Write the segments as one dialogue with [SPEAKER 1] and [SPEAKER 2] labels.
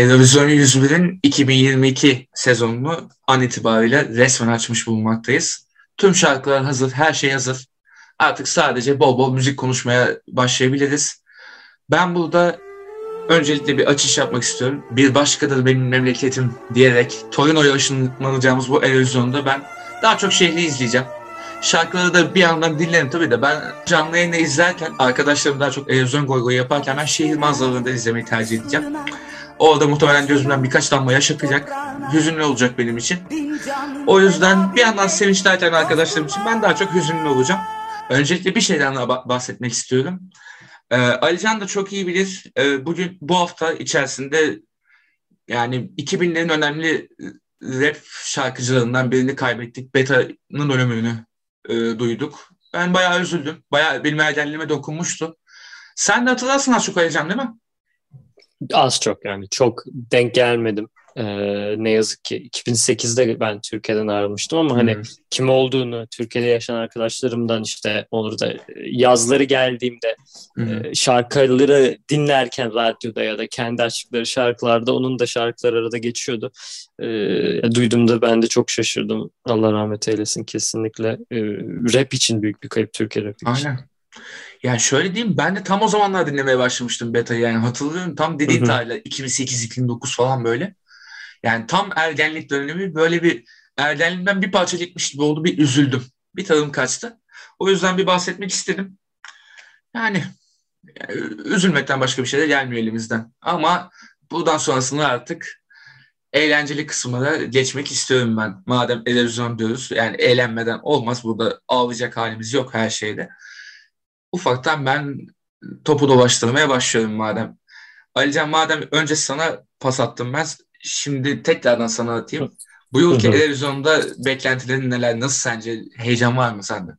[SPEAKER 1] Eurovision 101'in 2022 sezonunu an itibariyle resmen açmış bulunmaktayız. Tüm şarkılar hazır, her şey hazır. Artık sadece bol bol müzik konuşmaya başlayabiliriz. Ben burada öncelikle bir açış yapmak istiyorum. Bir başkadır benim memleketim diyerek Torino'ya ışınlanacağımız bu Eurovision'da ben daha çok şehri izleyeceğim. Şarkıları da bir yandan dinlerim tabii de ben canlı yayını izlerken arkadaşlarım daha çok Eurovision goy yaparken ben şehir manzaralarını da izlemeyi tercih edeceğim. Orada muhtemelen gözümden birkaç damla yaş akacak. Hüzünlü olacak benim için. O yüzden bir yandan sevinçlerken arkadaşlarım için ben daha çok hüzünlü olacağım. Öncelikle bir şeyden daha bahsetmek istiyorum. Ee, Alican da çok iyi bilir. Ee, bugün bu hafta içerisinde yani 2000'lerin önemli rap şarkıcılarından birini kaybettik. Beta'nın ölümünü e, duyduk. Ben bayağı üzüldüm. Bayağı benim ergenliğime dokunmuştu. Sen de hatırlarsın az çok Alican değil mi?
[SPEAKER 2] Az çok yani çok denk gelmedim. Ee, ne yazık ki 2008'de ben Türkiye'den ayrılmıştım ama hani hmm. kim olduğunu Türkiye'de yaşayan arkadaşlarımdan işte olur da yazları geldiğimde hmm. e, şarkıları dinlerken radyoda ya da kendi açtıkları şarkılarda onun da şarkıları arada geçiyordu. E, duyduğumda ben de çok şaşırdım. Allah rahmet eylesin kesinlikle. E, rap için büyük bir kayıp Türkiye rap için.
[SPEAKER 1] Aynen. Yani şöyle diyeyim ben de tam o zamanlar dinlemeye başlamıştım Beta'yı yani hatırlıyorum tam dediğin tarihler 2008-2009 falan böyle. Yani tam ergenlik dönemi böyle bir ergenlikten bir parça gitmiş gibi oldu bir üzüldüm. Bir tadım kaçtı. O yüzden bir bahsetmek istedim. Yani, yani üzülmekten başka bir şey de gelmiyor elimizden. Ama buradan sonrasında artık eğlenceli kısmına geçmek istiyorum ben. Madem televizyon diyoruz yani eğlenmeden olmaz. Burada ağlayacak halimiz yok her şeyde ufaktan ben topu dolaştırmaya başlıyorum madem. Alican madem önce sana pas attım ben şimdi tekrardan sana atayım. Bu yılki televizyonda beklentilerin neler? Nasıl sence? Heyecan var mı sende?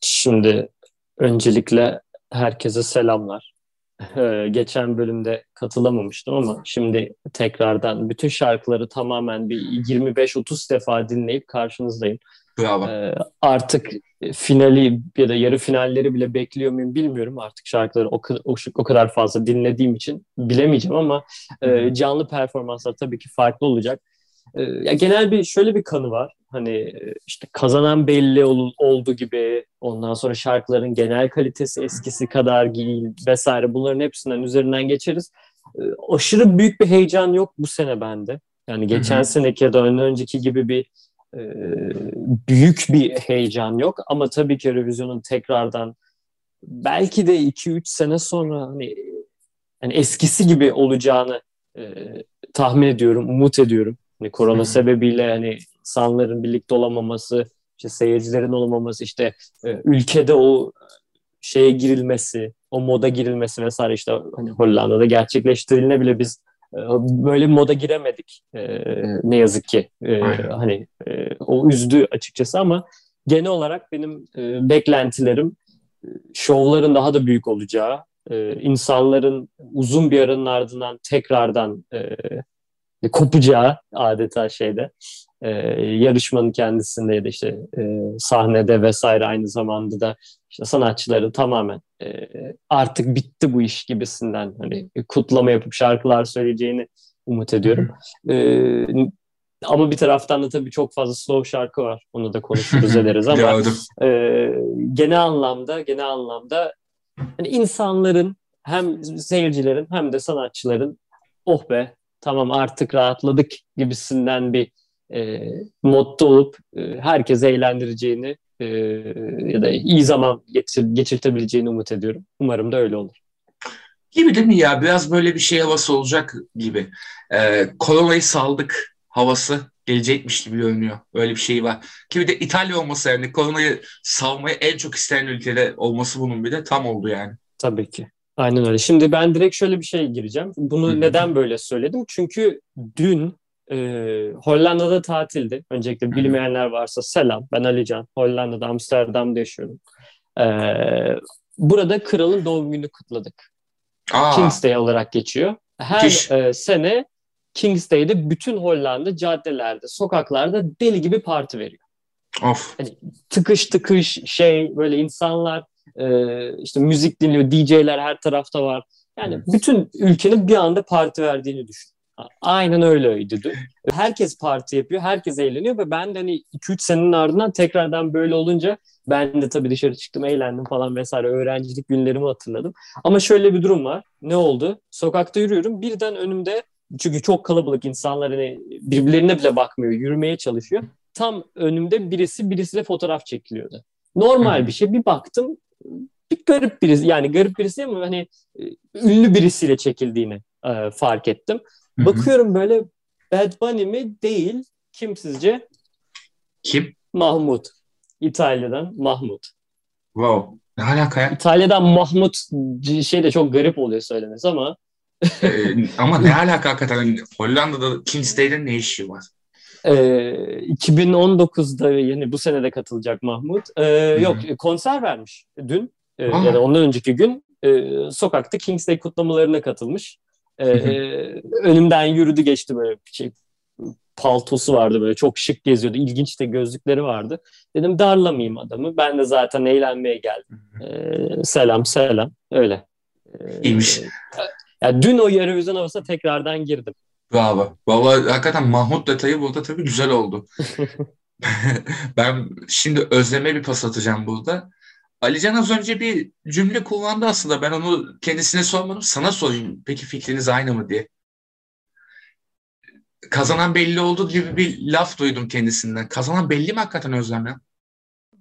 [SPEAKER 2] Şimdi öncelikle herkese selamlar. Ee, geçen bölümde katılamamıştım ama şimdi tekrardan bütün şarkıları tamamen bir 25-30 defa dinleyip karşınızdayım.
[SPEAKER 1] Bravo. Ee,
[SPEAKER 2] artık finali ya da yarı finalleri bile bekliyor muyum bilmiyorum. Artık şarkıları o, o, o kadar fazla dinlediğim için bilemeyeceğim ama e, canlı performanslar tabii ki farklı olacak. E, ya genel bir şöyle bir kanı var. Hani e, işte kazanan belli ol, oldu gibi ondan sonra şarkıların genel kalitesi eskisi kadar değil vesaire bunların hepsinden üzerinden geçeriz. E, aşırı büyük bir heyecan yok bu sene bende. Yani geçen hı hı. seneki ya da önceki gibi bir e, büyük bir heyecan yok ama tabii ki revizyonun tekrardan belki de 2-3 sene sonra hani yani eskisi gibi olacağını e, tahmin ediyorum, umut ediyorum. Hani korona hmm. sebebiyle hani insanların birlikte olamaması, işte seyircilerin olamaması, işte e, ülkede o şeye girilmesi, o moda girilmesi vesaire işte hani Hollanda'da gerçekleştiriline biz ee, böyle bir moda giremedik e, ne yazık ki. E, hani e, o üzdü açıkçası ama genel olarak benim e, beklentilerim e, şovların daha da büyük olacağı, insanların uzun bir aranın ardından tekrardan kopacağı adeta şeyde e, yarışmanın kendisinde ya da işte e, sahnede vesaire aynı zamanda da işte sanatçıları tamamen e, artık bitti bu iş gibisinden hani kutlama yapıp şarkılar söyleyeceğini umut ediyorum. E, ama bir taraftan da tabii çok fazla slow şarkı var. Onu da konuşuruz ederiz ama e, genel anlamda genel anlamda hani insanların hem seyircilerin hem de sanatçıların oh be tamam artık rahatladık gibisinden bir e, modda olup e, herkese eğlendireceğini e, ya da iyi zaman geçir, geçirtebileceğini umut ediyorum. Umarım da öyle olur.
[SPEAKER 1] Gibi değil mi ya? Biraz böyle bir şey havası olacak gibi. Ee, koronayı saldık havası gelecekmiş gibi görünüyor. Öyle bir şey var. Ki bir de İtalya olması yani koronayı salmayı en çok isteyen ülkede olması bunun bir de tam oldu yani.
[SPEAKER 2] Tabii ki. Aynen öyle. Şimdi ben direkt şöyle bir şey gireceğim. Bunu Hı-hı. neden böyle söyledim? Çünkü dün e, Hollanda'da tatildi. Öncelikle bilmeyenler varsa selam. Ben Alican. Hollanda'da Amsterdam'da yaşıyorum. E, burada kralın doğum günü kutladık. Aa. King's Day olarak geçiyor. Her e, sene King's Day'de bütün Hollanda caddelerde, sokaklarda deli gibi parti veriyor.
[SPEAKER 1] Of.
[SPEAKER 2] Yani tıkış tıkış şey böyle insanlar e, işte müzik dinliyor, DJ'ler her tarafta var. Yani bütün ülkenin bir anda parti verdiğini düşün. Aynen öyleydi. Herkes parti yapıyor, herkes eğleniyor ve ben de hani 2-3 senenin ardından tekrardan böyle olunca ben de tabii dışarı çıktım, eğlendim falan vesaire. Öğrencilik günlerimi hatırladım. Ama şöyle bir durum var. Ne oldu? Sokakta yürüyorum. Birden önümde çünkü çok kalabalık insanlar hani birbirlerine bile bakmıyor, yürümeye çalışıyor. Tam önümde birisi birisiyle fotoğraf çekiliyordu. Normal bir şey. Bir baktım bir garip birisi yani garip birisi ama hani e, ünlü birisiyle çekildiğini e, fark ettim. Hı-hı. Bakıyorum böyle Bad Bunny mi? Değil. Kim sizce?
[SPEAKER 1] Kim?
[SPEAKER 2] Mahmut. İtalya'dan Mahmut.
[SPEAKER 1] Wow. Ne alaka ya?
[SPEAKER 2] İtalya'dan Mahmut şey de çok garip oluyor söylemesi ama.
[SPEAKER 1] ee, ama ne alaka hakikaten? Hollanda'da King's ne işi var?
[SPEAKER 2] Ee, 2019'da yani bu sene de katılacak Mahmut. Ee, yok konser vermiş dün e, ya da ondan önceki gün e, sokakta King's Day kutlamalarına katılmış. E, önümden yürüdü geçti böyle şey, paltosu vardı böyle çok şık geziyordu. İlginç de gözlükleri vardı. Dedim darlamayayım adamı. Ben de zaten eğlenmeye geldim. E, selam selam öyle.
[SPEAKER 1] E, İyiymiş.
[SPEAKER 2] Ya dün o Eurovision havasına tekrardan girdim.
[SPEAKER 1] Bravo. Valla hakikaten Mahmut detayı burada tabii güzel oldu. ben şimdi Özlem'e bir pas atacağım burada. Alican az önce bir cümle kullandı aslında. Ben onu kendisine sormadım. Sana sorayım. Peki fikriniz aynı mı diye. Kazanan belli oldu gibi bir laf duydum kendisinden. Kazanan belli mi hakikaten Özlem ya?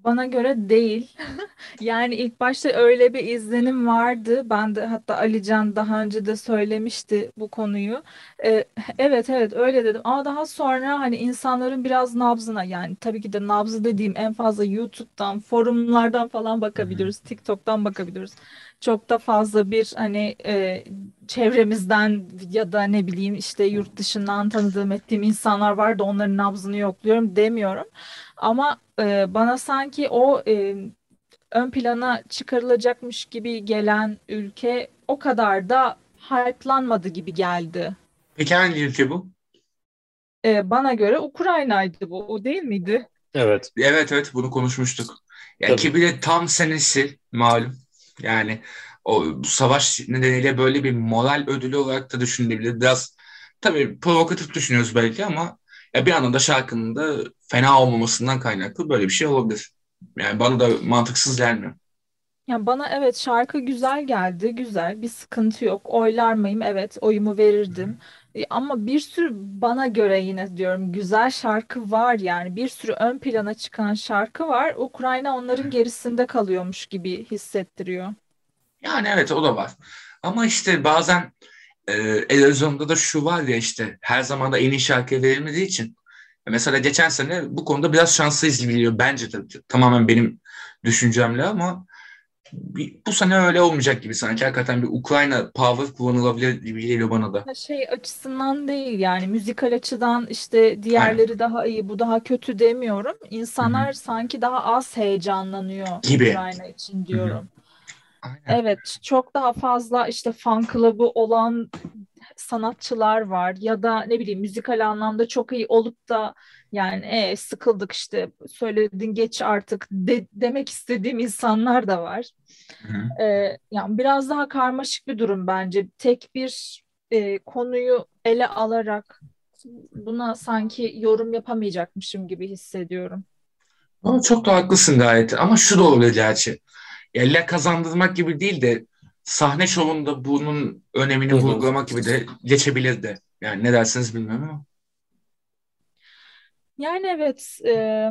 [SPEAKER 3] Bana göre değil. Yani ilk başta öyle bir izlenim vardı. Ben de hatta Alican daha önce de söylemişti bu konuyu. Ee, evet evet öyle dedim. Ama daha sonra hani insanların biraz nabzına yani tabii ki de nabzı dediğim en fazla YouTube'dan, forumlardan falan bakabiliyoruz. TikTok'tan bakabiliyoruz. Çok da fazla bir hani e, çevremizden ya da ne bileyim işte yurt dışından tanıdığım ettiğim insanlar var da onların nabzını yokluyorum demiyorum. Ama e, bana sanki o e, ön plana çıkarılacakmış gibi gelen ülke o kadar da hype'lanmadı gibi geldi.
[SPEAKER 1] Peki hangi ülke bu?
[SPEAKER 3] E, bana göre Ukrayna'ydı bu. O değil miydi?
[SPEAKER 2] Evet.
[SPEAKER 1] Evet evet bunu konuşmuştuk. Yani ki bir de tam senesi malum. Yani o savaş nedeniyle böyle bir moral ödülü olarak da düşünülebilir. Biraz tabii provokatif düşünüyoruz belki ama ya bir anda da şarkının da fena olmamasından kaynaklı böyle bir şey olabilir. Yani bana da mantıksız gelmiyor.
[SPEAKER 3] Ya bana evet şarkı güzel geldi. Güzel. Bir sıkıntı yok. Oylar mıyım? Evet, oyumu verirdim. E, Ama bir sürü bana göre yine diyorum güzel şarkı var yani. Bir sürü ön plana çıkan şarkı var. Ukrayna onların gerisinde kalıyormuş gibi hissettiriyor.
[SPEAKER 1] Yani evet o da var. Ama işte bazen e, Erozyon'da da şu var ya işte her zaman da en iyi şarkı verilmediği için. Mesela geçen sene bu konuda biraz şanslıyız gibi geliyor. Bence tabii tamamen benim düşüncemle ama bu sene öyle olmayacak gibi sanki. Hakikaten bir Ukrayna power kullanılabilir gibi geliyor bana da.
[SPEAKER 3] Şey açısından değil yani müzikal açıdan işte diğerleri Aynen. daha iyi bu daha kötü demiyorum. İnsanlar Hı-hı. sanki daha az heyecanlanıyor gibi. Ukrayna için diyorum. Hı-hı. Aynen. Evet, çok daha fazla işte fan club'ı olan sanatçılar var ya da ne bileyim müzikal anlamda çok iyi olup da yani e, sıkıldık işte söyledin geç artık de, demek istediğim insanlar da var. Hı ee, yani biraz daha karmaşık bir durum bence. Tek bir e, konuyu ele alarak buna sanki yorum yapamayacakmışım gibi hissediyorum.
[SPEAKER 1] Ama çok da haklısın gayet. Ama şu da olabilir gerçi elle kazandırmak gibi değil de sahne şovunda bunun önemini Hı-hı. vurgulamak gibi de geçebilirdi. Yani ne dersiniz bilmiyorum ama.
[SPEAKER 3] Yani evet e,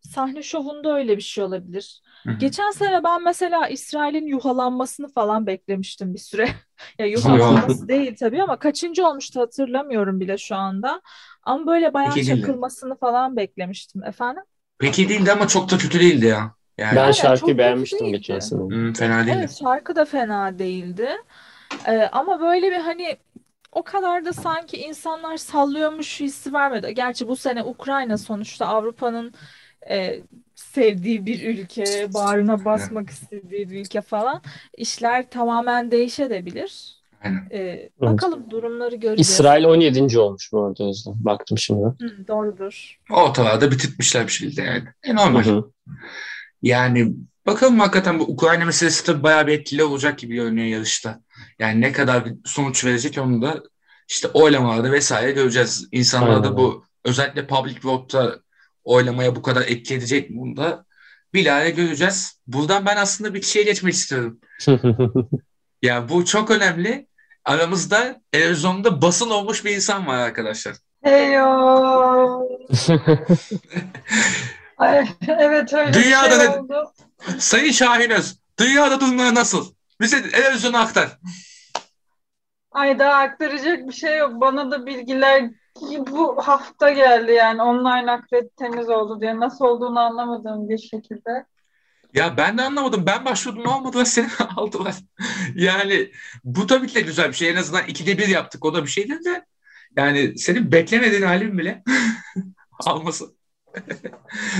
[SPEAKER 3] sahne şovunda öyle bir şey olabilir. Hı-hı. Geçen sene ben mesela İsrail'in yuhalanmasını falan beklemiştim bir süre. ya yuhalanması değil tabii ama kaçıncı olmuştu hatırlamıyorum bile şu anda. Ama böyle bayağı Peki çakılmasını falan beklemiştim efendim.
[SPEAKER 1] Peki değildi ama çok da kötü değildi ya.
[SPEAKER 2] Yani, ben şarkıyı beğenmiştim geçen sene.
[SPEAKER 1] Hmm, fena değil.
[SPEAKER 3] Evet şarkı da fena değildi. Ee, ama böyle bir hani o kadar da sanki insanlar sallıyormuş hissi vermedi. Gerçi bu sene Ukrayna sonuçta Avrupa'nın e, sevdiği bir ülke, bağrına basmak istediği bir ülke falan. İşler tamamen değişebilir.
[SPEAKER 1] Aynen.
[SPEAKER 3] Ee, bakalım durumları göreceğiz.
[SPEAKER 2] İsrail 17. olmuş bu arada Özlem. Baktım şimdi.
[SPEAKER 3] Hı, doğrudur.
[SPEAKER 1] Ortalarda bitirtmişler bir şekilde yani. E, normal. Hı hı. Yani bakalım hakikaten bu Ukrayna meselesi de bayağı bir etkili olacak gibi görünüyor yarışta. Yani ne kadar bir sonuç verecek onu da işte oylamalarda vesaire göreceğiz. İnsanlar da bu özellikle public vote'da oylamaya bu kadar etki edecek mi bunu da bilahare göreceğiz. Buradan ben aslında bir şeye geçmek istiyorum. ya bu çok önemli. Aramızda televizyonda basın olmuş bir insan var arkadaşlar.
[SPEAKER 4] Heyo. Evet öyle
[SPEAKER 1] Dünyada
[SPEAKER 4] bir şey oldu.
[SPEAKER 1] Sayın Şahinöz, dünyada durumlar nasıl? Bize televizyona aktar.
[SPEAKER 4] Ay daha aktaracak bir şey yok. Bana da bilgiler bu hafta geldi yani online akrediteniz oldu diye. Nasıl olduğunu anlamadığım bir şekilde.
[SPEAKER 1] Ya ben de anlamadım. Ben başvurdum olmadı ve seni aldılar. Yani bu tabii ki de güzel bir şey. En azından ikide bir yaptık. O da bir şeydir de. Yani senin beklemediğin halin bile alması.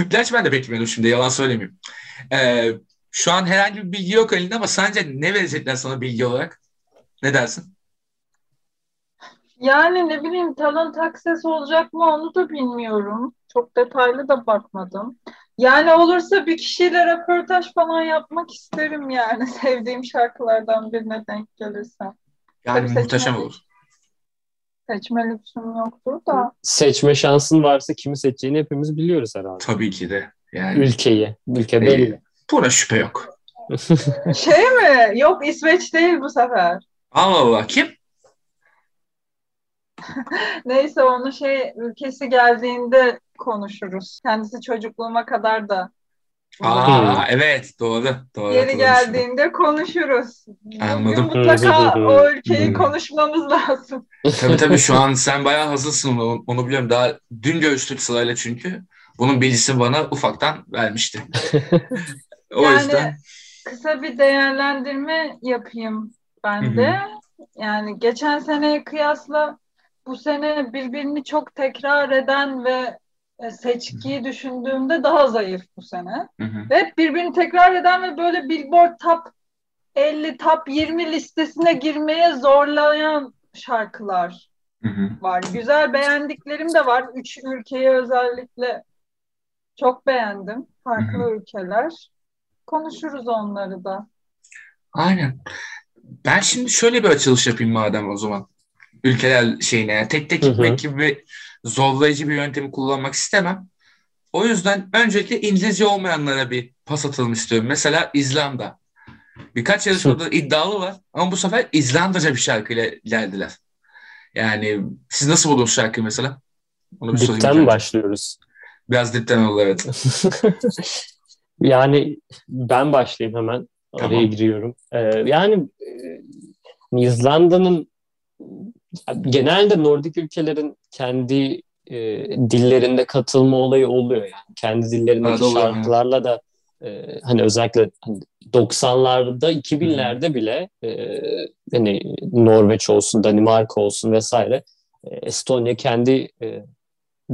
[SPEAKER 1] Gerçi ben de beklemiyordum şimdi. Yalan söylemeyeyim. Ee, şu an herhangi bir bilgi yok elinde ama sence ne verecekler sana bilgi olarak? Ne dersin?
[SPEAKER 4] Yani ne bileyim talent access olacak mı onu da bilmiyorum. Çok detaylı da bakmadım. Yani olursa bir kişiyle röportaj falan yapmak isterim yani. Sevdiğim şarkılardan birine denk gelirsem.
[SPEAKER 1] Yani
[SPEAKER 4] Tabii
[SPEAKER 1] muhteşem olur.
[SPEAKER 4] Seçme lüksüm yoktur da.
[SPEAKER 2] Seçme şansın varsa kimi seçeceğini hepimiz biliyoruz herhalde.
[SPEAKER 1] Tabii ki de. Yani
[SPEAKER 2] Ülkeyi. Ülke
[SPEAKER 1] Ee,
[SPEAKER 2] belli.
[SPEAKER 1] buna şüphe yok.
[SPEAKER 4] Şey mi? Yok İsveç değil bu sefer.
[SPEAKER 1] Allah Allah. Kim?
[SPEAKER 4] Neyse onu şey ülkesi geldiğinde konuşuruz. Kendisi çocukluğuma kadar da
[SPEAKER 1] Aa, evet. Doğru. Doğru.
[SPEAKER 4] Geri
[SPEAKER 1] hatırlamışım.
[SPEAKER 4] geldiğinde konuşuruz. Bugün
[SPEAKER 1] Anladım.
[SPEAKER 4] mutlaka o ülkeyi
[SPEAKER 1] Hmm.
[SPEAKER 4] konuşmamız lazım.
[SPEAKER 1] Tabii tabii şu an sen bayağı hazırsın onu, onu biliyorum. Daha dün görüştük sırayla çünkü. Bunun bilgisini bana ufaktan vermişti. O
[SPEAKER 4] Yani
[SPEAKER 1] yüzden
[SPEAKER 4] Kısa bir değerlendirme yapayım ben de. Yani geçen seneye kıyasla bu sene birbirini çok tekrar eden ve seçkiyi düşündüğümde daha zayıf bu sene.
[SPEAKER 1] Hı hı.
[SPEAKER 4] Ve hep birbirini tekrar eden ve böyle Billboard Top 50, Top 20 listesine girmeye zorlayan şarkılar
[SPEAKER 1] Hı hı.
[SPEAKER 4] var. Güzel beğendiklerim de var. Üç ülkeyi özellikle çok beğendim. Farklı
[SPEAKER 1] Hı
[SPEAKER 4] ülkeler. Konuşuruz onları da.
[SPEAKER 1] Aynen. Ben şimdi şöyle bir açılış yapayım madem o zaman. Ülkeler şeyine yani tek tek
[SPEAKER 2] Hı hı.
[SPEAKER 1] gitmek gibi bir zorlayıcı bir yöntemi kullanmak istemem. O yüzden öncelikle İngilizce olmayanlara bir pas atalım istiyorum. Mesela İzlanda. Birkaç yarışmada iddialı var ama bu sefer İzlandaca bir şarkıyla ilerlediler. Yani siz nasıl buldunuz şarkıyı mesela? Onu bir sorayım.
[SPEAKER 2] Dipten
[SPEAKER 1] önce.
[SPEAKER 2] başlıyoruz?
[SPEAKER 1] Biraz dipten oldu evet.
[SPEAKER 2] yani ben başlayayım hemen. Araya
[SPEAKER 1] Tamam.
[SPEAKER 2] giriyorum. Ee, yani e, İzlanda'nın genelde Nordik ülkelerin kendi e, dillerinde katılma olayı oluyor yani. Kendi dillerindeki
[SPEAKER 1] Evet,
[SPEAKER 2] şarkılarla da e, hani özellikle hani 90'larda 2000'lerde bile e, hani Norveç olsun, Danimarka olsun vesaire e, Estonya kendi e,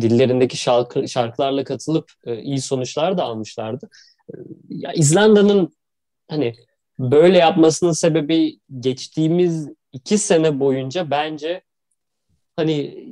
[SPEAKER 2] dillerindeki şarkı, şarkılarla katılıp e, iyi sonuçlar da almışlardı. E, ya İzlanda'nın hani böyle yapmasının sebebi geçtiğimiz iki sene boyunca bence hani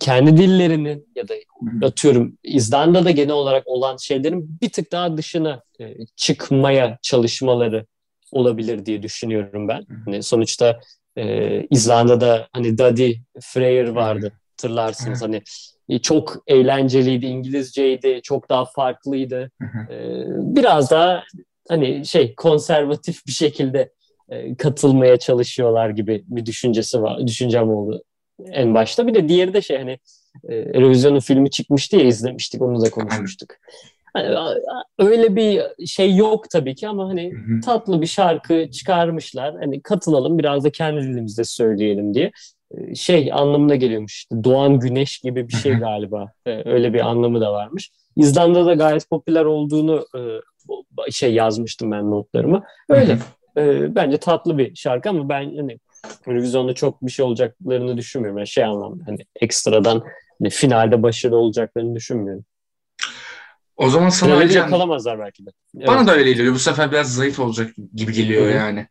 [SPEAKER 2] kendi dillerinin ya da atıyorum İzlanda'da genel olarak olan şeylerin bir tık daha dışına e, çıkmaya çalışmaları olabilir diye düşünüyorum ben. Hani sonuçta e, İzlanda'da hani Daddy Freyr vardı hatırlarsınız hani e, çok eğlenceliydi, İngilizceydi, çok daha farklıydı.
[SPEAKER 1] Hı hı.
[SPEAKER 2] E, biraz daha hani şey konservatif bir şekilde e, katılmaya çalışıyorlar gibi bir düşüncesi var, düşüncem oldu en başta. Bir de diğeri de şey hani e, Eurovision'un filmi çıkmıştı ya izlemiştik onu da konuşmuştuk. Hani, öyle bir şey yok tabii ki ama hani tatlı bir şarkı çıkarmışlar. Hani katılalım biraz da kendi dilimizde söyleyelim diye. Ee, Şey anlamına geliyormuş işte Doğan Güneş gibi bir şey galiba. Ee, Öyle bir anlamı da varmış. İzlanda'da gayet popüler olduğunu e, şey yazmıştım ben notlarıma. Öyle. Ee, Bence tatlı bir şarkı ama ben hani Eurovision'da çok bir şey olacaklarını düşünmüyorum. Yani şey anlamda hani ekstradan hani finalde başarılı olacaklarını düşünmüyorum.
[SPEAKER 1] O zaman sana
[SPEAKER 2] Finali de
[SPEAKER 1] Alican,
[SPEAKER 2] yakalamazlar belki de.
[SPEAKER 1] bana
[SPEAKER 2] Evet.
[SPEAKER 1] da öyle geliyor. Bu sefer biraz zayıf olacak gibi geliyor
[SPEAKER 2] Hı hı.
[SPEAKER 1] yani.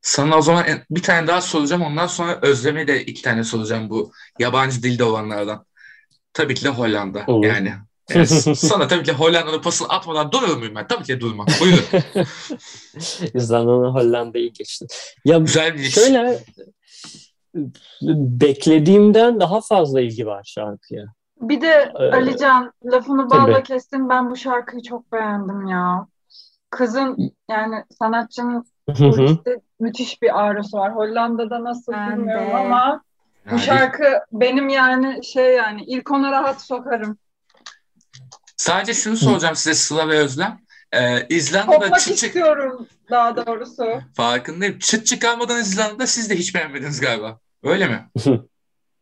[SPEAKER 1] Sana o zaman bir tane daha soracağım. Ondan sonra Özlem'e de iki tane soracağım bu yabancı dilde olanlardan. Tabii ki de Hollanda.
[SPEAKER 2] Olur.
[SPEAKER 1] Yani. Evet, sana tabii ki Hollanda'nın pasını atmadan durur muyum ben? Tabii ki durmam. Buyurun.
[SPEAKER 2] İzlanda'nın Hollanda'yı geçti. Ya
[SPEAKER 1] Güzel bir
[SPEAKER 2] şöyle beklediğimden daha fazla ilgi var şarkıya.
[SPEAKER 4] Bir de
[SPEAKER 2] Ee,
[SPEAKER 4] Alican lafını
[SPEAKER 2] tabii.
[SPEAKER 4] kestim. Ben bu şarkıyı çok beğendim ya. Kızın yani sanatçının bu işte müthiş bir ağrısı var. Hollanda'da nasıl
[SPEAKER 3] Ben
[SPEAKER 4] bilmiyorum
[SPEAKER 3] de.
[SPEAKER 4] ama bu
[SPEAKER 1] Yani
[SPEAKER 4] şarkı benim yani şey yani ilk ona rahat sokarım.
[SPEAKER 1] Sadece şunu soracağım size Sıla ve Özlem. Ee, İzlanda'da
[SPEAKER 4] Kopmak
[SPEAKER 1] çıt çık
[SPEAKER 4] istiyorum daha doğrusu.
[SPEAKER 1] farkındayım. Çıt çıkarmadan İzlanda'da siz de hiç beğenmediniz galiba. Öyle mi?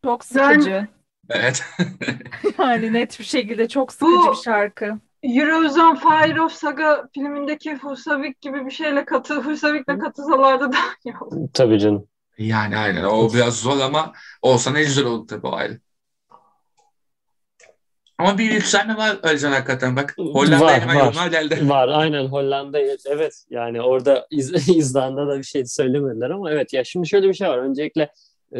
[SPEAKER 3] Çok sıkıcı.
[SPEAKER 1] Evet.
[SPEAKER 3] Yani net bir şekilde çok sıkıcı
[SPEAKER 4] Bu-
[SPEAKER 3] bir şarkı.
[SPEAKER 4] Eurovision Fire of Saga filmindeki Husavik gibi bir şeyle katı Husavik'le katılsalardı daha iyi olur.
[SPEAKER 2] Tabii canım.
[SPEAKER 1] Yani aynen. O biraz zor ama olsa ne güzel olur tabii o ayrı. Ama bir yükselme var Özcan hakikaten bak. Hollanda'ya hemen
[SPEAKER 2] var.
[SPEAKER 1] yorumlar geldi.
[SPEAKER 2] Var aynen Hollanda evet yani orada İz, İzlanda'da bir şey söylemediler ama evet. Ya şimdi şöyle bir şey var. Öncelikle e,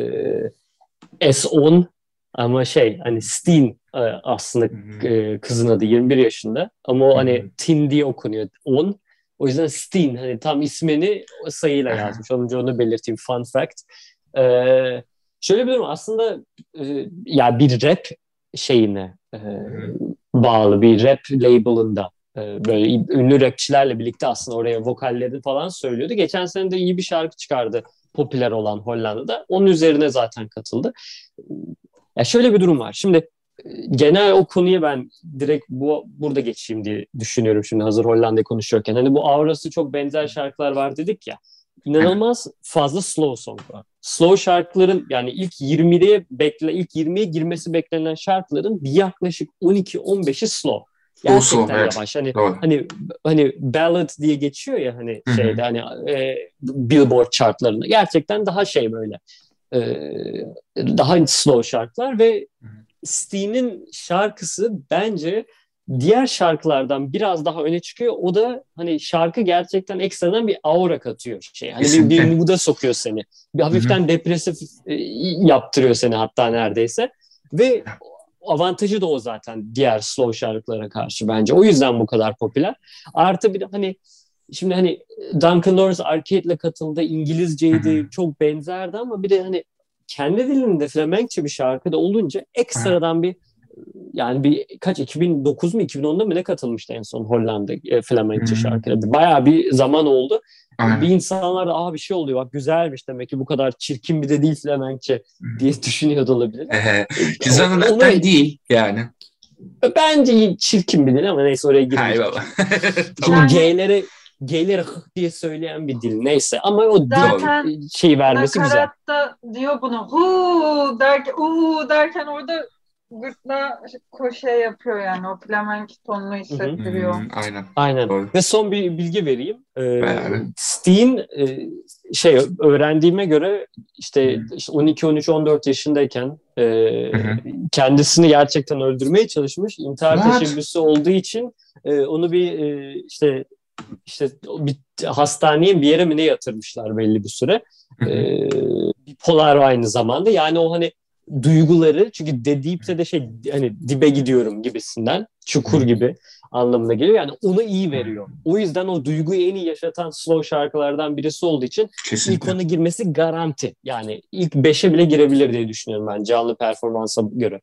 [SPEAKER 2] S10 ama şey hani Steen e, aslında e, kızın adı 21 yaşında ama o hani
[SPEAKER 1] hı.
[SPEAKER 2] Tin diye okunuyor 10 o yüzden Steen hani tam ismini sayıyla yazmış. Önce onu belirteyim fun fact. E, şöyle bir durum. Aslında e, ya bir rap şeyine bağlı bir rap label'ında böyle ünlü rapçilerle birlikte aslında oraya vokalleri falan söylüyordu. Geçen sene de iyi bir şarkı çıkardı popüler olan Hollanda'da. Onun üzerine zaten katıldı. Ya şöyle bir durum var. Şimdi genel o konuya ben direkt bu burada geçeyim diye düşünüyorum şimdi hazır Hollanda'yı konuşuyorken. Hani bu aurası çok benzer şarkılar var dedik ya. İnanılmaz fazla slow song var. Slow şarkıların yani ilk 20'ye bekle ilk 20'ye girmesi beklenen şarkıların bir yaklaşık 12-15'i slow. Gerçekten
[SPEAKER 1] slow, evet.
[SPEAKER 2] yavaş. Hani
[SPEAKER 1] Doğru.
[SPEAKER 2] hani hani ballad diye geçiyor ya hani
[SPEAKER 1] Hı hı.
[SPEAKER 2] şeyde hani e, Billboard chartlarında gerçekten daha şey böyle e, daha slow şarkılar ve. Steen'in şarkısı bence diğer şarkılardan biraz daha öne çıkıyor. O da hani şarkı gerçekten ekstradan bir aura katıyor şey. Hani bir, bir mood'a sokuyor seni. Bir hafiften depresif e, yaptırıyor seni hatta neredeyse. Ve avantajı da o zaten diğer slow şarkılara karşı bence. O yüzden bu kadar popüler. Artı bir de hani şimdi hani Duncan Lawrence Arcade'le katıldı. İngilizceydi. Çok benzerdi ama bir de hani kendi dilinde Flemenkçe bir şarkıda olunca ekstradan bir yani bir kaç 2009 mu 2010'da mı ne katılmıştı en son Hollanda e, Flemenkçe
[SPEAKER 1] Hı hı.
[SPEAKER 2] şarkıda. Bayağı bir zaman oldu.
[SPEAKER 1] Aynen.
[SPEAKER 2] Bir insanlar da aa bir şey oluyor bak güzelmiş demek ki bu kadar çirkin bir de değil Flemenkçe diye düşünüyor da olabilir.
[SPEAKER 1] Ehe.
[SPEAKER 2] Onu-
[SPEAKER 1] Cüzdanın değil yani.
[SPEAKER 2] Bence çirkin bir dil ama neyse oraya
[SPEAKER 1] Hay
[SPEAKER 2] girmeyeceğim.
[SPEAKER 1] baba.
[SPEAKER 2] Şimdi.
[SPEAKER 4] Yani-
[SPEAKER 2] G'lere hıh diye söyleyen bir dil neyse ama o dil
[SPEAKER 4] Zaten
[SPEAKER 2] şeyi vermesi güzel.
[SPEAKER 4] Nakaratta diyor bunu hu derken uhu derken orada gırtlağa şey yapıyor yani o flamenk tonunu hissettiriyor.
[SPEAKER 1] Hmm, aynen.
[SPEAKER 2] Aynen.
[SPEAKER 1] Doğru.
[SPEAKER 2] Ve son bir bilgi vereyim. Ee. Steen e, şey öğrendiğime göre işte,
[SPEAKER 1] Hı.
[SPEAKER 2] işte 12 13 14 yaşındayken e,
[SPEAKER 1] Hı hı.
[SPEAKER 2] kendisini gerçekten öldürmeye çalışmış. İntihar
[SPEAKER 1] What?
[SPEAKER 2] teşebbüsü olduğu için e, onu bir e, işte işte bir hastaneye bir yere mi ne yatırmışlar belli bir süre.
[SPEAKER 1] Hı hı.
[SPEAKER 2] E, bipolar aynı zamanda. Yani o hani duyguları çünkü de deyipse de şey hani dibe gidiyorum gibisinden çukur gibi anlamına geliyor. Yani onu iyi veriyor. O yüzden o duyguyu en iyi yaşatan slow şarkılardan birisi olduğu için ilk
[SPEAKER 1] Kesinlikle.
[SPEAKER 2] ona girmesi garanti. Yani ilk beşe bile girebilir diye düşünüyorum ben canlı performansa göre.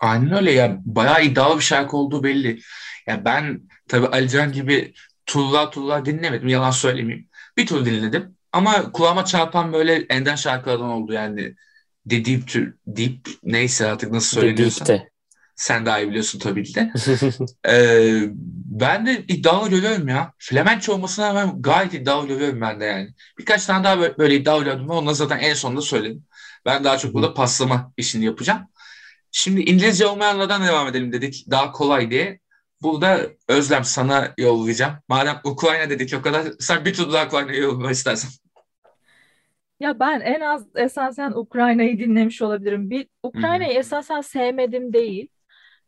[SPEAKER 1] Aynen öyle ya. Bayağı iddialı bir şarkı olduğu belli. Ya ben tabii Alican gibi turlar turlar dinlemedim. Yalan söylemeyeyim. Bir tur dinledim. Ama kulağıma çarpan böyle ender şarkılardan oldu yani. The Deep, Deep neyse artık nasıl söyleniyorsa.
[SPEAKER 2] Dedikte.
[SPEAKER 1] Sen daha iyi biliyorsun tabii ki de. Ee, ben de iddialı görüyorum ya. Flemençe olmasına rağmen gayet iddialı görüyorum ben de yani. Birkaç tane daha böyle, böyle iddialı gördüm. Onları zaten en sonunda söyledim. Ben daha çok burada paslama işini yapacağım. Şimdi İngilizce olmayanlardan devam edelim dedik. Daha kolay diye. Burada Özlem sana yollayacağım. Madem Ukrayna dedik o kadar sen bir tur daha Ukrayna'ya yolla istersen.
[SPEAKER 3] Ya ben en az esasen Ukrayna'yı dinlemiş olabilirim. Bir Ukrayna'yı esasen sevmedim değil.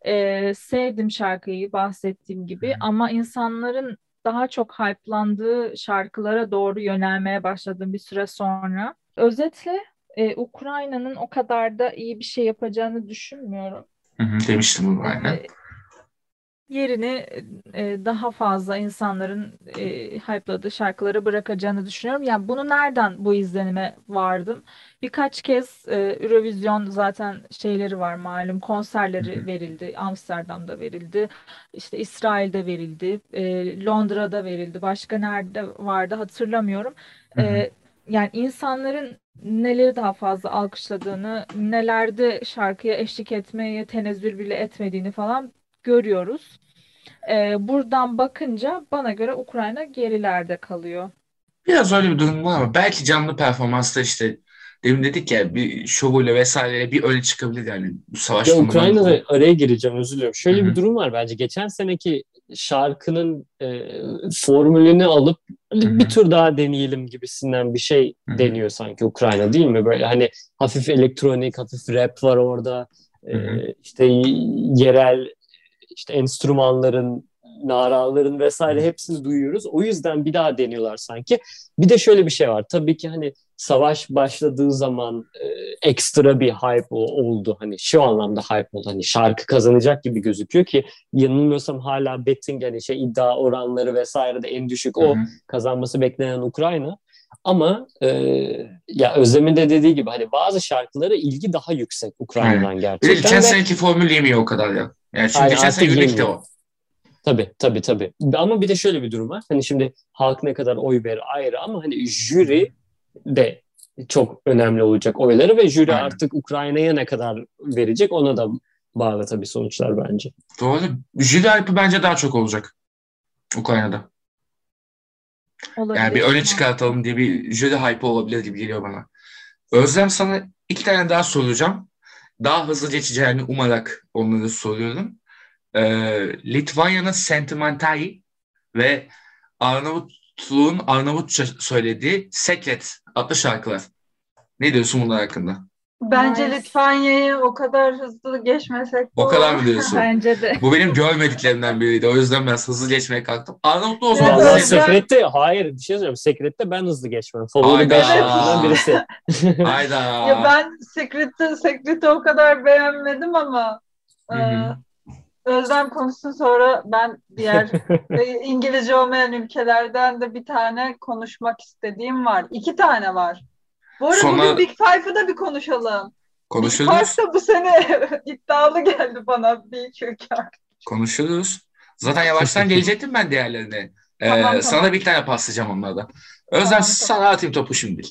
[SPEAKER 3] Ee, sevdim şarkıyı bahsettiğim gibi
[SPEAKER 1] Hı hı.
[SPEAKER 3] ama insanların daha çok hype'landığı şarkılara doğru yönelmeye başladım bir süre sonra. Özetle e, Ukrayna'nın o kadar da iyi bir şey yapacağını düşünmüyorum.
[SPEAKER 1] Hı hı, demiştim bunu aynen.
[SPEAKER 3] Ee, yerini e, daha fazla insanların e, hype'ladığı şarkılara bırakacağını düşünüyorum. Yani bunu nereden bu izlenime vardım? Birkaç kez e, Eurovision zaten şeyleri var malum konserleri verildi. Amsterdam'da verildi. işte İsrail'de verildi. E, Londra'da verildi. Başka nerede vardı hatırlamıyorum. E, yani insanların neleri daha fazla alkışladığını, nelerde şarkıya eşlik etmeye tenezzül bile etmediğini falan görüyoruz. Ee, buradan bakınca bana göre Ukrayna gerilerde kalıyor.
[SPEAKER 1] Biraz öyle bir durum var ama belki canlı performansta işte demin dedik ya bir şovuyla vesaire bir öyle çıkabilir yani bu savaş
[SPEAKER 2] Ya. Ukrayna'da araya gireceğim özür diliyorum. Şöyle
[SPEAKER 1] Hı hı.
[SPEAKER 2] bir durum var bence. Geçen seneki şarkının e, formülünü alıp
[SPEAKER 1] Hı hı.
[SPEAKER 2] bir tur daha deneyelim gibisinden bir şey
[SPEAKER 1] Hı hı.
[SPEAKER 2] deniyor sanki Ukrayna değil mi? Böyle hani hafif elektronik, hafif rap var orada. E,
[SPEAKER 1] Hı hı.
[SPEAKER 2] işte yerel işte enstrümanların, naraların vesaire hepsini duyuyoruz. O yüzden bir daha deniyorlar sanki. Bir de şöyle bir şey var. Tabii ki hani savaş başladığı zaman e, ekstra bir hype oldu. Hani şu anlamda hype oldu. Hani şarkı kazanacak gibi gözüküyor ki yanılmıyorsam hala betting yani şey iddia oranları vesaire de en düşük o
[SPEAKER 1] Hı hı.
[SPEAKER 2] kazanması beklenen Ukrayna. Ama e, ya Özlem'in de dediği gibi hani bazı şarkılara ilgi daha yüksek Ukrayna'dan
[SPEAKER 1] de
[SPEAKER 2] gerçekten.
[SPEAKER 1] geçen seneki formül yemiyor o kadar ya. Yani çünkü
[SPEAKER 2] Aynen,
[SPEAKER 1] geçen sene
[SPEAKER 2] yemiyor.
[SPEAKER 1] o.
[SPEAKER 2] Tabii tabii tabii. Ama bir de şöyle bir durum var. Hani şimdi halk ne kadar oy verir ayrı ama hani jüri de çok önemli olacak oyları ve jüri
[SPEAKER 1] Aynen.
[SPEAKER 2] artık Ukrayna'ya ne kadar verecek ona da bağlı tabii sonuçlar bence.
[SPEAKER 1] Doğru. Jüri hype'ı bence daha çok olacak Ukrayna'da.
[SPEAKER 3] Olabilir.
[SPEAKER 1] Yani bir öne çıkartalım diye bir jüri hype olabilir gibi geliyor bana. Özlem sana iki tane daha soracağım. Daha hızlı geçeceğini umarak onları soruyorum. Ee, Litvanya'nın Sentimentai ve Arnavutluğun Arnavutça söylediği Sekret adlı şarkılar. Ne diyorsun bunlar hakkında?
[SPEAKER 4] Bence
[SPEAKER 3] Nice.
[SPEAKER 4] Litvanya'yı o kadar hızlı geçmesek
[SPEAKER 1] O kadar mı diyorsun?
[SPEAKER 3] Bence de.
[SPEAKER 1] Bu benim görmediklerimden biriydi. O yüzden ben hızlı geçmeye kalktım. Arnavutlu o zaman
[SPEAKER 4] Evet,
[SPEAKER 1] senin-
[SPEAKER 2] Secret'te hayır bir şey söyleyeyim. Secret'te ben hızlı geçmem. Favori
[SPEAKER 1] Hayda.
[SPEAKER 2] 5 şarkımdan birisi.
[SPEAKER 1] Hayda.
[SPEAKER 4] Ya ben Secret'i Secret'i o kadar beğenmedim ama e. Özlem konuşsun sonra ben diğer e, İngilizce olmayan ülkelerden de bir tane konuşmak istediğim var. İki tane var. Bu arada
[SPEAKER 1] Sonra-
[SPEAKER 4] bugün Big Five'ı da bir konuşalım. Big
[SPEAKER 1] Konuşuruz.
[SPEAKER 4] Five da bu sene iddialı geldi bana bir iki ülke.
[SPEAKER 1] Konuşuruz. Zaten yavaştan gelecektim ben diğerlerine. Ee,
[SPEAKER 4] Tamam, tamam.
[SPEAKER 1] Sana bir tane paslayacağım onlardan. Özlem
[SPEAKER 4] Tamam,
[SPEAKER 1] sana atayım topu şimdi.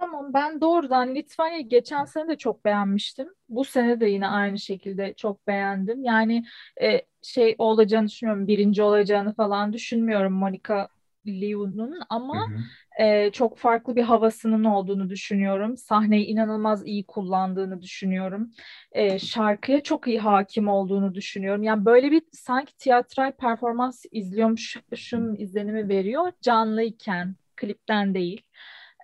[SPEAKER 3] Tamam ben doğrudan Litvanya'yı geçen sene de çok beğenmiştim. Bu sene de yine aynı şekilde çok beğendim. Yani e, şey olacağını düşünmüyorum. Birinci olacağını falan düşünmüyorum Monika Liu'nun ama
[SPEAKER 1] Hı hı.
[SPEAKER 3] E, çok farklı bir havasının olduğunu düşünüyorum. Sahneyi inanılmaz iyi kullandığını düşünüyorum. E, şarkıya çok iyi hakim olduğunu düşünüyorum. Yani böyle bir sanki tiyatral performans izliyormuşum izlenimi veriyor. Canlıyken, klipten değil.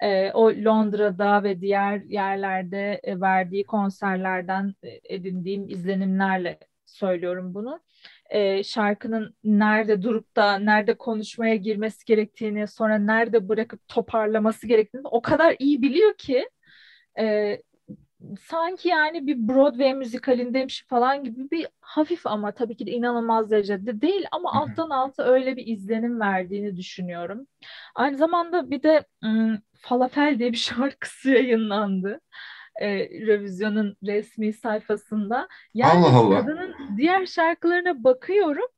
[SPEAKER 3] E, o Londra'da ve diğer yerlerde verdiği konserlerden edindiğim izlenimlerle söylüyorum bunu. E, şarkının nerede durup da nerede konuşmaya girmesi gerektiğini, sonra nerede bırakıp toparlaması gerektiğini o kadar iyi biliyor ki e, sanki yani bir Broadway müzikalindeymiş falan gibi bir hafif ama tabii ki de inanılmaz derecede değil ama
[SPEAKER 1] Hı hı.
[SPEAKER 3] alttan alta öyle bir izlenim verdiğini düşünüyorum. Aynı zamanda bir de ım, Falafel diye bir şarkısı yayınlandı. E, Eurovision'un resmi sayfasında. Yani
[SPEAKER 1] Allah Allah.
[SPEAKER 3] kadının diğer şarkılarına bakıyorum.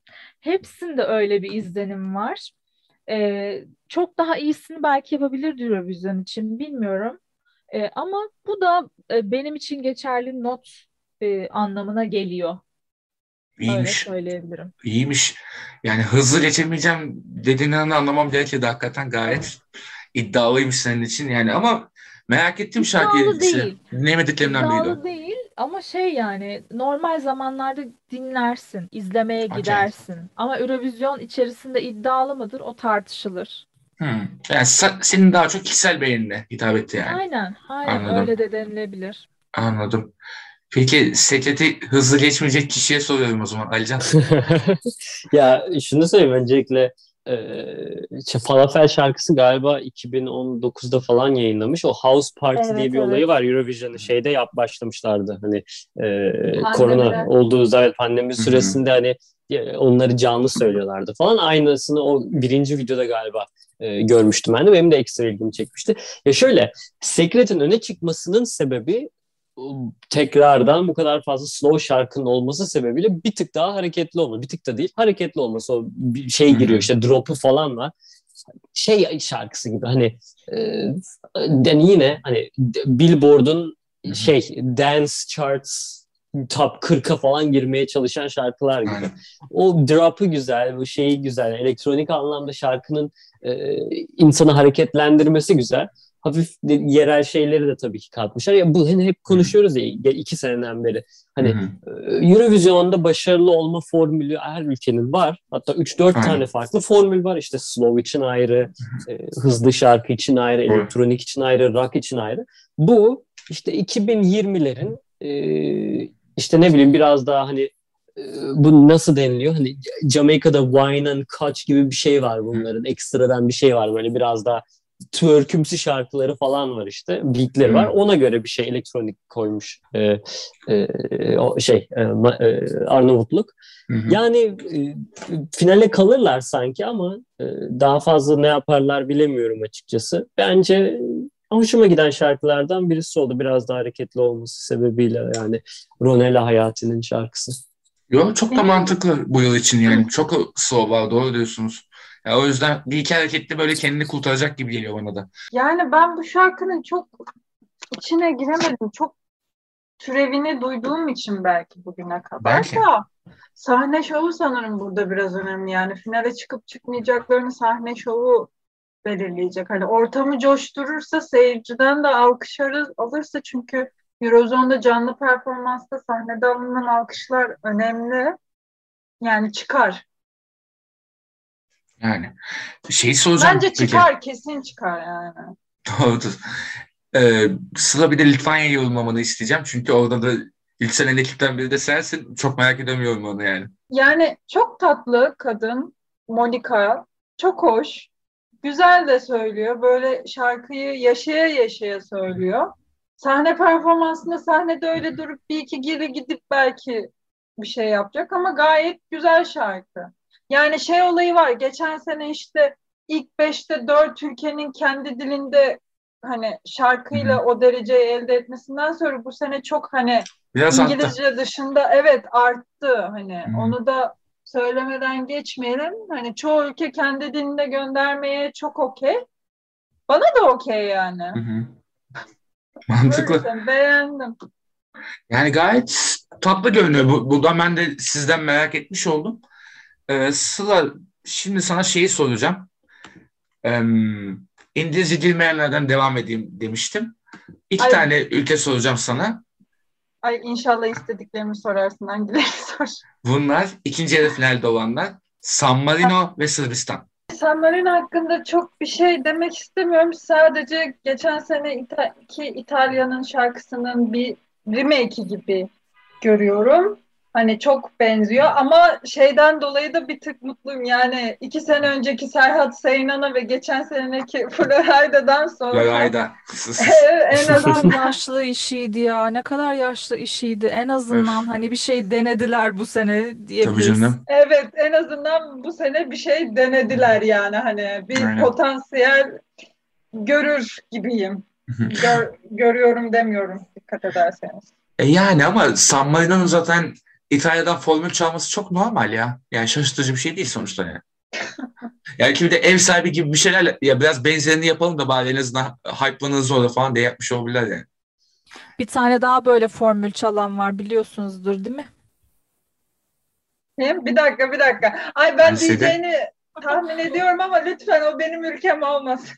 [SPEAKER 3] Hepsinde öyle bir izlenim var. E, çok daha iyisini belki yapabilirdi Eurovision için bilmiyorum. E, ama bu da e, benim için geçerli not e, anlamına geliyor. Öyle
[SPEAKER 1] İyiymiş.
[SPEAKER 3] söyleyebilirim.
[SPEAKER 1] İyiymiş. Yani hızlı geçemeyeceğim dediğini anlamam gerekirdi hakikaten gayet iddialıymış senin için yani ama merak ettim şarkıyı
[SPEAKER 3] İddialı
[SPEAKER 1] işte.
[SPEAKER 3] değil.
[SPEAKER 1] Dinlemediklerimden biriydi.
[SPEAKER 3] İddialı değil ama şey yani normal zamanlarda dinlersin, izlemeye
[SPEAKER 1] Okey.
[SPEAKER 3] gidersin. Ama Eurovision içerisinde iddialı mıdır o tartışılır.
[SPEAKER 1] Hmm. Yani sa- senin daha çok kişisel beğenine hitap etti yani.
[SPEAKER 3] Aynen, aynen
[SPEAKER 1] Anladım.
[SPEAKER 3] öyle de denilebilir.
[SPEAKER 1] Anladım. Peki sekreti hızlı geçmeyecek kişiye soruyorum o zaman Alican.
[SPEAKER 2] ya şunu söyleyeyim öncelikle e, Falafel şarkısı galiba 2019'da falan yayınlamış. O House Party
[SPEAKER 3] Evet,
[SPEAKER 2] diye bir
[SPEAKER 3] evet.
[SPEAKER 2] olayı var. Eurovision'ı şeyde yap başlamışlardı. Hani e, korona olduğu zaman pandemi süresinde hani e, onları canlı söylüyorlardı falan. Aynısını o birinci videoda galiba e, görmüştüm ben de. Benim de ekstra ilgimi çekmişti. Ya şöyle Secret'in öne çıkmasının sebebi tekrardan bu kadar fazla slow şarkının olması sebebiyle bir tık daha hareketli olması. Bir tık da değil, hareketli olması. O şey giriyor işte drop'u falan var. Şey şarkısı gibi hani e, yani yine hani Billboard'un şey dance charts top 40'a falan girmeye çalışan şarkılar gibi.
[SPEAKER 1] Aynen.
[SPEAKER 2] O drop'u güzel, bu şeyi güzel. Elektronik anlamda şarkının e, insanı hareketlendirmesi güzel. Hafif yerel şeyleri de tabii ki katmışlar. Ya bu hani hep konuşuyoruz ya iki seneden beri. Hani e, Eurovision'da başarılı olma formülü her ülkenin var. Hatta 3-4
[SPEAKER 1] Aynen.
[SPEAKER 2] tane farklı formül var. İşte slow için ayrı, e, hızlı şarkı için ayrı, elektronik için ayrı, rock için ayrı. Bu işte 2020'lerin e, işte ne bileyim biraz daha hani e, bu nasıl deniliyor? Hani Jamaika'da wine and catch gibi bir şey var bunların. Ekstradan bir şey var böyle biraz daha twerkümsü şarkıları falan var işte. Beatleri var.
[SPEAKER 1] Hı.
[SPEAKER 2] Ona göre bir şey elektronik koymuş e, e, o şey e, e, Arnavutluk.
[SPEAKER 1] Hı.
[SPEAKER 2] Yani e, finale kalırlar sanki ama e, daha fazla ne yaparlar bilemiyorum açıkçası. Bence hoşuma giden şarkılardan birisi oldu. Biraz daha hareketli olması sebebiyle yani Ronella Hayati'nin şarkısı.
[SPEAKER 1] Yo, çok da mantıklı bu yıl için yani. Çok slow var doğru diyorsunuz. Ya, o yüzden bir iki hareketli böyle kendini kurtaracak gibi geliyor bana da.
[SPEAKER 4] Yani ben bu şarkının çok içine giremedim. Çok türevini duyduğum için belki bugüne kadar
[SPEAKER 1] Belki.
[SPEAKER 4] da sahne şovu sanırım burada biraz önemli. Yani finale çıkıp çıkmayacaklarını sahne şovu belirleyecek. Hani ortamı coşturursa seyirciden de alkış alır- alırsa çünkü Eurozone'da canlı performansta sahnede alınan alkışlar önemli. Yani çıkar.
[SPEAKER 1] Yani şeyi soracağım.
[SPEAKER 4] Bence
[SPEAKER 1] peki.
[SPEAKER 4] çıkar, kesin çıkar yani.
[SPEAKER 1] Doğrudur. Ee, Sıla bir de Litvanya'yı yorumlamanı isteyeceğim. Çünkü orada da ilk senen ekipten biri de sensin. Çok merak ediyorum onu yani.
[SPEAKER 4] Yani çok tatlı kadın Monika. Çok hoş. Güzel de söylüyor. Böyle şarkıyı yaşaya yaşaya söylüyor. Sahne performansında sahnede öyle durup bir iki geri gidip belki bir şey yapacak ama gayet güzel şarkı. Yani şey olayı var. Geçen sene işte ilk beşte dört ülkenin kendi dilinde hani şarkıyla o dereceyi elde etmesinden sonra bu sene çok hani
[SPEAKER 1] Biraz arttı.
[SPEAKER 4] İngilizce dışında evet arttı hani
[SPEAKER 1] Hı.
[SPEAKER 4] onu da söylemeden geçmeyelim. Hani çoğu ülke kendi dilinde göndermeye çok okey. Bana da okey yani.
[SPEAKER 1] Mantıklı.
[SPEAKER 4] Öyle, beğendim.
[SPEAKER 1] Yani gayet tatlı görünüyor. Bu, buradan ben de sizden merak etmiş oldum. Ee, Sıla şimdi sana şeyi soracağım. Ee, İngilizce bilmeyenlerden devam edeyim demiştim. İki
[SPEAKER 4] Ay.
[SPEAKER 1] tane ülke soracağım sana.
[SPEAKER 4] Ay inşallah istediklerimi sorarsın hangilerini sor.
[SPEAKER 1] Bunlar ikinci yarı finalde olanlar. San Marino ve Sırbistan.
[SPEAKER 4] San Marino hakkında çok bir şey demek istemiyorum. Sadece geçen sene İta- ki İtalya'nın şarkısının bir remake'i gibi görüyorum. Hani çok benziyor ama şeyden dolayı da bir tık mutluyum. Yani iki sene önceki Serhat Seyran'a ve geçen seneki Florida'dan sonra
[SPEAKER 1] Yarayda.
[SPEAKER 4] en azından
[SPEAKER 3] yaşlı işiydi ya. Ne kadar yaşlı işiydi. En azından
[SPEAKER 1] Öf.
[SPEAKER 3] hani bir şey denediler bu sene
[SPEAKER 1] Tabii
[SPEAKER 3] diyebiliriz.
[SPEAKER 1] canım.
[SPEAKER 4] Evet, en azından bu sene bir şey denediler yani hani bir
[SPEAKER 1] Aynen.
[SPEAKER 4] potansiyel görür gibiyim. Gör- görüyorum demiyorum dikkat ederseniz.
[SPEAKER 1] E yani ama San Marino'nun zaten İtalya'dan formül çalması çok normal ya. Yani şaşırtıcı bir şey değil sonuçta yani. Yani ki bir de ev sahibi gibi bir şeyler ya biraz benzerini yapalım da bari en azından hype'lanırız orada falan diye yapmış olabilirler yani.
[SPEAKER 3] Bir tane daha böyle formül çalan var biliyorsunuzdur değil mi?
[SPEAKER 4] Bir dakika, bir dakika. Ay ben
[SPEAKER 1] de?
[SPEAKER 4] diyeceğini tahmin ediyorum ama lütfen o benim ülkem olmasın.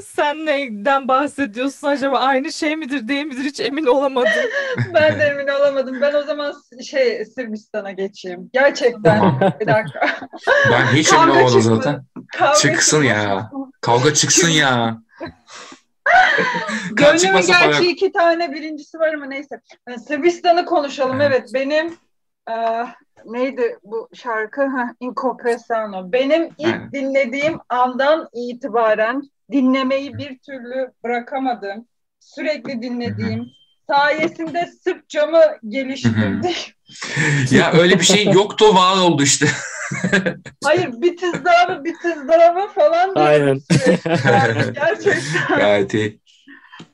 [SPEAKER 3] Sen neyden bahsediyorsun acaba? Aynı şey midir değil midir hiç emin olamadım.
[SPEAKER 4] Ben de emin olamadım. Ben o zaman şey Sırbistan'a geçeyim. Gerçekten. Bir dakika.
[SPEAKER 1] Ben hiç emin olmadım
[SPEAKER 4] çıkmadı.
[SPEAKER 1] zaten.
[SPEAKER 4] Kavga
[SPEAKER 1] Çıksın ya. Kavga çıksın ya.
[SPEAKER 4] Gönlümün
[SPEAKER 1] para
[SPEAKER 4] gerçi iki tane birincisi var ama neyse. Yani Sırbistan'ı konuşalım. Evet benim Ee, neydi bu şarkı? Ha, Incopressano. Benim ilk
[SPEAKER 1] Aynen.
[SPEAKER 4] dinlediğim andan itibaren dinlemeyi bir türlü bırakamadım. Sürekli dinlediğim. Sayesinde Sırpçamı geliştirdim.
[SPEAKER 1] Ya öyle bir şey yoktu var oldu işte.
[SPEAKER 4] Hayır mı bitiz daha mı falan diye.
[SPEAKER 2] Aynen.
[SPEAKER 4] Yani gerçekten.
[SPEAKER 1] Gayet iyi.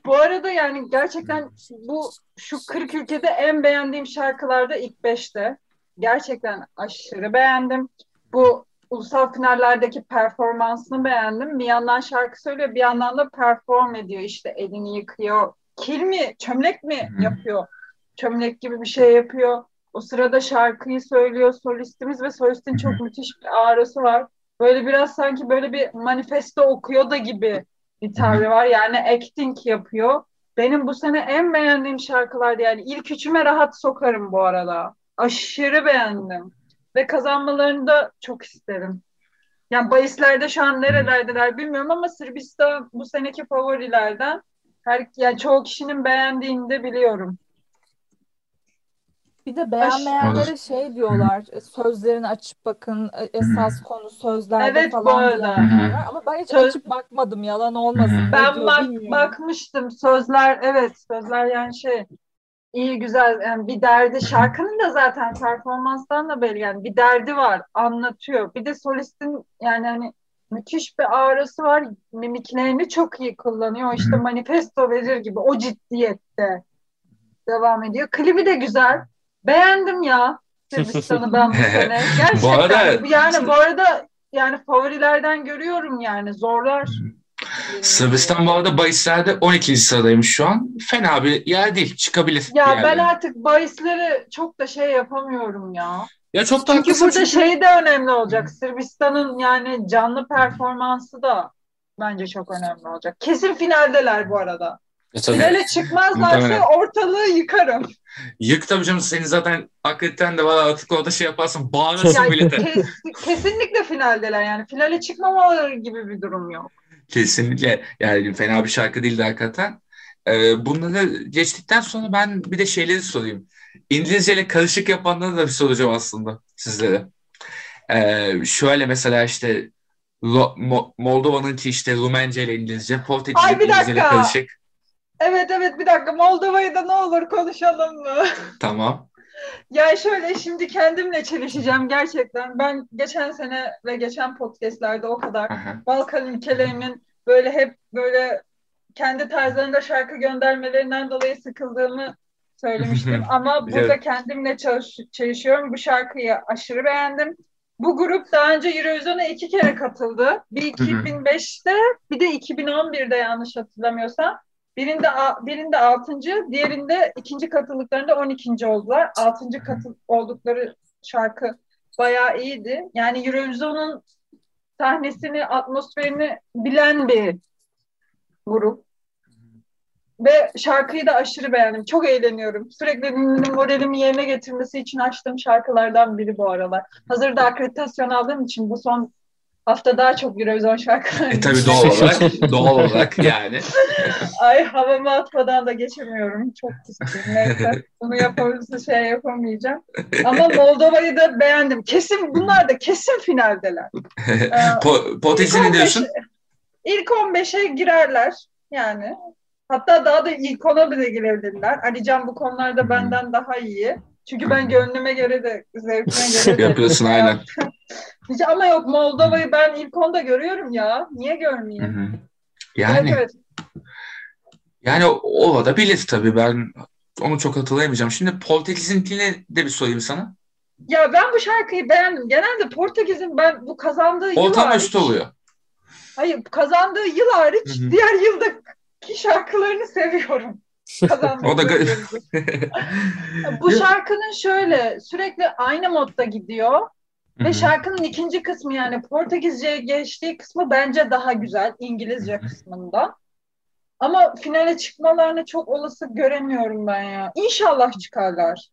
[SPEAKER 4] Bu arada yani gerçekten bu şu 40 ülkede en beğendiğim şarkılarda ilk 5'te. Gerçekten aşırı beğendim. Bu ulusal finallerdeki performansını beğendim. Bir yandan şarkı söylüyor, bir yandan da perform ediyor. İşte elini yıkıyor. Kil mi, çömlek mi yapıyor? Çömlek gibi bir şey yapıyor. O sırada şarkıyı söylüyor solistimiz ve solistin çok müthiş bir ağrısı var. Böyle biraz sanki böyle bir manifesto okuyor da gibi bir tavrı var. Yani acting yapıyor. Benim bu sene en beğendiğim şarkılardı yani. ilk üçüme rahat sokarım bu arada. Aşırı beğendim. Ve kazanmalarını da çok isterim. Yani bahislerde şu an nerelerdeler bilmiyorum ama Sırbistan bu seneki favorilerden. Her, yani çoğu kişinin beğendiğini de biliyorum.
[SPEAKER 3] Bir de beğenmeyenlere şey diyorlar, sözlerini açıp bakın, e, esas konu sözlerde
[SPEAKER 4] Evet,
[SPEAKER 3] falan var. Ama ben hiç
[SPEAKER 4] Söz-
[SPEAKER 3] açıp bakmadım, yalan olmasın.
[SPEAKER 4] Ben
[SPEAKER 3] diyor
[SPEAKER 4] bak,
[SPEAKER 3] bilmiyorum.
[SPEAKER 4] bakmıştım sözler evet sözler yani şey iyi güzel. Yani bir derdi şarkının da zaten performanstan da belli. Yani bir derdi var anlatıyor. Bir de solistin yani hani müthiş bir ağrısı var. Mimiklerini çok iyi kullanıyor. İşte manifesto verir gibi o ciddiyette devam ediyor. Klibi de güzel. Beğendim ya. Sırbistan'ı ben bu sene. Gerçekten
[SPEAKER 1] Bu arada-
[SPEAKER 4] yani bu arada yani favorilerden görüyorum yani. Zorlar.
[SPEAKER 1] Sırbistan bu arada bahislerde 12. sıradaymış şu an. Fena bir yer değil. Çıkabilir.
[SPEAKER 4] Ya ben artık bahisleri çok da şey yapamıyorum ya.
[SPEAKER 1] Ya çok da
[SPEAKER 4] Çünkü burada
[SPEAKER 1] çünkü-
[SPEAKER 4] şey de önemli olacak. Sırbistan'ın yani canlı performansı da bence çok önemli olacak. Kesin finaldeler bu arada.
[SPEAKER 1] E, tabii.
[SPEAKER 4] Finale çıkmazlarsa ortalığı yıkarım.
[SPEAKER 1] Yık tabii canım. Senin zaten akrediten de var artık orada şey yaparsın. Bağırırsın
[SPEAKER 4] Yani
[SPEAKER 1] millete.
[SPEAKER 4] kes- kesinlikle finaldeler yani. Finale çıkmamaları gibi bir durum yok.
[SPEAKER 1] Kesinlikle. Yani fena bir şarkı değildi hakikaten. Ee, bunları geçtikten sonra ben bir de şeyleri sorayım. İngilizceyle karışık yapanları da bir soracağım aslında sizlere. Ee, şöyle mesela işte Mo- Moldova'nınki işte Rumence ile İngilizce, Portekiz
[SPEAKER 4] Ay, bir
[SPEAKER 1] İngilizce ile karışık.
[SPEAKER 4] Evet evet bir dakika Moldova'yı da ne olur konuşalım mı?
[SPEAKER 1] Tamam.
[SPEAKER 4] Yani şöyle şimdi kendimle çelişeceğim gerçekten. Ben geçen sene ve geçen podcastlerde o kadar
[SPEAKER 1] Aha.
[SPEAKER 4] Balkan ülkelerinin böyle hep böyle kendi tarzlarında şarkı göndermelerinden dolayı sıkıldığımı söylemiştim. Ama burada
[SPEAKER 1] Biliyorum.
[SPEAKER 4] kendimle çalış çalışıyorum. Bu şarkıyı aşırı beğendim. Bu grup daha önce Eurovision'a iki kere katıldı. Bir 2005'te bir de 2011'de yanlış hatırlamıyorsam. Birinde birinde 6. diğerinde ikinci katıldıklarında 12. oldular. 6. katıl oldukları şarkı bayağı iyiydi. Yani Eurovision'un sahnesini, atmosferini bilen bir grup. Ve şarkıyı da aşırı beğendim. Çok eğleniyorum. Sürekli moralimi yerine getirmesi için açtığım şarkılardan biri bu aralar. Hazırda akreditasyon aldığım için bu son hafta daha çok Eurovision şarkıları
[SPEAKER 1] E tabii doğal olarak, doğal olarak yani.
[SPEAKER 4] Ay havamı atmadan da geçemiyorum. Çok. Neyse. Bunu yapabilirse şey yapamayacağım. Ama Moldova'yı da beğendim. Kesin bunlar da kesin finaldeler. Ee,
[SPEAKER 1] Po-
[SPEAKER 4] İlk
[SPEAKER 1] diyorsun?
[SPEAKER 4] 15'e İlk 15'e girerler yani. Hatta daha da ilk 10'a bile girebilirler. Alican bu konularda benden daha iyi. Çünkü ben gönlüme göre de zevkime göre de
[SPEAKER 1] Yapıyorsun aynen.
[SPEAKER 4] Ama yok Moldova'yı ben ilk 10'da görüyorum ya. Niye
[SPEAKER 1] Hı
[SPEAKER 4] görmeyeyim?
[SPEAKER 1] hı. Yani
[SPEAKER 4] Evet evet.
[SPEAKER 1] yani o da bilir tabii ben onu çok hatırlayamayacağım. Şimdi Portekiz'inkine de bir sorayım sana.
[SPEAKER 4] Ya ben bu şarkıyı beğendim. Genelde Portekiz'in ben bu kazandığı yıl
[SPEAKER 1] Ortam
[SPEAKER 4] hariç,
[SPEAKER 1] üstü oluyor.
[SPEAKER 4] hayır kazandığı yıl hariç
[SPEAKER 1] Hı hı.
[SPEAKER 4] diğer yıldaki şarkılarını seviyorum.
[SPEAKER 1] O da garip.
[SPEAKER 4] Bu şarkının şöyle sürekli aynı modda gidiyor
[SPEAKER 1] Hı
[SPEAKER 4] ve şarkının ikinci kısmı yani Portekizce'ye geçtiği kısmı bence daha güzel İngilizce kısmında. Ama finale çıkmalarını çok olası göremiyorum ben ya. İnşallah çıkarlar.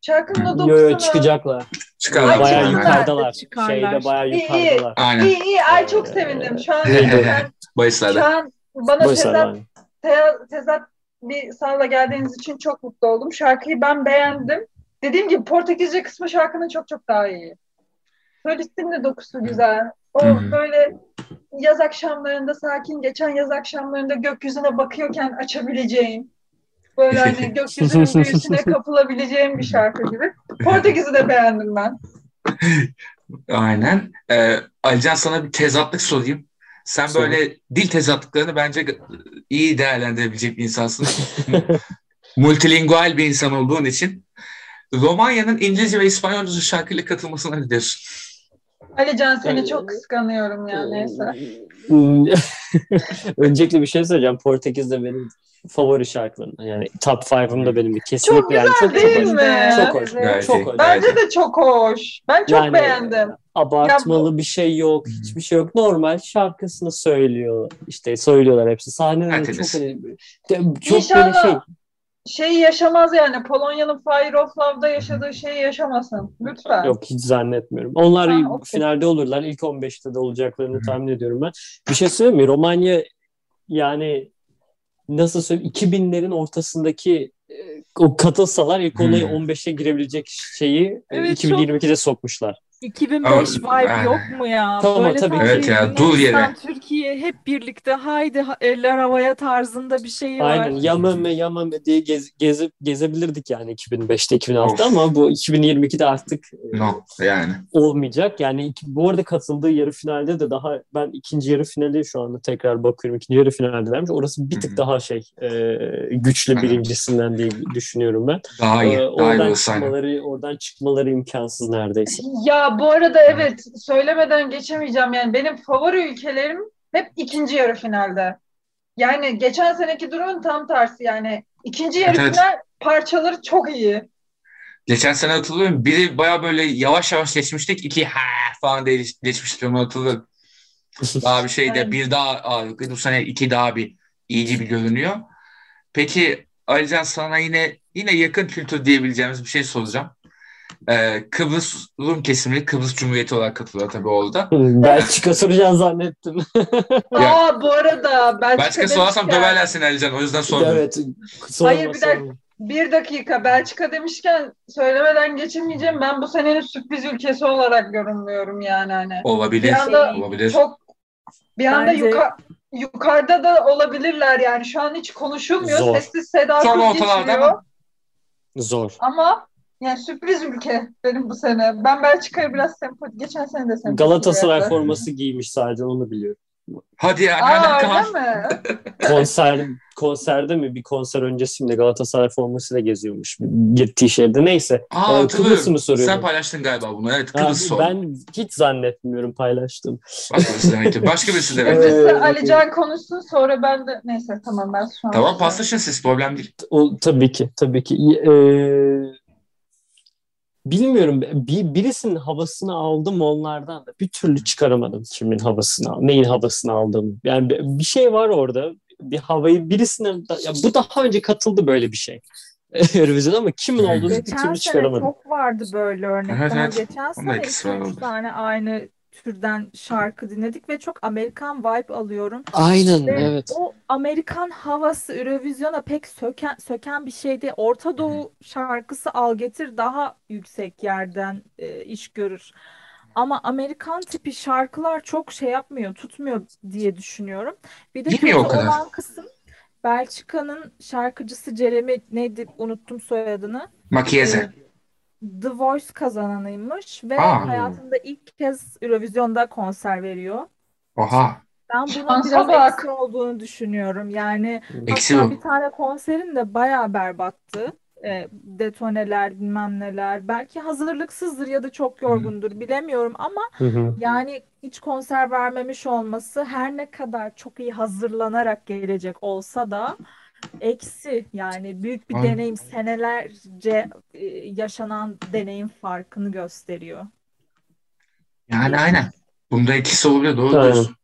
[SPEAKER 4] Şarkının o
[SPEAKER 2] Yo yo
[SPEAKER 4] dokusunu
[SPEAKER 2] çıkacaklar.
[SPEAKER 1] Çıkarlar.
[SPEAKER 4] Ay,
[SPEAKER 2] Bayağı yukarıdalar.
[SPEAKER 3] Çıkarlar.
[SPEAKER 2] Şeyde bayağı
[SPEAKER 4] İyi, iyi.
[SPEAKER 2] yukarıdalar.
[SPEAKER 1] Aynen.
[SPEAKER 4] İyi iyi ay çok sevindim. Şu an ben, şu an bana tezat, tezat bir sahla geldiğiniz için çok mutlu oldum. Şarkıyı ben beğendim. dediğim gibi Portekizce kısmı şarkının çok çok daha iyi. Solistin de dokusu güzel. O
[SPEAKER 1] Hı.
[SPEAKER 4] böyle yaz akşamlarında sakin geçen yaz akşamlarında gökyüzüne bakıyorken açabileceğim böyle hani gökyüzünün büyüsüne kapılabileceğim bir şarkı gibi. Portekiz'i de beğendim ben.
[SPEAKER 1] Aynen. Ee, Alican sana bir tezatlık sorayım. Sen
[SPEAKER 2] Sor.
[SPEAKER 1] böyle dil tezatlıklarını bence iyi değerlendirebilecek bir insansın. Multilingual bir insan olduğun için. Romanya'nın İngilizce ve İspanyolca şarkıyla katılmasına ne diyorsun?
[SPEAKER 4] Alican seni
[SPEAKER 2] Ee,
[SPEAKER 4] çok kıskanıyorum ya neyse.
[SPEAKER 2] Öncelikle bir şey söyleyeceğim. Portekiz'de benim favori şarkılarım. Yani top 5'ım benim. Kesinlikle
[SPEAKER 4] Çok
[SPEAKER 2] yani çok
[SPEAKER 4] değil
[SPEAKER 2] çok hoş.
[SPEAKER 4] mi?
[SPEAKER 2] Çok hoş.
[SPEAKER 1] Gayet
[SPEAKER 2] Çok hoş.
[SPEAKER 4] Bence de çok hoş. Ben çok
[SPEAKER 2] Yani-
[SPEAKER 4] beğendim.
[SPEAKER 2] Abartmalı bir şey yok. Hiçbir şey yok. Normal şarkısını söylüyor. İşte söylüyorlar hepsi. Sahnede de çok de- çok
[SPEAKER 4] İnşallah
[SPEAKER 2] böyle şey.
[SPEAKER 4] Şeyi yaşamaz yani. Polonya'nın Fire of Love'da yaşadığı şeyi yaşamasın. Lütfen.
[SPEAKER 2] Yok hiç zannetmiyorum. Onlar
[SPEAKER 4] Ha, okey.
[SPEAKER 2] finalde olurlar. İlk 15'te de olacaklarını tahmin ediyorum ben. Bir şey söyleyeyim mi? Romanya yani nasıl söyleyeyim 2000'lerin ortasındaki e, o katılsalar ilk onayı
[SPEAKER 1] Hmm.
[SPEAKER 2] 15'e girebilecek şeyi e,
[SPEAKER 3] Evet,
[SPEAKER 2] 2022'de sokmuşlar.
[SPEAKER 3] 2005
[SPEAKER 1] Ama-
[SPEAKER 3] vibe
[SPEAKER 1] Aynen.
[SPEAKER 3] yok mu ya?
[SPEAKER 2] Tamam,
[SPEAKER 3] Böyle
[SPEAKER 2] tabii.
[SPEAKER 1] Evet ya, dur yere.
[SPEAKER 3] Türkiye hep birlikte haydi ha- eller havaya tarzında bir şey var.
[SPEAKER 2] Aynen yamame yamame diye gez, gezip gezebilirdik yani 2005'te 2006'da
[SPEAKER 1] Of.
[SPEAKER 2] ama bu 2022'de artık e,
[SPEAKER 1] No yani.
[SPEAKER 2] olmayacak. Yani bu arada katıldığı yarı finalde de daha ben ikinci yarı finali şu anda tekrar bakıyorum. İkinci yarı finaldelermiş. Orası bir tık
[SPEAKER 1] hı.
[SPEAKER 2] daha şey e, güçlü
[SPEAKER 1] Aynen.
[SPEAKER 2] birincisinden diye düşünüyorum ben.
[SPEAKER 1] Daha iyi.
[SPEAKER 2] E,
[SPEAKER 1] Daha iyi
[SPEAKER 2] oradan
[SPEAKER 1] aynen.
[SPEAKER 2] çıkmaları oradan çıkmaları imkansız neredeyse.
[SPEAKER 4] Ya bu arada evet söylemeden geçemeyeceğim yani benim favori ülkelerim hep ikinci yarı finalde. Yani geçen seneki durumun tam tersi yani ikinci yarı
[SPEAKER 1] Evet, evet.
[SPEAKER 4] final parçaları çok iyi.
[SPEAKER 1] Geçen sene hatırlıyorum. Biri baya böyle yavaş yavaş geçmiştik. iki ha falan diye geçmiştik. Onu hatırlıyorum. Daha bir şeyde
[SPEAKER 4] Aynen.
[SPEAKER 1] bir daha ağırlıklı. Bu sene iki daha bir iyi gibi görünüyor. Peki Alican sana yine yine yakın kültür diyebileceğimiz bir şey soracağım. Ee, Kıbrıs Rum kesimi Kıbrıs Cumhuriyeti olarak katılıyor tabii orada.
[SPEAKER 2] Belçika soracağını zannettim.
[SPEAKER 1] Ya-
[SPEAKER 4] Aa bu arada Belçika
[SPEAKER 1] Başka sorarsam
[SPEAKER 4] demişken-
[SPEAKER 1] döverler seni Alican. O yüzden sormuyorum.
[SPEAKER 2] evet.
[SPEAKER 4] Hayır,
[SPEAKER 2] sorma,
[SPEAKER 4] bir dakika.
[SPEAKER 2] sorma.
[SPEAKER 4] Bir dakika Belçika demişken söylemeden geçemeyeceğim. Ben bu senenin sürpriz ülkesi olarak yorumluyorum yani hani.
[SPEAKER 1] Olabilir.
[SPEAKER 4] Bir anda
[SPEAKER 1] Olabilir.
[SPEAKER 4] Çok bir anda
[SPEAKER 3] Bence-
[SPEAKER 4] yuka- yukarıda da olabilirler yani. Şu an hiç konuşulmuyor.
[SPEAKER 2] Zor.
[SPEAKER 4] Sessiz sedasız
[SPEAKER 1] ortalarda
[SPEAKER 4] geçiyor.
[SPEAKER 2] Zor.
[SPEAKER 4] Ama yani sürpriz ülke benim bu sene. Ben Belçika'ya biraz sempati, geçen sene de sempati
[SPEAKER 2] Galatasaray forması giymiş sadece onu biliyorum.
[SPEAKER 1] Hadi ya.
[SPEAKER 4] Aa öyle mi?
[SPEAKER 2] konser konserde mi bir konser öncesinde Galatasaray formasıyla geziyormuş gittiği şehirde. Neyse.
[SPEAKER 1] Aa,
[SPEAKER 2] Ee. Kıbrıs'ı mı soruyorum?
[SPEAKER 1] Sen paylaştın galiba bunu. Evet Kıbrıs sor.
[SPEAKER 2] ben hiç zannetmiyorum paylaştım.
[SPEAKER 1] Başka birisi demek ki. Başka birisi demek ki.
[SPEAKER 2] Evet.
[SPEAKER 4] Öncesi
[SPEAKER 2] Ee,
[SPEAKER 4] Alican konuşsun sonra ben de neyse tamam ben şu an.
[SPEAKER 1] Tamam paslaşın siz. Problem değil.
[SPEAKER 2] O tabii ki tabii ki. Ee, bilmiyorum bir, birisinin havasını aldım onlardan da bir türlü çıkaramadım kimin havasını neyin havasını aldığımı. Yani bir- bir şey var orada. Bir havayı birisinin da- ya bu daha önce katıldı böyle bir şey. Eurovision ama kimin olduğunu bir
[SPEAKER 3] Geçen
[SPEAKER 2] türlü
[SPEAKER 3] sene
[SPEAKER 2] çıkaramadım.
[SPEAKER 3] çok vardı böyle örnek.
[SPEAKER 1] Evet, evet.
[SPEAKER 3] geçen sene
[SPEAKER 1] etkisi var
[SPEAKER 3] 2-3
[SPEAKER 1] orada.
[SPEAKER 3] tane aynı türden şarkı dinledik ve çok Amerikan vibe alıyorum.
[SPEAKER 2] Aynen
[SPEAKER 3] Ve
[SPEAKER 2] evet.
[SPEAKER 3] o Amerikan havası Eurovision'a pek söken, söken bir şeydi. Orta Doğu şarkısı Al Getir daha yüksek yerden e, iş görür. Ama Amerikan tipi şarkılar çok şey yapmıyor, tutmuyor diye düşünüyorum. Bir de kötü olan kısım Belçika'nın şarkıcısı Jeremy neydi unuttum soyadını.
[SPEAKER 1] Makyeze.
[SPEAKER 3] Ee, The Voice kazananıymış ve
[SPEAKER 1] Aa.
[SPEAKER 3] hayatında ilk kez Eurovision'da konser veriyor.
[SPEAKER 1] Oha.
[SPEAKER 3] Ben bunun
[SPEAKER 4] Şansa
[SPEAKER 3] biraz
[SPEAKER 4] bak.
[SPEAKER 3] eksi olduğunu düşünüyorum. Yani
[SPEAKER 1] Eksi
[SPEAKER 3] hatta bir tane konserin de bayağı berbattı. E, detoneler bilmem neler. Belki hazırlıksızdır ya da çok yorgundur bilemiyorum ama
[SPEAKER 2] Hı hı.
[SPEAKER 3] yani hiç konser vermemiş olması her ne kadar çok iyi hazırlanarak gelecek olsa da eksi yani büyük bir
[SPEAKER 1] Aynen.
[SPEAKER 3] deneyim senelerce e, yaşanan deneyim farkını gösteriyor.
[SPEAKER 1] Yani aynen. Bunda etkisi olabilir. Doğru
[SPEAKER 2] Aynen.
[SPEAKER 1] diyorsun.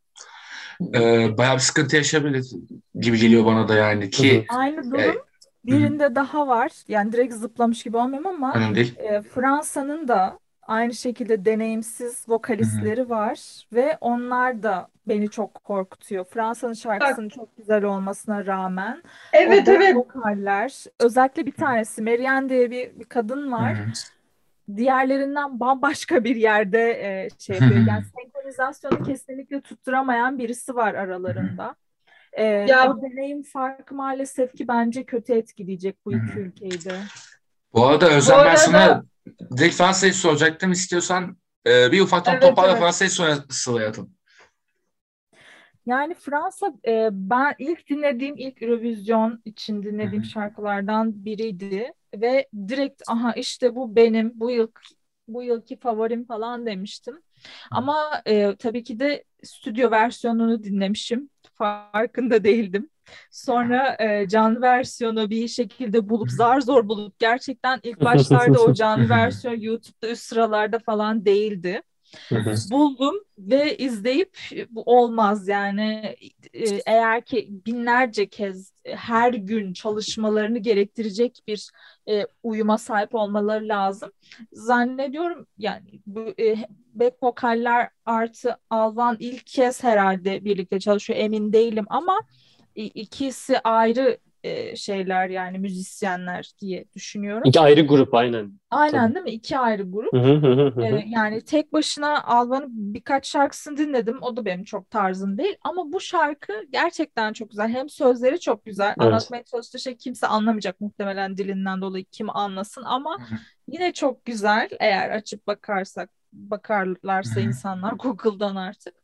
[SPEAKER 1] Ee, bayağı bir sıkıntı yaşayabilir gibi geliyor bana da yani ki
[SPEAKER 3] Aynı durum
[SPEAKER 1] e,
[SPEAKER 3] birinde daha var. Yani direkt zıplamış gibi olmuyorum ama e, Fransa'nın da Aynı şekilde deneyimsiz vokalistleri var ve onlar da beni çok korkutuyor. Fransa'nın şarkısının çok güzel olmasına rağmen o
[SPEAKER 4] Evet
[SPEAKER 3] back
[SPEAKER 4] evet.
[SPEAKER 3] vokaller özellikle bir tanesi Marianne diye bir, bir kadın var.
[SPEAKER 1] Hı.
[SPEAKER 3] Diğerlerinden bambaşka bir yerde e, şey yapıyor. Yani senkronizasyonu kesinlikle tutturamayan birisi var aralarında. E,
[SPEAKER 4] Ya
[SPEAKER 3] o deneyim farkı maalesef ki bence kötü etkileyecek bu iki ülkeyi de.
[SPEAKER 1] Bu arada Özlem
[SPEAKER 4] bu
[SPEAKER 1] ben sana
[SPEAKER 4] arada
[SPEAKER 1] direkt Fransa'yı soracaktım. İstiyorsan e, bir ufaktan
[SPEAKER 4] evet
[SPEAKER 1] toparla
[SPEAKER 4] evet.
[SPEAKER 1] Fransa'yı sonra sıralayalım.
[SPEAKER 3] Yani Fransa e, ben ilk dinlediğim ilk Eurovision için dinlediğim
[SPEAKER 1] hı.
[SPEAKER 3] şarkılardan biriydi ve direkt aha işte bu benim bu yıl bu yılki favorim falan demiştim. Ama e, tabii ki de stüdyo versiyonunu dinlemişim. Farkında değildim. Sonra e, canlı versiyonu bir şekilde bulup zar zor bulup gerçekten ilk başlarda o canlı versiyon YouTube'da üst sıralarda falan değildi. Buldum ve izleyip bu olmaz yani e, eğer ki binlerce kez e, her gün çalışmalarını gerektirecek bir e, uyuma sahip olmaları lazım. Zannediyorum yani bu e, back vokaller artı Alvan ilk kez herhalde birlikte çalışıyor emin değilim ama ikisi ayrı e, şeyler yani müzisyenler diye düşünüyorum.
[SPEAKER 2] İki ayrı grup aynen.
[SPEAKER 3] Aynen
[SPEAKER 2] Tabii.
[SPEAKER 3] değil mi? İki ayrı grup. Ee, yani tek başına Alvan'ın birkaç şarkısını dinledim. O da benim çok tarzım değil. Ama bu şarkı gerçekten çok güzel. Hem sözleri çok güzel.
[SPEAKER 2] Evet.
[SPEAKER 3] Anlatmaya çalıştığı şey kimse anlamayacak muhtemelen dilinden dolayı kim anlasın. Ama yine çok güzel. Eğer açıp bakarsak, bakarlarsa insanlar Google'dan artık.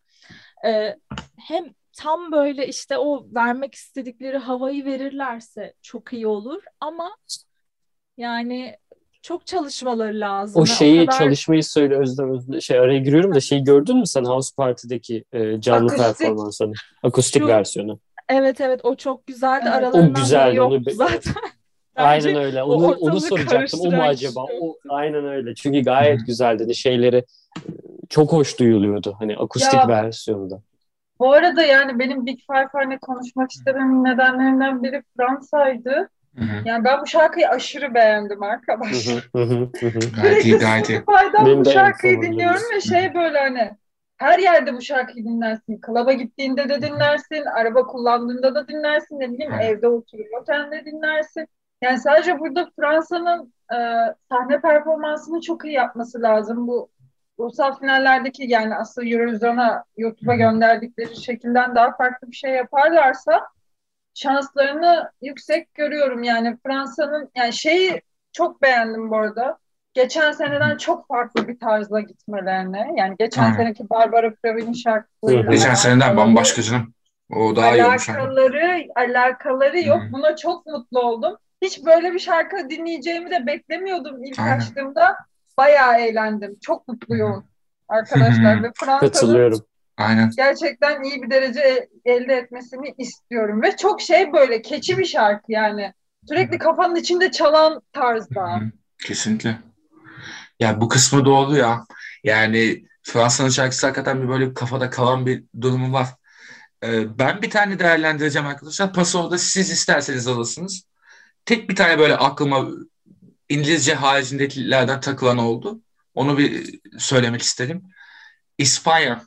[SPEAKER 3] Ee, hem tam böyle işte o vermek istedikleri havayı verirlerse çok iyi olur. Ama yani çok çalışmaları lazım.
[SPEAKER 2] O şeyi
[SPEAKER 3] kadar
[SPEAKER 2] çalışmayı söyle Özlem, Özlem- şey araya giriyorum da şeyi gördün mü sen House Party'deki e, canlı
[SPEAKER 4] Akustik.
[SPEAKER 2] performansını? Akustik
[SPEAKER 3] Şu-
[SPEAKER 2] versiyonu.
[SPEAKER 3] Evet evet o çok güzeldi.
[SPEAKER 4] Evet.
[SPEAKER 3] Aralarından
[SPEAKER 2] O güzeldi,
[SPEAKER 3] biri
[SPEAKER 2] onu be-
[SPEAKER 3] zaten.
[SPEAKER 2] Aynen öyle.
[SPEAKER 3] o
[SPEAKER 2] Onu onu soracaktım. O mu acaba? O aynen öyle. Çünkü gayet güzeldi. Hani şeyleri e, çok hoş duyuluyordu hani akustik
[SPEAKER 4] Ya
[SPEAKER 2] versiyonda.
[SPEAKER 4] Bu arada yani benim Big Five hani konuşmak istememin nedenlerinden biri Fransa'ydı.
[SPEAKER 1] Hı hı.
[SPEAKER 4] Yani ben bu şarkıyı aşırı beğendim arkadaşlar.
[SPEAKER 2] hı, hı hı, hı hı.
[SPEAKER 1] Gayet iyi gayet iyi.
[SPEAKER 4] Bu şarkıyı dinliyorum ve şey böyle hani her yerde bu şarkıyı dinlersin. Klaba gittiğinde de dinlersin, araba kullandığında da dinlersin, ne bileyim
[SPEAKER 1] Aynen.
[SPEAKER 4] evde otururken de dinlersin. Yani sadece burada Fransa'nın e, sahne performansını çok iyi yapması lazım. Bu ulusal finallerdeki yani asıl Eurovision'a YouTube'a gönderdikleri şekilden daha farklı bir şey yaparlarsa şanslarını yüksek görüyorum. Yani Fransa'nın yani şeyi çok beğendim bu arada. Geçen seneden çok farklı bir tarzla gitmelerine. Yani geçen
[SPEAKER 1] Aynen.
[SPEAKER 4] seneki Barbara Pravi'nin şarkılarıyla
[SPEAKER 1] Geçen seneden bambaşka canım. O daha iyi
[SPEAKER 4] alakaları alakaları yok.
[SPEAKER 1] Hı.
[SPEAKER 4] Buna çok mutlu oldum. Hiç böyle bir şarkı dinleyeceğimi de beklemiyordum ilk
[SPEAKER 1] Aynen.
[SPEAKER 4] açtığımda. Bayağı eğlendim. Çok mutluyum arkadaşlar ve Fransa'nın
[SPEAKER 2] Katılıyorum.
[SPEAKER 1] Aynen.
[SPEAKER 4] gerçekten iyi bir derece elde etmesini istiyorum ve çok şey böyle keçi bir şarkı yani. Sürekli kafanın içinde çalan tarzda.
[SPEAKER 1] Kesinlikle. Ya bu kısmı doğru ya. Yani Fransa'nın şarkısı hakikaten bir böyle kafada kalan bir durumu var. Ee, ben bir tane değerlendireceğim arkadaşlar. Pası orada siz isterseniz alırsınız. Tek bir tane böyle aklıma İngilizce haricindekilerden takılan oldu. Onu bir söylemek istedim. Inspire.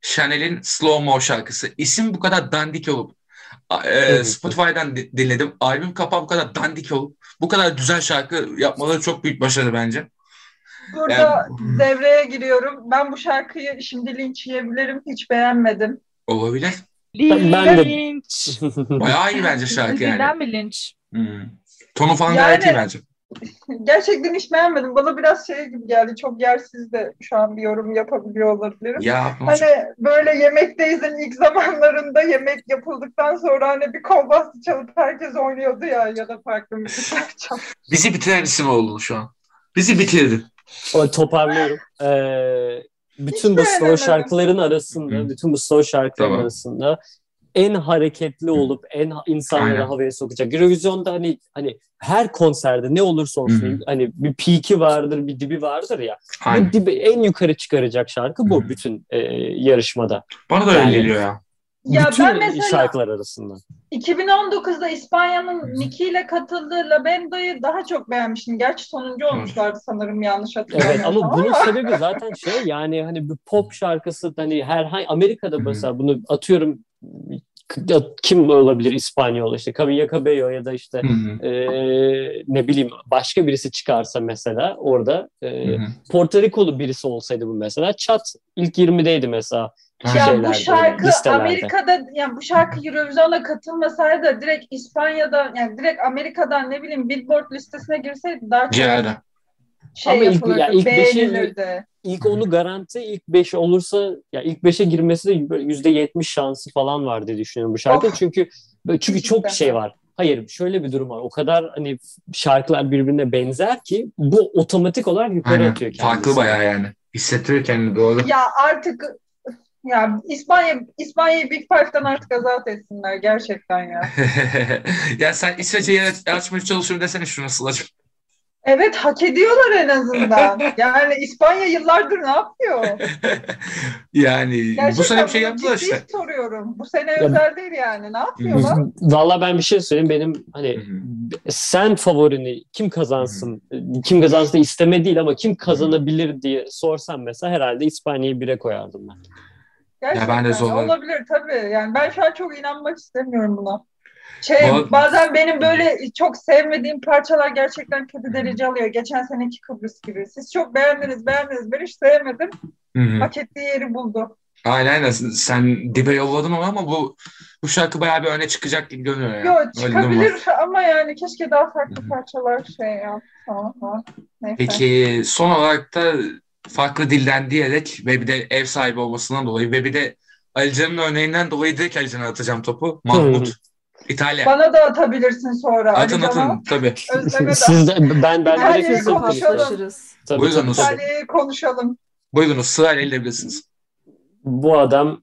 [SPEAKER 1] Chanel'in Slow Mo şarkısı. İsim bu kadar dandik olup e,
[SPEAKER 2] Evet.
[SPEAKER 1] Spotify'dan di- dinledim. Albüm kapağı bu kadar dandik olup bu kadar güzel şarkı yapmaları çok büyük başarı bence.
[SPEAKER 4] Burada
[SPEAKER 1] Yani-
[SPEAKER 4] devreye giriyorum. Ben bu şarkıyı şimdi linç yiyebilirim. Hiç beğenmedim.
[SPEAKER 1] Olabilir.
[SPEAKER 2] Ben- ben de-
[SPEAKER 3] Linç.
[SPEAKER 1] Bayağı iyi bence şarkı yani.
[SPEAKER 3] Dilden mi linç?
[SPEAKER 1] Hmm. Tonu falan
[SPEAKER 4] Yani-
[SPEAKER 1] gayet iyi bence.
[SPEAKER 4] Gerçekten hiç beğenmedim. Bana biraz şey gibi geldi. Çok yersiz de şu an bir yorum yapabiliyor olabilirim.
[SPEAKER 1] Ya
[SPEAKER 4] Hani böyle Yemekteyiz'in ilk zamanlarında yemek yapıldıktan sonra hani bir kolbastı çalıp herkes oynuyordu ya ya da farklı müzikler çalıp.
[SPEAKER 1] bizi bitiren isim oldu şu an. Bizi bitirdin.
[SPEAKER 2] O toparlıyorum. Ee, bütün
[SPEAKER 4] Hiç
[SPEAKER 2] bu slow şarkıların arasında,
[SPEAKER 1] Hı.
[SPEAKER 2] bütün bu slow şarkıların
[SPEAKER 1] Tamam.
[SPEAKER 2] arasında en hareketli olup en insanları
[SPEAKER 1] Aynen.
[SPEAKER 2] havaya sokacak. Eurovision'da hani hani her konserde ne olursa olsun
[SPEAKER 1] Hı hı.
[SPEAKER 2] hani bir peak'i vardır, bir dibi vardır ya.
[SPEAKER 1] Aynen.
[SPEAKER 2] Bu dibi en yukarı çıkaracak şarkı bu
[SPEAKER 1] Hı.
[SPEAKER 2] bütün e, yarışmada.
[SPEAKER 1] Bana da öyle
[SPEAKER 2] Yani-
[SPEAKER 1] geliyor ya.
[SPEAKER 4] Ya
[SPEAKER 2] Bütün
[SPEAKER 4] ben mesela
[SPEAKER 2] şarkılar arasında.
[SPEAKER 4] 2019'da İspanya'nın Nicki ile katıldığı La Benda'yı daha çok beğenmiştim. Gerçi sonuncu olmuşlardı sanırım yanlış
[SPEAKER 2] Evet
[SPEAKER 4] hatırlamıyorsam
[SPEAKER 2] ama bunun sebebi zaten şey yani hani bir pop şarkısı hani herhangi Amerika'da mesela bunu atıyorum kim olabilir İspanyol işte Camila Cabello ya da işte
[SPEAKER 1] Hı hı.
[SPEAKER 2] e, ne bileyim başka birisi çıkarsa mesela orada e,
[SPEAKER 1] Hı hı.
[SPEAKER 2] Porto Rikolu birisi olsaydı bu mesela Çat ilk 20'deydi mesela.
[SPEAKER 1] Aynen.
[SPEAKER 4] Ya
[SPEAKER 2] şeylerde,
[SPEAKER 4] bu şarkı
[SPEAKER 2] listelerde.
[SPEAKER 4] Amerika'da yani bu şarkı Eurovision'a katılmasaydı da direkt İspanya'da yani direkt Amerika'dan ne bileyim Billboard listesine girseydi daha çok. Şey
[SPEAKER 2] Ama ilk- ya ilk beşi-. İlk onu garanti ilk 5 olursa ya ilk 5'e girmesi de böyle %70 şansı falan var diye düşünüyorum bu şarkı.
[SPEAKER 4] Of.
[SPEAKER 2] Çünkü çünkü çok şey var. Hayır şöyle bir durum var. O kadar hani şarkılar birbirine benzer ki bu otomatik olarak yukarı
[SPEAKER 1] Aynen.
[SPEAKER 2] atıyor kendisini.
[SPEAKER 1] Farklı bayağı yani. Hissettiriyor kendini doğru.
[SPEAKER 4] Ya artık ya İspanya İspanya'yı Big Five'dan artık azat etsinler gerçekten ya.
[SPEAKER 1] ya sen İsveç'e yer açmaya çalışıyorum desene şunu Sıla'cığım.
[SPEAKER 4] Evet hak ediyorlar en azından. Yani İspanya yıllardır ne yapıyor?
[SPEAKER 1] yani bu
[SPEAKER 4] Gerçekten
[SPEAKER 1] sene bir şey yaptılar işte.
[SPEAKER 4] soruyorum. Bu sene özel değil yani. Ne yapıyorlar?
[SPEAKER 2] Valla ben bir şey söyleyeyim. Benim hani
[SPEAKER 1] Hı hı.
[SPEAKER 2] sen favorini kim kazansın, kim kazansın isteme değil ama kim kazanabilir diye sorsam mesela herhalde İspanya'yı bire koyardım ben.
[SPEAKER 4] Gerçekten
[SPEAKER 1] ben de zorlarım.
[SPEAKER 4] olabilir tabii. Yani ben şu an çok inanmak istemiyorum buna. Şey
[SPEAKER 1] Bu-
[SPEAKER 4] bazen benim böyle çok sevmediğim parçalar gerçekten kötü derece alıyor. Geçen seneki Kıbrıs gibi. Siz çok beğendiniz, beğendiniz. Ben hiç sevmedim.
[SPEAKER 1] Hı hı.
[SPEAKER 4] Hak ettiği yeri buldu.
[SPEAKER 1] Aynen aynen. Sen dibe yolladın onu ama bu bu şarkı bayağı bir öne çıkacak gibi görünüyor ya.
[SPEAKER 4] Yo
[SPEAKER 1] Öyle bir durum var.
[SPEAKER 4] çıkabilir ama yani keşke daha farklı
[SPEAKER 1] Hı hı.
[SPEAKER 4] parçalar şey ya. Tamam, tamam. Neyse.
[SPEAKER 1] Peki son olarak da farklı dilden diyerek ve bir de ev sahibi olmasından dolayı ve bir de Alican'ın örneğinden dolayı direkt Alican'a atacağım topu. Mahmut. İtalya.
[SPEAKER 4] Bana da atabilirsin sonra.
[SPEAKER 1] Atın
[SPEAKER 4] Ali
[SPEAKER 1] atın tabii.
[SPEAKER 4] Özleme de.
[SPEAKER 2] Siz de ben ben
[SPEAKER 4] İtalya'yı
[SPEAKER 2] direkt
[SPEAKER 3] paslaşırız.
[SPEAKER 2] Tabii,
[SPEAKER 1] Buyurunuz.
[SPEAKER 2] tabii, tabii.
[SPEAKER 4] İtalya'yı konuşalım.
[SPEAKER 1] Buyurunuz sırayla edebilirsiniz.
[SPEAKER 2] Bu adam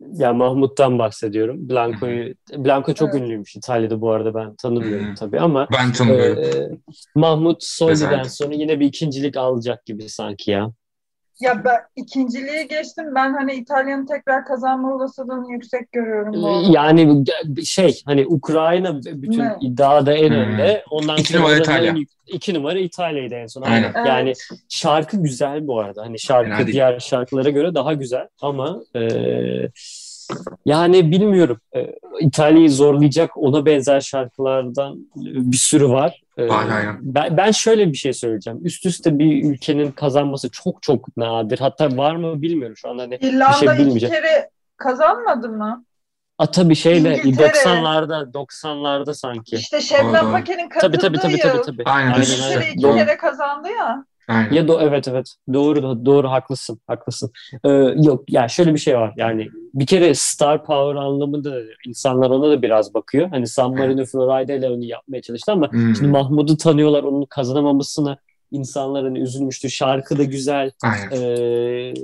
[SPEAKER 2] ya Mahmut'tan bahsediyorum. Blanco'yu Blanco çok
[SPEAKER 4] Evet.
[SPEAKER 2] ünlüymüş İtalya'da bu arada ben tanımıyorum tabii ama
[SPEAKER 1] Ben tanımıyorum.
[SPEAKER 2] e, Mahmut Soldi'den
[SPEAKER 1] Güzel.
[SPEAKER 2] sonra yine bir ikincilik alacak gibi sanki ya.
[SPEAKER 4] Ya ben ikinciliği geçtim. Ben hani İtalya'nın tekrar kazanma olasılığını yüksek görüyorum bu arada.
[SPEAKER 2] Yani şey hani Ukrayna bütün
[SPEAKER 4] Ne?
[SPEAKER 2] iddiada en
[SPEAKER 1] Hmm.
[SPEAKER 2] önde. Ondan
[SPEAKER 1] İki
[SPEAKER 2] sonra
[SPEAKER 1] numara İtalya.
[SPEAKER 2] en iki numara İtalya'ydı en son.
[SPEAKER 1] Aynen.
[SPEAKER 2] Aynen. Yani şarkı güzel bu arada. Hani şarkı
[SPEAKER 1] Fena değil.
[SPEAKER 2] diğer şarkılara göre daha güzel ama e, yani bilmiyorum. E, İtalya'yı zorlayacak ona benzer şarkılardan bir sürü var. E,
[SPEAKER 1] aynen.
[SPEAKER 2] ben, ben şöyle bir şey söyleyeceğim. Üst üste bir ülkenin kazanması çok çok nadir. Hatta var mı bilmiyorum şu an hani
[SPEAKER 4] İrlanda
[SPEAKER 2] bir şey
[SPEAKER 4] iki
[SPEAKER 2] bilmeyeceğim.
[SPEAKER 4] kere kazanmadı mı?
[SPEAKER 2] A tabii şeyle
[SPEAKER 4] İngiltere.
[SPEAKER 2] 90'larda 90'larda sanki.
[SPEAKER 4] İşte Şebnem
[SPEAKER 2] Tabii
[SPEAKER 4] katıldığı
[SPEAKER 2] tabii tabii
[SPEAKER 4] yıl.
[SPEAKER 2] tabii tabii.
[SPEAKER 1] Aynen.
[SPEAKER 2] Aynen, aynen.
[SPEAKER 4] iki kere kazandı ya.
[SPEAKER 1] Aynen.
[SPEAKER 2] Ya do evet evet doğru doğru haklısın haklısın. Ee, yok yani şöyle bir şey var yani bir kere star power anlamında da insanlar ona da biraz bakıyor. Hani San Marino Florida ile onu yapmaya çalıştı ama
[SPEAKER 1] Hmm.
[SPEAKER 2] şimdi Mahmut'u tanıyorlar onun kazanamamasına insanlar hani üzülmüştü. Şarkı da güzel.
[SPEAKER 1] Aynen.
[SPEAKER 2] Ee,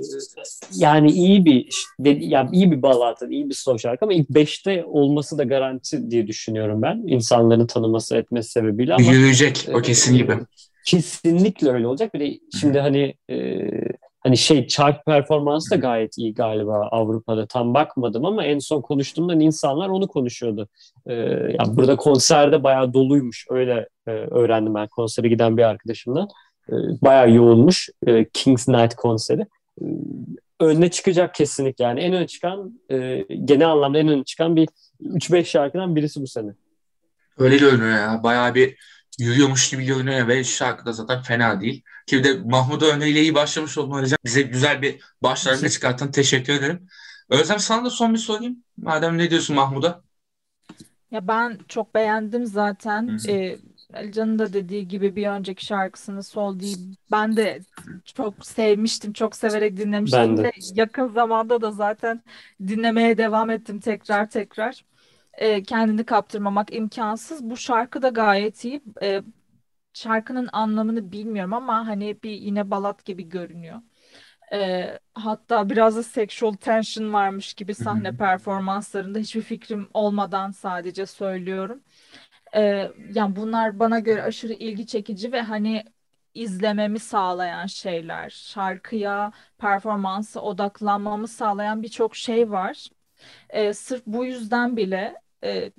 [SPEAKER 2] yani iyi bir yani iyi bir balatın, iyi bir slow şarkı ama ilk 5'te olması da garanti diye düşünüyorum ben. İnsanların tanıması etmesi sebebiyle ama
[SPEAKER 1] Yürüyecek o kesin gibi.
[SPEAKER 2] Kesinlikle öyle olacak. Bir de şimdi hani e, hani şey chart performansı da gayet iyi galiba Avrupa'da. Tam bakmadım ama en son konuştuğumda insanlar onu konuşuyordu. E, ya burada konserde bayağı doluymuş. Öyle e, öğrendim ben konsere giden bir arkadaşımdan. E, bayağı yoğunmuş e, King's Night konseri. E, önüne çıkacak kesinlikle yani en öne çıkan e, genel anlamda en öne çıkan bir 3-5 şarkıdan birisi bu sene.
[SPEAKER 1] Öyle görünüyor ya. Bayağı bir yürüyormuş gibi görünüyor ve şarkı da zaten fena değil. Ki bir de Mahmut örneğiyle iyi başlamış oldun Alican. Bize güzel bir başlangıç çıkarttın. Teşekkür ederim. Özlem sana da son bir sorayım. Madem ne diyorsun Mahmut'a?
[SPEAKER 3] Ya ben çok beğendim zaten.
[SPEAKER 1] Hı hı.
[SPEAKER 3] Ee, Alican'ın da dediği gibi bir önceki şarkısını Sol değil. Ben de çok sevmiştim. Çok severek dinlemiştim
[SPEAKER 2] Ben de.
[SPEAKER 3] yakın zamanda da zaten dinlemeye devam ettim tekrar tekrar. Ee, kendini kaptırmamak imkansız. Bu şarkı da gayet iyi. Ee, şarkının anlamını bilmiyorum ama hani bir yine balat gibi görünüyor. Ee, hatta biraz da sexual tension varmış gibi sahne
[SPEAKER 1] Hı hı.
[SPEAKER 3] performanslarında hiçbir fikrim olmadan sadece söylüyorum. Ee, yani bunlar bana göre aşırı ilgi çekici ve hani izlememi sağlayan şeyler. Şarkıya, performansa odaklanmamı sağlayan birçok şey var. E, sırf bu yüzden bile e,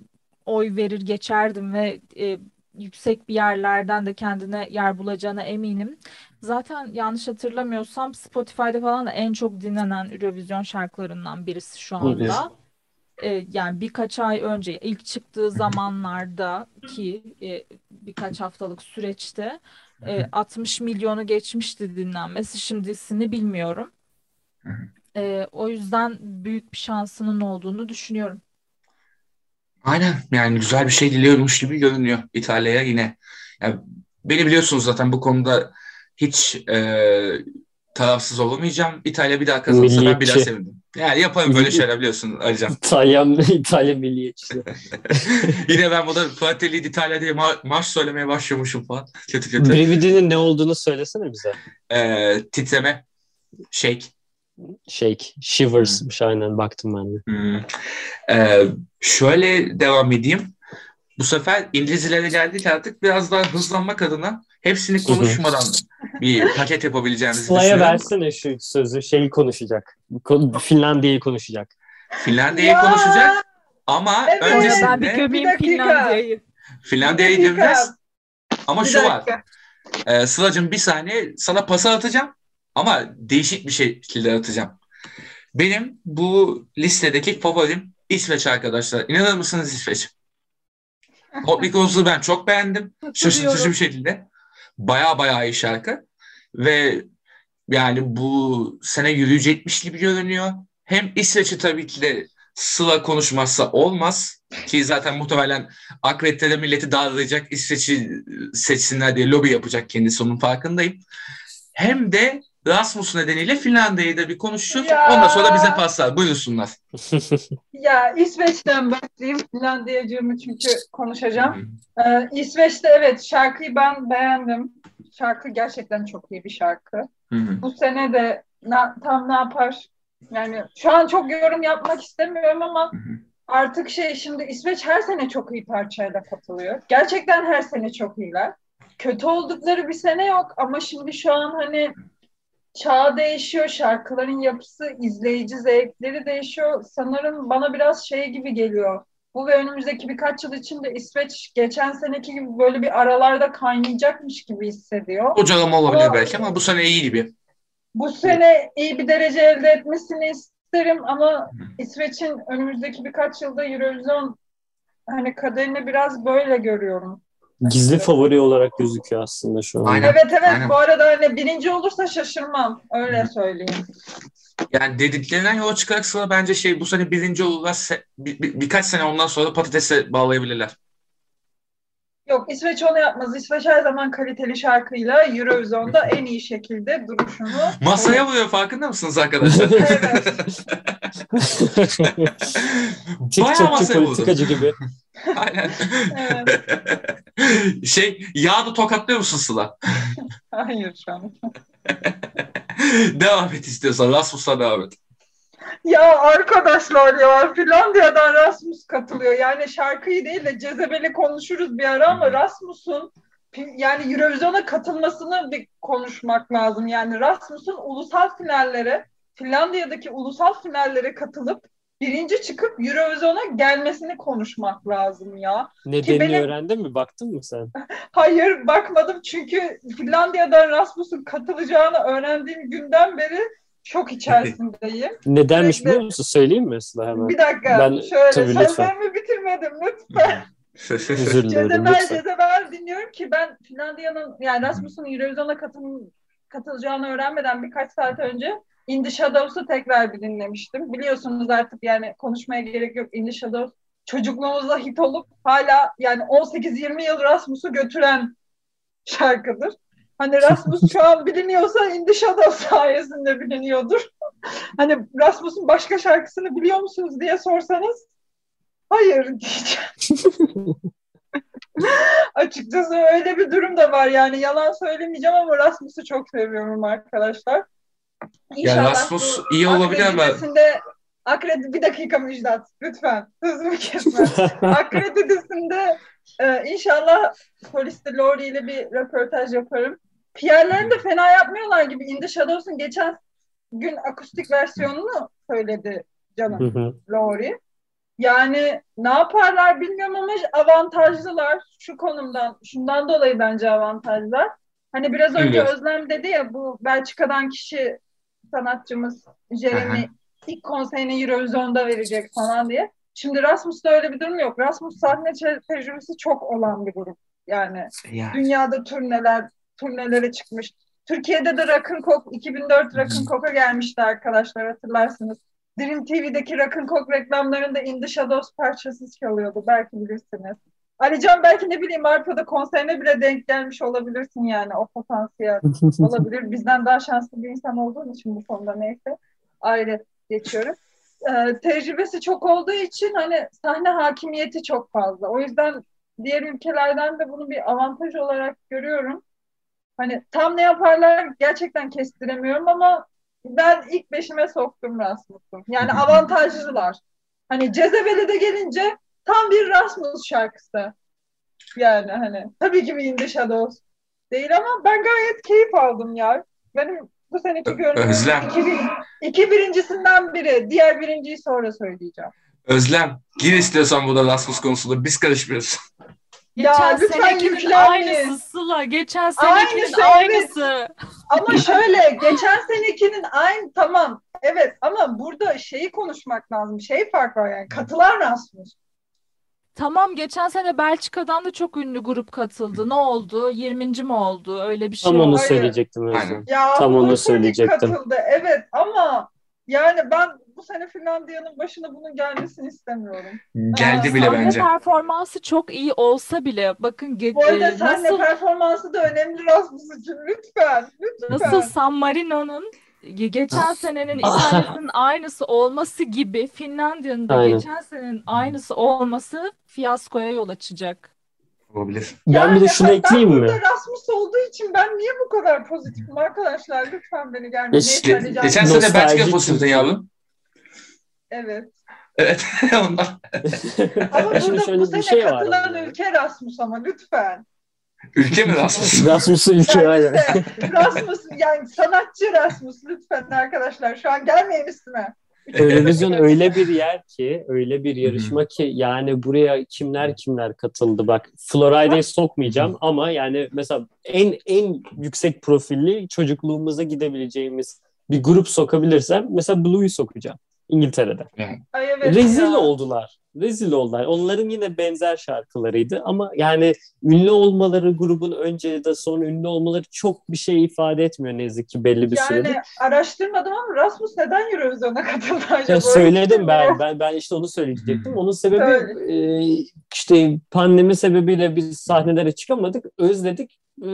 [SPEAKER 3] oy verir geçerdim ve e, yüksek bir yerlerden de kendine yer bulacağına eminim. Zaten yanlış hatırlamıyorsam Spotify'da falan da en çok dinlenen Eurovision şarkılarından birisi şu anda. Ee, yani birkaç ay önce ilk çıktığı zamanlarda ki e, birkaç haftalık süreçte e, 60 milyonu geçmişti dinlenmesi. Şimdisini bilmiyorum. E, o yüzden büyük bir şansının olduğunu düşünüyorum.
[SPEAKER 1] Aynen yani güzel bir şey diliyormuş gibi görünüyor İtalya'ya yine. Yani beni biliyorsunuz zaten bu konuda hiç e, tarafsız olamayacağım. İtalya bir daha kazanırsa ben bir daha sevindim. Yani yaparım böyle şeyler biliyorsun Alican.
[SPEAKER 2] İtalya, İtalya milliyetçisi.
[SPEAKER 1] Yine ben burada Fratelli d'Italia diye ma- marş söylemeye başlıyormuşum falan. Kötü kötü.
[SPEAKER 2] Brividi'nin ne olduğunu söylesene bize.
[SPEAKER 1] Ee, titreme, shake.
[SPEAKER 2] Shake, shivers'mış hmm. aynen baktım ben de.
[SPEAKER 1] Hmm. Ee, şöyle devam edeyim. Bu sefer İngilizlere geldik artık biraz daha hızlanmak adına hepsini konuşmadan bir paket yapabileceğimizi
[SPEAKER 2] Sıla'ya versene şu sözü. Şeyi konuşacak. Finlandiya'yı konuşacak.
[SPEAKER 1] Finlandiya'yı konuşacak ama
[SPEAKER 3] evet.
[SPEAKER 1] öncesinde...
[SPEAKER 3] Ben bir gömeyim Finlandiya'yı.
[SPEAKER 1] Finlandiya'yı gömeceğiz. Ama bir şu dakika. var. Ee, Sıla'cığım bir saniye sana pası atacağım ama değişik bir şekilde atacağım. Benim bu listedeki favorim İsveç arkadaşlar. İnanır mısınız İsveç? Roses'u ben çok beğendim. Şaşırtıcı bir şekilde. Baya baya iyi şarkı. Ve yani bu sene yürüyecekmiş gibi görünüyor. Hem İsveç'i tabii ki de Sıla konuşmazsa olmaz. Ki zaten muhtemelen Akret'te milleti dağılacak, İsveç'i seçsinler diye lobi yapacak kendisi onun farkındayım. Hem de Rasmus nedeniyle Finlandiya'yı da bir konuşur. Ya. Ondan sonra bize paslar. Buyursunlar.
[SPEAKER 4] ya İsveç'ten başlayayım. Finlandiyacığımı çünkü konuşacağım. Ee, İsveç'te evet şarkıyı ben beğendim. Şarkı gerçekten çok iyi bir şarkı. Hı-hı. Bu sene de na, tam ne yapar? Yani şu an çok yorum yapmak istemiyorum ama Hı-hı. artık şey şimdi İsveç her sene çok iyi parçayla katılıyor. Gerçekten her sene çok iyiler. Kötü oldukları bir sene yok ama şimdi şu an hani çağ değişiyor, şarkıların yapısı, izleyici zevkleri değişiyor. Sanırım bana biraz şey gibi geliyor. Bu ve önümüzdeki birkaç yıl içinde İsveç geçen seneki gibi böyle bir aralarda kaynayacakmış gibi hissediyor.
[SPEAKER 1] Hocalama olabilir ama, belki ama bu sene iyi gibi.
[SPEAKER 4] Bu sene iyi bir derece elde etmesini isterim ama İsveç'in önümüzdeki birkaç yılda Eurovision hani kaderini biraz böyle görüyorum.
[SPEAKER 2] Gizli favori olarak gözüküyor aslında şu an.
[SPEAKER 4] Aynen. Evet evet Aynen. bu arada hani birinci olursa şaşırmam öyle söyleyeyim.
[SPEAKER 1] Yani dediklerinden yola çıkarak sıra bence şey bu sene birinci olurlar se- bir, bir, birkaç sene ondan sonra patatese bağlayabilirler.
[SPEAKER 4] Yok İsveç onu yapmaz. İsveç her zaman kaliteli şarkıyla Eurovision'da en iyi şekilde duruşunu...
[SPEAKER 1] Masaya vuruyor farkında mısınız arkadaşlar? evet. Bayağı masaya vurdu.
[SPEAKER 2] politikacı gibi.
[SPEAKER 1] Aynen. şey yağda tokatlıyor musun Sıla?
[SPEAKER 4] Hayır şu an.
[SPEAKER 1] devam et istiyorsan. Rasmus'la devam et.
[SPEAKER 4] Ya arkadaşlar ya Finlandiya'dan Rasmus katılıyor. Yani şarkıyı değil de Cezebel'i konuşuruz bir ara ama Rasmus'un yani Eurovision'a katılmasını bir konuşmak lazım. Yani Rasmus'un ulusal finallere Finlandiya'daki ulusal finallere katılıp birinci çıkıp Eurovision'a gelmesini konuşmak lazım ya.
[SPEAKER 2] Nedenini benim... öğrendin mi? Baktın mı sen?
[SPEAKER 4] Hayır bakmadım çünkü Finlandiya'dan Rasmus'un katılacağını öğrendiğim günden beri şok içerisindeyim.
[SPEAKER 2] Nedenmiş Sürekli... biliyor musun? Söyleyeyim mi Sıla hemen?
[SPEAKER 4] Bir dakika. Ben, Şöyle sözlerimi bitirmedim lütfen.
[SPEAKER 2] Özür dilerim.
[SPEAKER 4] Cezebel, Cezebel dinliyorum ki ben Finlandiya'nın yani Rasmus'un Eurovision'a katıl, katılacağını öğrenmeden birkaç saat önce In the Shadows'u tekrar bir dinlemiştim. Biliyorsunuz artık yani konuşmaya gerek yok. In the Shadows çocukluğumuzda hit olup hala yani 18-20 yıl Rasmus'u götüren şarkıdır. Hani Rasmus şu an biliniyorsa In the Shadows sayesinde biliniyordur. hani Rasmus'un başka şarkısını biliyor musunuz diye sorsanız hayır diyeceğim. Açıkçası öyle bir durum da var yani yalan söylemeyeceğim ama Rasmus'u çok seviyorum arkadaşlar.
[SPEAKER 1] İnşallah ya Rasmus iyi olabilir ama
[SPEAKER 4] Akreditesinde bir dakika Müjdat lütfen sözümü kesme. Akreditesinde e, inşallah poliste Lori ile bir röportaj yaparım. Pierre'lerini de fena yapmıyorlar gibi. In the Shadows'un geçen gün akustik versiyonunu söyledi canım. Lori. Yani ne yaparlar bilmiyorum ama avantajlılar şu konumdan. Şundan dolayı bence avantajlılar. Hani biraz önce. Özlem dedi ya bu Belçika'dan kişi sanatçımız Jeremy ilk konserini Eurovision'da verecek falan diye. Şimdi Rasmus'ta öyle bir durum yok. Rasmus sahne te- tecrübesi çok olan bir grup. Yani
[SPEAKER 1] Ya.
[SPEAKER 4] dünyada turneler, turnelere çıkmış. Türkiye'de de Rock'n'Coke 2004 Rock'n'Coke'a gelmişti arkadaşlar hatırlarsınız. Dream TV'deki Rock'n'Coke reklamlarında In the Shadows parçası çalıyordu. Belki bilirsiniz. Alican belki ne bileyim Arpa'da konserine bile denk gelmiş olabilirsin yani o potansiyel olabilir. Bizden daha şanslı bir insan olduğun için bu konuda neyse ayrı geçiyorum. Ee, tecrübesi çok olduğu için hani sahne hakimiyeti çok fazla. O yüzden diğer ülkelerden de bunu bir avantaj olarak görüyorum. Hani tam ne yaparlar gerçekten kestiremiyorum ama ben ilk beşime soktum Rasmus'u. Yani avantajlılar. Hani Cezebeli'de gelince tam bir Rasmus şarkısı. Yani hani tabii ki bir In the Shadows değil ama ben gayet keyif aldım ya. Benim bu seneki görünümüm
[SPEAKER 1] Özlem.
[SPEAKER 4] iki, bir, iki birincisinden biri. Diğer birinciyi sonra söyleyeceğim.
[SPEAKER 1] Özlem gir istiyorsan burada Rasmus konusunda biz karışmıyoruz.
[SPEAKER 4] Ya
[SPEAKER 3] Geçen
[SPEAKER 4] lütfen
[SPEAKER 3] senekinin
[SPEAKER 4] yüklenmeyin.
[SPEAKER 3] aynısı Sıla. Geçen
[SPEAKER 4] Aynısı,
[SPEAKER 3] senekinin
[SPEAKER 4] evet.
[SPEAKER 3] aynısı.
[SPEAKER 4] Ama şöyle geçen senekinin aynı tamam evet ama burada şeyi konuşmak lazım. Şey fark var yani katılan Rasmus.
[SPEAKER 3] Tamam geçen sene Belçika'dan da çok ünlü grup katıldı. Ne oldu? 20. mi oldu? Öyle bir şey
[SPEAKER 2] Tam onu
[SPEAKER 3] oldu.
[SPEAKER 2] Söyleyecektim. Özlem.
[SPEAKER 4] Ya
[SPEAKER 2] Tam onu söyleyecektim.
[SPEAKER 4] katıldı evet ama yani ben bu sene Finlandiya'nın başına bunun gelmesini istemiyorum.
[SPEAKER 1] Geldi
[SPEAKER 4] Aa,
[SPEAKER 1] bile
[SPEAKER 3] Sahne
[SPEAKER 1] bence.
[SPEAKER 3] performansı çok iyi olsa bile bakın ge-
[SPEAKER 4] Bu arada
[SPEAKER 3] e,
[SPEAKER 4] sahne
[SPEAKER 3] nasıl
[SPEAKER 4] performansı da önemli Rasmus için lütfen lütfen.
[SPEAKER 3] nasıl San Marino'nun geçen senenin İtalya'nın aynısı olması gibi Finlandiya'nın da
[SPEAKER 2] Aynen.
[SPEAKER 3] geçen senenin aynısı olması fiyaskoya yol açacak.
[SPEAKER 1] Olabilir.
[SPEAKER 2] Ben bir de şunu
[SPEAKER 4] ben
[SPEAKER 2] ekleyeyim mi?
[SPEAKER 4] burada Rasmus olduğu için ben niye bu kadar pozitifim arkadaşlar? Lütfen beni gelmeyin. Alican-
[SPEAKER 1] Geçen sene Belçika pozitiftin yavrum.
[SPEAKER 4] Evet.
[SPEAKER 1] Evet. Ondan.
[SPEAKER 4] Ama burada
[SPEAKER 2] şöyle
[SPEAKER 4] bu
[SPEAKER 2] bir
[SPEAKER 4] sene
[SPEAKER 2] şey var
[SPEAKER 4] katılan
[SPEAKER 2] ama.
[SPEAKER 4] ülke Rasmus ama lütfen.
[SPEAKER 1] Ülke mi Rasmus?
[SPEAKER 2] Rasmus'u ülke
[SPEAKER 4] Yani
[SPEAKER 2] aynen.
[SPEAKER 4] işte Rasmus yani sanatçı Rasmus lütfen arkadaşlar şu an gelmeyin üstüme.
[SPEAKER 2] Eurovision öyle bir yer ki, öyle bir yarışma ki yani buraya kimler kimler katıldı. Bak Florida'yı sokmayacağım ama yani mesela en en yüksek profilli çocukluğumuza gidebileceğimiz bir grup sokabilirsem mesela Blue'yu sokacağım İngiltere'de.
[SPEAKER 4] Ay evet
[SPEAKER 2] Rezil
[SPEAKER 4] ya.
[SPEAKER 2] oldular. Rezil oldular. Onların yine benzer şarkılarıydı ama yani ünlü olmaları grubun önce de sonra ünlü olmaları çok bir şey ifade etmiyor ne yazık ki belli bir sürede.
[SPEAKER 4] Yani araştırmadım ama Rasmus neden Eurovision'a katıldı acaba?
[SPEAKER 2] Ya söyledim ben, ben ben işte onu söyleyecektim. Onun sebebi e, işte pandemi sebebiyle biz sahnelere çıkamadık, özledik. E,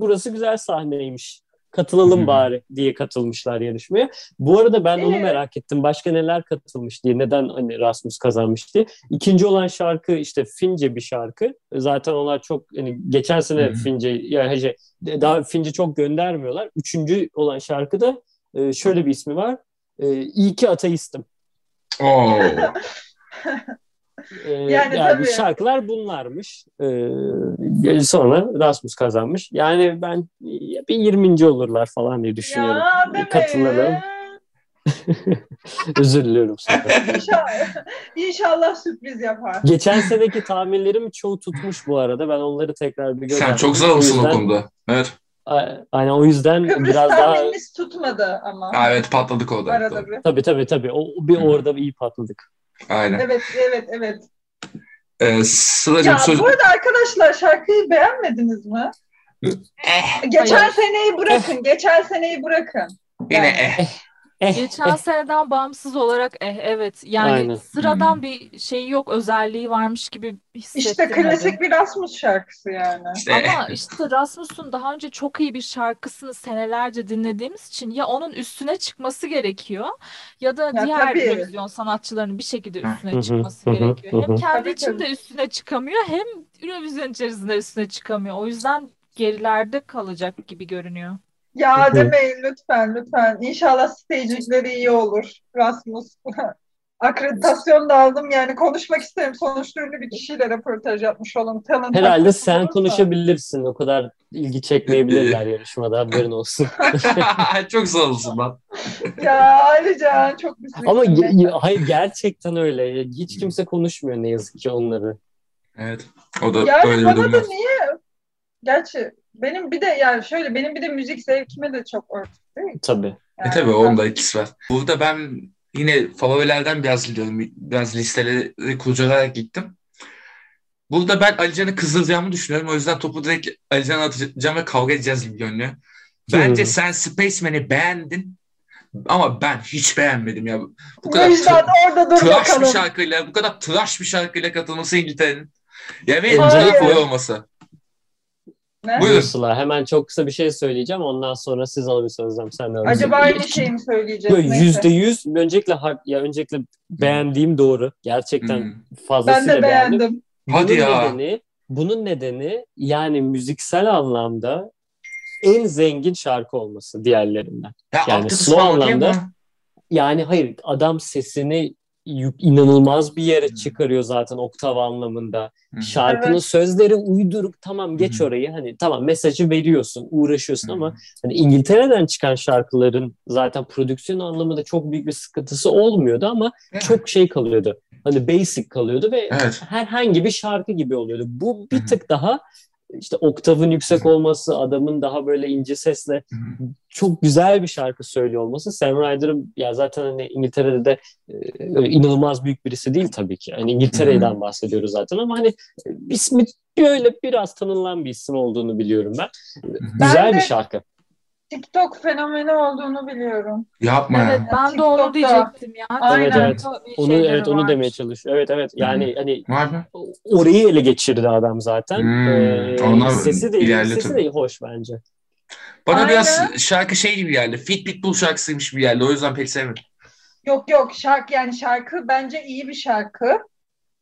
[SPEAKER 2] burası güzel sahneymiş. Katılalım bari diye katılmışlar yarışmaya. Bu arada ben onu
[SPEAKER 4] Ee?
[SPEAKER 2] merak ettim. Başka neler katılmış diye. Neden hani Rasmus kazanmış diye. İkinci olan şarkı işte Fince bir şarkı. Zaten onlar çok hani geçen sene. Fince yani şey, daha Fince çok göndermiyorlar. Üçüncü olan şarkı da e, şöyle bir ismi var. E, İyi ki ateistim.
[SPEAKER 1] Oo.
[SPEAKER 2] Ee,
[SPEAKER 4] Yani
[SPEAKER 2] yani
[SPEAKER 4] tabii.
[SPEAKER 2] şarkılar bunlarmış. Ee, sonra Rasmus kazanmış. Yani ben bir 20. olurlar falan diye düşünüyorum.
[SPEAKER 4] Ya.
[SPEAKER 2] Özür diliyorum sana.
[SPEAKER 4] İnşallah, inşallah sürpriz yapar.
[SPEAKER 2] Geçen seneki tahminlerim çoğu tutmuş bu arada. Ben onları tekrar bir göz
[SPEAKER 1] Sen çok zavalısın o konuda. Evet.
[SPEAKER 2] Aynen o yüzden
[SPEAKER 4] Kıbrıs
[SPEAKER 2] biraz daha
[SPEAKER 4] tutmadı ama.
[SPEAKER 1] Ha, evet patladık orada.
[SPEAKER 4] Arada bir.
[SPEAKER 2] tabii tabii tabii. O, bir orada iyi patladık.
[SPEAKER 1] Aynen.
[SPEAKER 4] Evet, evet, evet.
[SPEAKER 1] Ee, Sıla'cığım
[SPEAKER 4] Ya
[SPEAKER 1] söz...
[SPEAKER 4] bu arada arkadaşlar şarkıyı beğenmediniz mi?
[SPEAKER 1] Eh,
[SPEAKER 4] Geçen
[SPEAKER 3] Hayır.
[SPEAKER 4] seneyi bırakın, geçen seneyi bırakın.
[SPEAKER 1] yine
[SPEAKER 4] Yani-
[SPEAKER 1] eh.
[SPEAKER 2] Eh,
[SPEAKER 3] Geçen
[SPEAKER 2] eh,
[SPEAKER 3] seneden bağımsız olarak eh evet yani
[SPEAKER 2] Aynen.
[SPEAKER 3] sıradan bir şey yok özelliği varmış gibi
[SPEAKER 4] İşte
[SPEAKER 3] hissettirmedi.
[SPEAKER 4] klasik bir Rasmus şarkısı yani.
[SPEAKER 1] İşte.
[SPEAKER 3] Ama işte Rasmus'un daha önce çok iyi bir şarkısını senelerce dinlediğimiz için ya onun üstüne çıkması gerekiyor ya da
[SPEAKER 4] Ya
[SPEAKER 3] diğer
[SPEAKER 4] tabii.
[SPEAKER 3] Eurovision sanatçılarının bir şekilde üstüne çıkması gerekiyor. Hem kendi
[SPEAKER 4] Tabii,
[SPEAKER 3] içinde
[SPEAKER 4] tabii.
[SPEAKER 3] üstüne çıkamıyor hem Eurovision içerisinde üstüne çıkamıyor. O yüzden gerilerde kalacak gibi görünüyor.
[SPEAKER 4] Ya demeyin lütfen lütfen. İnşallah stagingleri iyi olur Rasmus. akreditasyon da aldım yani konuşmak isterim. Sonuçta ünlü bir kişiyle röportaj yapmış olun. Talent
[SPEAKER 2] Herhalde sen
[SPEAKER 4] olursa.
[SPEAKER 2] konuşabilirsin. O kadar ilgi çekmeyebilirler yarışmada haberin olsun.
[SPEAKER 1] Çok sağ olasın lan.
[SPEAKER 4] Ya Alican çok üzüldüm.
[SPEAKER 2] Ama ge- hayır gerçekten öyle. Hiç kimse konuşmuyor ne yazık ki onları.
[SPEAKER 1] Evet. O da
[SPEAKER 4] Yani
[SPEAKER 1] öyle
[SPEAKER 4] bana da niye? Gerçi benim bir de yani şöyle benim bir de müzik zevkime de çok örtük değil mi?
[SPEAKER 2] Tabii.
[SPEAKER 1] E
[SPEAKER 4] Yani
[SPEAKER 1] tabii
[SPEAKER 4] ben-
[SPEAKER 1] onun da etkisi var. Burada ben yine favorilerden biraz gidiyorum. Biraz listeleri kurcalayarak gittim. Burada ben Alican'ı kızdıracağımı düşünüyorum. O yüzden topu direkt Alican'a atacağım ve kavga edeceğiz gibi görünüyor. Bence
[SPEAKER 2] Hı.
[SPEAKER 1] sen Spaceman'i beğendin. Ama ben hiç beğenmedim ya. Bu kadar
[SPEAKER 4] yüzden
[SPEAKER 1] tra-
[SPEAKER 4] orada dur
[SPEAKER 1] tıraş bir
[SPEAKER 4] bakalım.
[SPEAKER 1] şarkıyla, bu kadar tıraş bir şarkıyla katılması İngiltere'nin. Ya ve favori olması.
[SPEAKER 4] Ne?
[SPEAKER 1] Buyurun.
[SPEAKER 2] Sıla hemen çok kısa bir şey söyleyeceğim. Ondan sonra siz alabilirsiniz. Özlem, Sen de alabilirsin.
[SPEAKER 4] Acaba aynı şeyi mi söyleyeceğiz?
[SPEAKER 2] Yüzde yüz. Öncelikle ya öncelikle beğendiğim doğru. Gerçekten
[SPEAKER 1] Hmm.
[SPEAKER 4] Ben
[SPEAKER 2] fazlasıyla
[SPEAKER 4] de
[SPEAKER 2] beğendim.
[SPEAKER 4] beğendim.
[SPEAKER 1] Hadi
[SPEAKER 2] bunun
[SPEAKER 1] ya.
[SPEAKER 2] Nedeni, bunun nedeni yani müziksel anlamda en zengin şarkı olması diğerlerinden.
[SPEAKER 1] Ya
[SPEAKER 2] Yani slow anlamda- Yani hayır adam sesini inanılmaz bir yere çıkarıyor zaten oktav anlamında.
[SPEAKER 1] Hı.
[SPEAKER 2] Şarkının
[SPEAKER 4] Evet.
[SPEAKER 2] sözleri uyduruk tamam geç
[SPEAKER 1] Hı.
[SPEAKER 2] orayı hani tamam mesajı veriyorsun uğraşıyorsun
[SPEAKER 1] Hı.
[SPEAKER 2] ama hani İngiltere'den çıkan şarkıların zaten prodüksiyon anlamında çok büyük bir sıkıntısı olmuyordu ama
[SPEAKER 1] Yani.
[SPEAKER 2] çok şey kalıyordu. Hani basic kalıyordu ve
[SPEAKER 1] Evet.
[SPEAKER 2] herhangi bir şarkı gibi oluyordu. Bu bir tık daha işte oktavın yüksek olması, adamın daha böyle ince sesle çok güzel bir şarkı söylüyor olması. Sam Ryder'ın ya zaten hani İngiltere'de de e, öyle inanılmaz büyük birisi değil tabii ki. Hani İngiltere'den bahsediyoruz zaten ama hani ismi böyle biraz tanınan bir isim olduğunu biliyorum ben. Güzel
[SPEAKER 4] Ben de-
[SPEAKER 2] bir şarkı.
[SPEAKER 4] TikTok fenomeni olduğunu biliyorum.
[SPEAKER 1] Yapma ya.
[SPEAKER 3] Evet ben de onu
[SPEAKER 4] TikTok'ta.
[SPEAKER 3] diyecektim ya.
[SPEAKER 4] Aynen.
[SPEAKER 2] Evet, evet.
[SPEAKER 3] TikTok'ta bir
[SPEAKER 2] Onu evet onu
[SPEAKER 3] varmış.
[SPEAKER 2] demeye çalışıyor. Evet evet. Yani hani
[SPEAKER 1] Var mı?
[SPEAKER 2] orayı ele geçirdi adam zaten.
[SPEAKER 1] Hmm,
[SPEAKER 2] Ee,
[SPEAKER 1] ondan
[SPEAKER 2] sesi de
[SPEAKER 1] ilerletin.
[SPEAKER 2] sesi de hoş bence.
[SPEAKER 1] Bana
[SPEAKER 4] Aynen.
[SPEAKER 1] biraz şarkı şey gibi geldi. Fit Pitbull şarkısıymış gibi geldi. O yüzden pek sevmedim.
[SPEAKER 4] Yok yok şarkı yani şarkı bence iyi bir şarkı.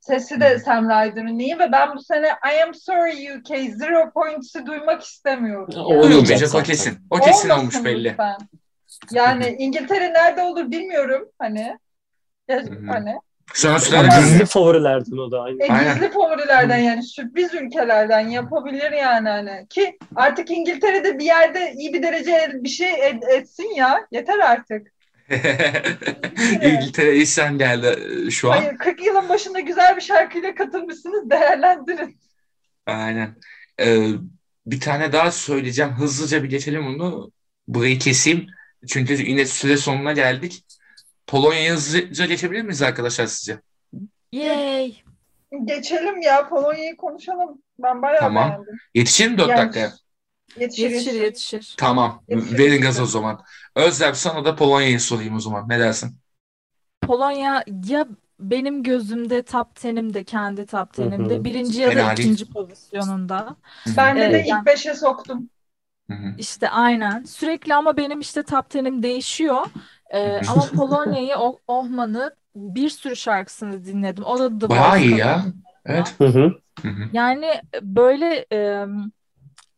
[SPEAKER 4] Sesi de. Sam Ryder'ın iyi ve ben bu sene I Am Sorry UK Zero Points'ı duymak istemiyorum. Yani.
[SPEAKER 2] olmayacak
[SPEAKER 1] o kesin. O kesin
[SPEAKER 4] Olmasın
[SPEAKER 1] olmuş belli.
[SPEAKER 4] lütfen. Yani İngiltere nerede olur bilmiyorum hani. Ya, hani.
[SPEAKER 1] Sonuçta
[SPEAKER 4] Ama-
[SPEAKER 2] Gizli favorilerden o da aynı.
[SPEAKER 4] E,
[SPEAKER 1] Aynen.
[SPEAKER 4] gizli favorilerden yani sürpriz ülkelerden yapabilir yani hani. Ki artık İngiltere'de bir yerde iyi bir derece bir şey ed- etsin ya. Yeter artık.
[SPEAKER 1] İngiltere isyan geldi e, şu an.
[SPEAKER 4] Hayır 40 yılın başında güzel bir şarkıyla katılmışsınız değerlendirin.
[SPEAKER 1] Aynen. Ee, bir tane daha söyleyeceğim. Hızlıca bir geçelim onu. Burayı keseyim. Çünkü yine süre sonuna geldik. Polonya'ya hızlıca geçebilir miyiz arkadaşlar sizce?
[SPEAKER 3] Yay.
[SPEAKER 4] Geçelim ya Polonya'yı konuşalım. Ben bayağı
[SPEAKER 1] Tamam.
[SPEAKER 4] beğendim.
[SPEAKER 1] Yetişir mi 4
[SPEAKER 4] Yani-
[SPEAKER 1] dakikaya?
[SPEAKER 4] Yetişir
[SPEAKER 3] Yetişir
[SPEAKER 4] yetişir.
[SPEAKER 1] Tamam.
[SPEAKER 4] Yetişir,
[SPEAKER 1] Verin gaz o zaman. Özlem sana da Polonya'yı sorayım o zaman. Ne dersin?
[SPEAKER 3] Polonya ya benim gözümde top 10'imde kendi top
[SPEAKER 2] Hı hı.
[SPEAKER 3] 10'imde birinci ya da
[SPEAKER 1] Fena değil.
[SPEAKER 3] ikinci pozisyonunda.
[SPEAKER 4] Ben de
[SPEAKER 3] Evet,
[SPEAKER 4] de ilk beşe soktum.
[SPEAKER 1] Hı hı.
[SPEAKER 3] İşte aynen. Sürekli ama benim işte top 10'im değişiyor. Ee, ama Polonya'yı, Ohman'ı bir sürü şarkısını dinledim. O da The
[SPEAKER 1] Bayağı iyi ya. Evet.
[SPEAKER 2] Hı hı.
[SPEAKER 1] Hı hı.
[SPEAKER 3] Yani böyle e,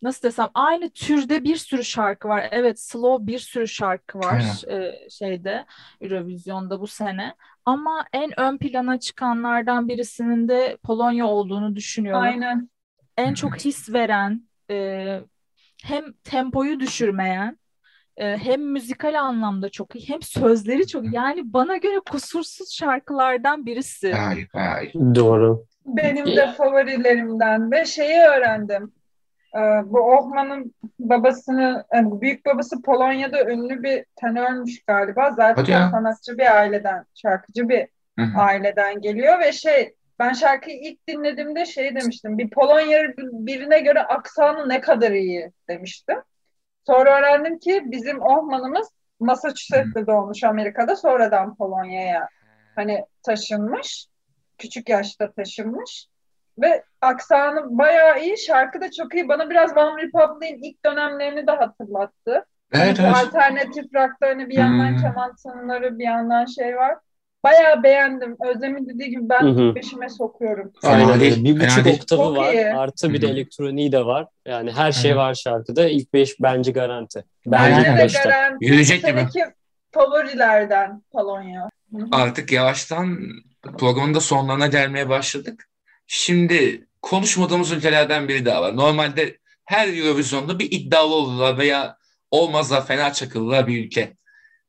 [SPEAKER 3] nasıl desem aynı türde bir sürü şarkı var. Evet, slow bir sürü şarkı var e, şeyde Eurovision'da bu sene. Ama en ön plana çıkanlardan birisinin de Polonya olduğunu düşünüyorum.
[SPEAKER 4] Aynen.
[SPEAKER 3] En çok his veren, e, hem tempoyu düşürmeyen, e, hem müzikal anlamda çok iyi, hem sözleri çok iyi. Yani bana göre kusursuz şarkılardan birisi.
[SPEAKER 1] Bayağı iyi.
[SPEAKER 2] Doğru.
[SPEAKER 4] Benim de favorilerimden ve şeyi öğrendim. Ee, bu Ohman'ın babasını, yani büyük babası Polonya'da ünlü bir tenörmüş galiba. Zaten sanatçı bir aileden, şarkıcı bir
[SPEAKER 1] Hı hı.
[SPEAKER 4] aileden geliyor ve şey ben şarkıyı ilk dinlediğimde şey demiştim. Bir Polonyalı birine göre aksanı ne kadar iyi demiştim. Sonra öğrendim ki bizim Ohman'ımız Massachusetts'te doğmuş Amerika'da sonradan Polonya'ya hani taşınmış. Küçük yaşta taşınmış. Ve aksanı bayağı iyi. Şarkı da çok iyi. Bana biraz One Republic'in ilk dönemlerini de hatırlattı.
[SPEAKER 1] Evet
[SPEAKER 4] Hani
[SPEAKER 1] evet.
[SPEAKER 4] alternatif rock'ta hani bir yandan
[SPEAKER 1] Hmm.
[SPEAKER 4] keman tınıları bir yandan şey var. Bayağı beğendim. Özlem'in dediği gibi ben
[SPEAKER 2] Hı hı.
[SPEAKER 4] peşime sokuyorum.
[SPEAKER 2] Aynen
[SPEAKER 1] değil.
[SPEAKER 2] Bir buçuk
[SPEAKER 1] değil.
[SPEAKER 2] oktavı
[SPEAKER 4] Çok
[SPEAKER 2] var.
[SPEAKER 4] iyi.
[SPEAKER 2] Artı bir de elektroniği de var. Yani her şey
[SPEAKER 1] hı.
[SPEAKER 2] var şarkıda. İlk beş bence garanti.
[SPEAKER 1] Aynen.
[SPEAKER 2] Bence
[SPEAKER 4] Bence de garanti
[SPEAKER 1] Yürüyecek gibi.
[SPEAKER 4] favorilerden Polonya.
[SPEAKER 1] artık yavaştan programın da sonlarına gelmeye başladık. Şimdi konuşmadığımız ülkelerden biri daha var. Normalde her Eurovision'da bir iddialı olurlar veya olmazlar fena çakılırlar bir ülke.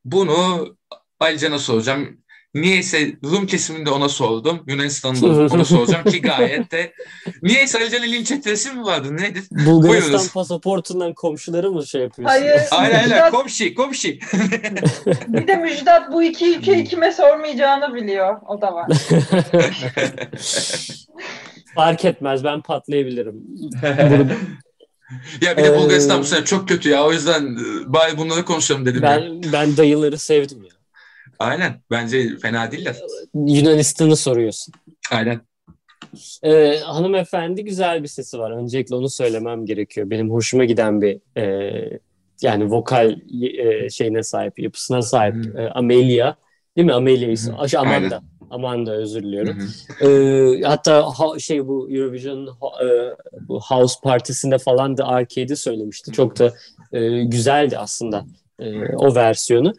[SPEAKER 1] Bunu Alican'a soracağım. Niyeyse Rum kesiminde ona sordum. Yunanistan'da ona soracağım ki gayet de. Niyeyse Alican'ın linç etmesi mi vardı? Nedir?
[SPEAKER 2] Bulgaristan
[SPEAKER 1] Buyurunuz.
[SPEAKER 2] pasaportundan komşuları mı şey yapıyorsun?
[SPEAKER 4] Hayır.
[SPEAKER 1] Aynen aynen.
[SPEAKER 4] Müjdat,
[SPEAKER 1] Komşi, komşi.
[SPEAKER 4] bir de Müjdat bu iki ülkeyi kime sormayacağını biliyor. O da var.
[SPEAKER 2] Fark etmez ben patlayabilirim.
[SPEAKER 1] ya bir de
[SPEAKER 2] Ee,
[SPEAKER 1] Bulgaristan bu sene çok kötü ya. O yüzden e, bari bunları konuşalım dedim. ya.
[SPEAKER 2] Ben ben dayıları sevdim ya.
[SPEAKER 1] Aynen. Bence fena değiller.
[SPEAKER 2] Yunanistan'ı soruyorsun.
[SPEAKER 1] Aynen.
[SPEAKER 2] Ee, hanımefendi güzel bir sesi var. Öncelikle onu söylemem gerekiyor. Benim hoşuma giden bir e, yani vokal e, şeyine sahip, yapısına sahip
[SPEAKER 1] Hmm.
[SPEAKER 2] e, Amelia. Değil mi? Amelia ismi.
[SPEAKER 1] Hı hı.
[SPEAKER 2] Aş- Amanda.
[SPEAKER 1] Aynen.
[SPEAKER 2] Amanda özür
[SPEAKER 1] Hı
[SPEAKER 2] diliyorum.
[SPEAKER 1] hı.
[SPEAKER 2] Ee, hatta ha- şey bu Eurovision e, bu House Partisi'nde falan da Arcade'i söylemişti. Çok da e, güzeldi aslında e, o versiyonu.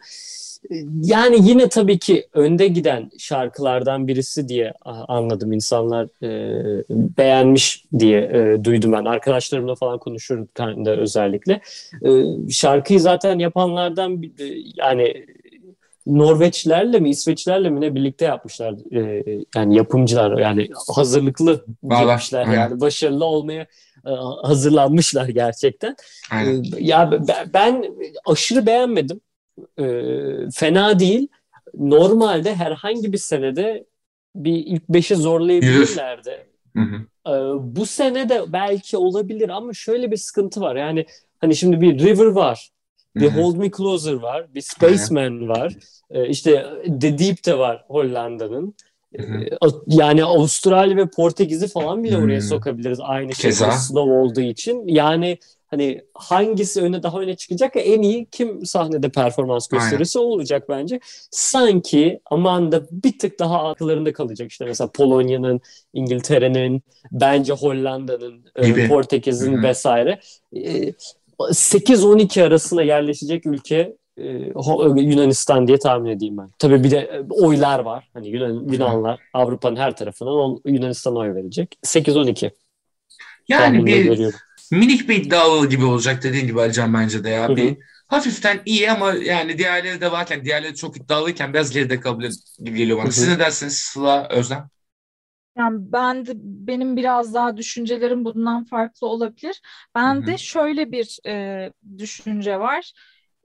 [SPEAKER 2] E, Yani yine tabii ki önde giden şarkılardan birisi diye anladım. İnsanlar e, beğenmiş diye e, duydum ben. Arkadaşlarımla falan konuşurken de özellikle. E, şarkıyı zaten yapanlardan e, yani Norveçlerle mi İsveçlerle mi ne birlikte yapmışlar E, yani yapımcılar yani hazırlıklı
[SPEAKER 1] var.
[SPEAKER 2] girmişler
[SPEAKER 1] Aynen.
[SPEAKER 2] yani başarılı olmaya e, hazırlanmışlar gerçekten.
[SPEAKER 1] Aynen.
[SPEAKER 2] Ee, Ya ben aşırı beğenmedim. Ee, fena değil. Normalde herhangi bir senede bir ilk beşe zorlayabilirlerdi.
[SPEAKER 1] Hı hı.
[SPEAKER 2] Ee, bu sene de belki olabilir ama şöyle bir sıkıntı var. Yani hani şimdi bir River var. Bir. Hold Me Closer var. Bir Spaceman var. Ee, işte The Deep de var Hollanda'nın. Ee, Yani Avustralya ve Portekiz'i falan bile oraya
[SPEAKER 1] Hmm.
[SPEAKER 2] sokabiliriz aynı şekilde slow olduğu için. Yani hani hangisi öne daha öne çıkacak en iyi kim sahnede performans
[SPEAKER 1] Aynen.
[SPEAKER 2] gösterirse o olacak bence. Sanki Amanda bir tık daha akıllarında kalacak. İşte mesela Polonya'nın, İngiltere'nin, bence Hollanda'nın, e. Portekiz'in
[SPEAKER 1] Hı hı.
[SPEAKER 2] vesaire. E, 8-12 arasına yerleşecek ülke e, Ho- Yunanistan diye tahmin edeyim ben. Tabii bir de e, oylar var. Hani Yunan, Yunanlar Avrupa'nın her tarafından Yunanistan'a oy verecek. 8-12
[SPEAKER 1] Yani
[SPEAKER 2] tahminle
[SPEAKER 1] bir. Minik bir iddialı gibi olacak dediğin gibi Alican bence de ya.
[SPEAKER 2] Hı hı.
[SPEAKER 1] Bir hafiften iyi ama yani diğerleri de varken diğerleri çok iddialıyken biraz geride kalabilir gibi geliyor bana.
[SPEAKER 2] Hı hı.
[SPEAKER 1] Siz ne dersiniz Sıla Özlem?
[SPEAKER 3] Yani ben de benim biraz daha düşüncelerim bundan farklı olabilir.
[SPEAKER 1] Hı
[SPEAKER 3] Ben
[SPEAKER 1] hı.
[SPEAKER 3] de şöyle bir e, düşünce var.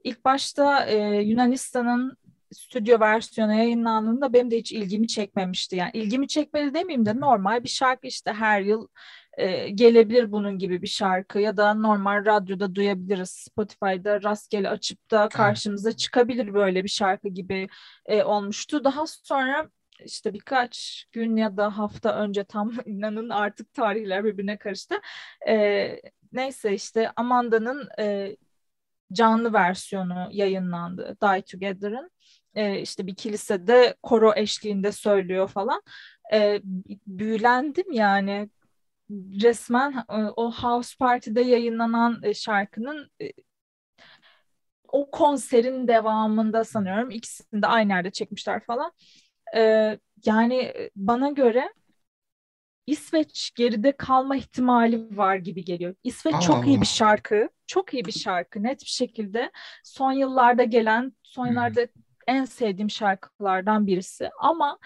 [SPEAKER 3] İlk başta e, Yunanistan'ın stüdyo versiyonu yayınlandığında benim de hiç ilgimi çekmemişti. Yani ilgimi çekmedi demeyeyim de normal bir şarkı işte her yıl e, gelebilir bunun gibi bir şarkı ya da normal radyoda duyabiliriz. Spotify'da rastgele açıp da karşımıza çıkabilir böyle bir şarkı gibi e, olmuştu. Daha sonra işte birkaç gün ya da hafta önce tam inanın artık tarihler birbirine karıştı. Ee, neyse işte Amanda'nın e, canlı versiyonu yayınlandı Die Together'ın. Ee, işte bir kilisede koro eşliğinde söylüyor falan. Ee, büyülendim yani resmen e, o House Party'de yayınlanan e, şarkının e, o konserin devamında sanıyorum ikisini de aynı yerde çekmişler falan. Yani bana göre İsveç geride kalma ihtimali var gibi geliyor. İsveç
[SPEAKER 1] Allah
[SPEAKER 3] çok iyi bir şarkı. Çok iyi bir şarkı net bir şekilde. Son yıllarda gelen, son
[SPEAKER 1] hı.
[SPEAKER 3] yıllarda en sevdiğim şarkılardan birisi. Ama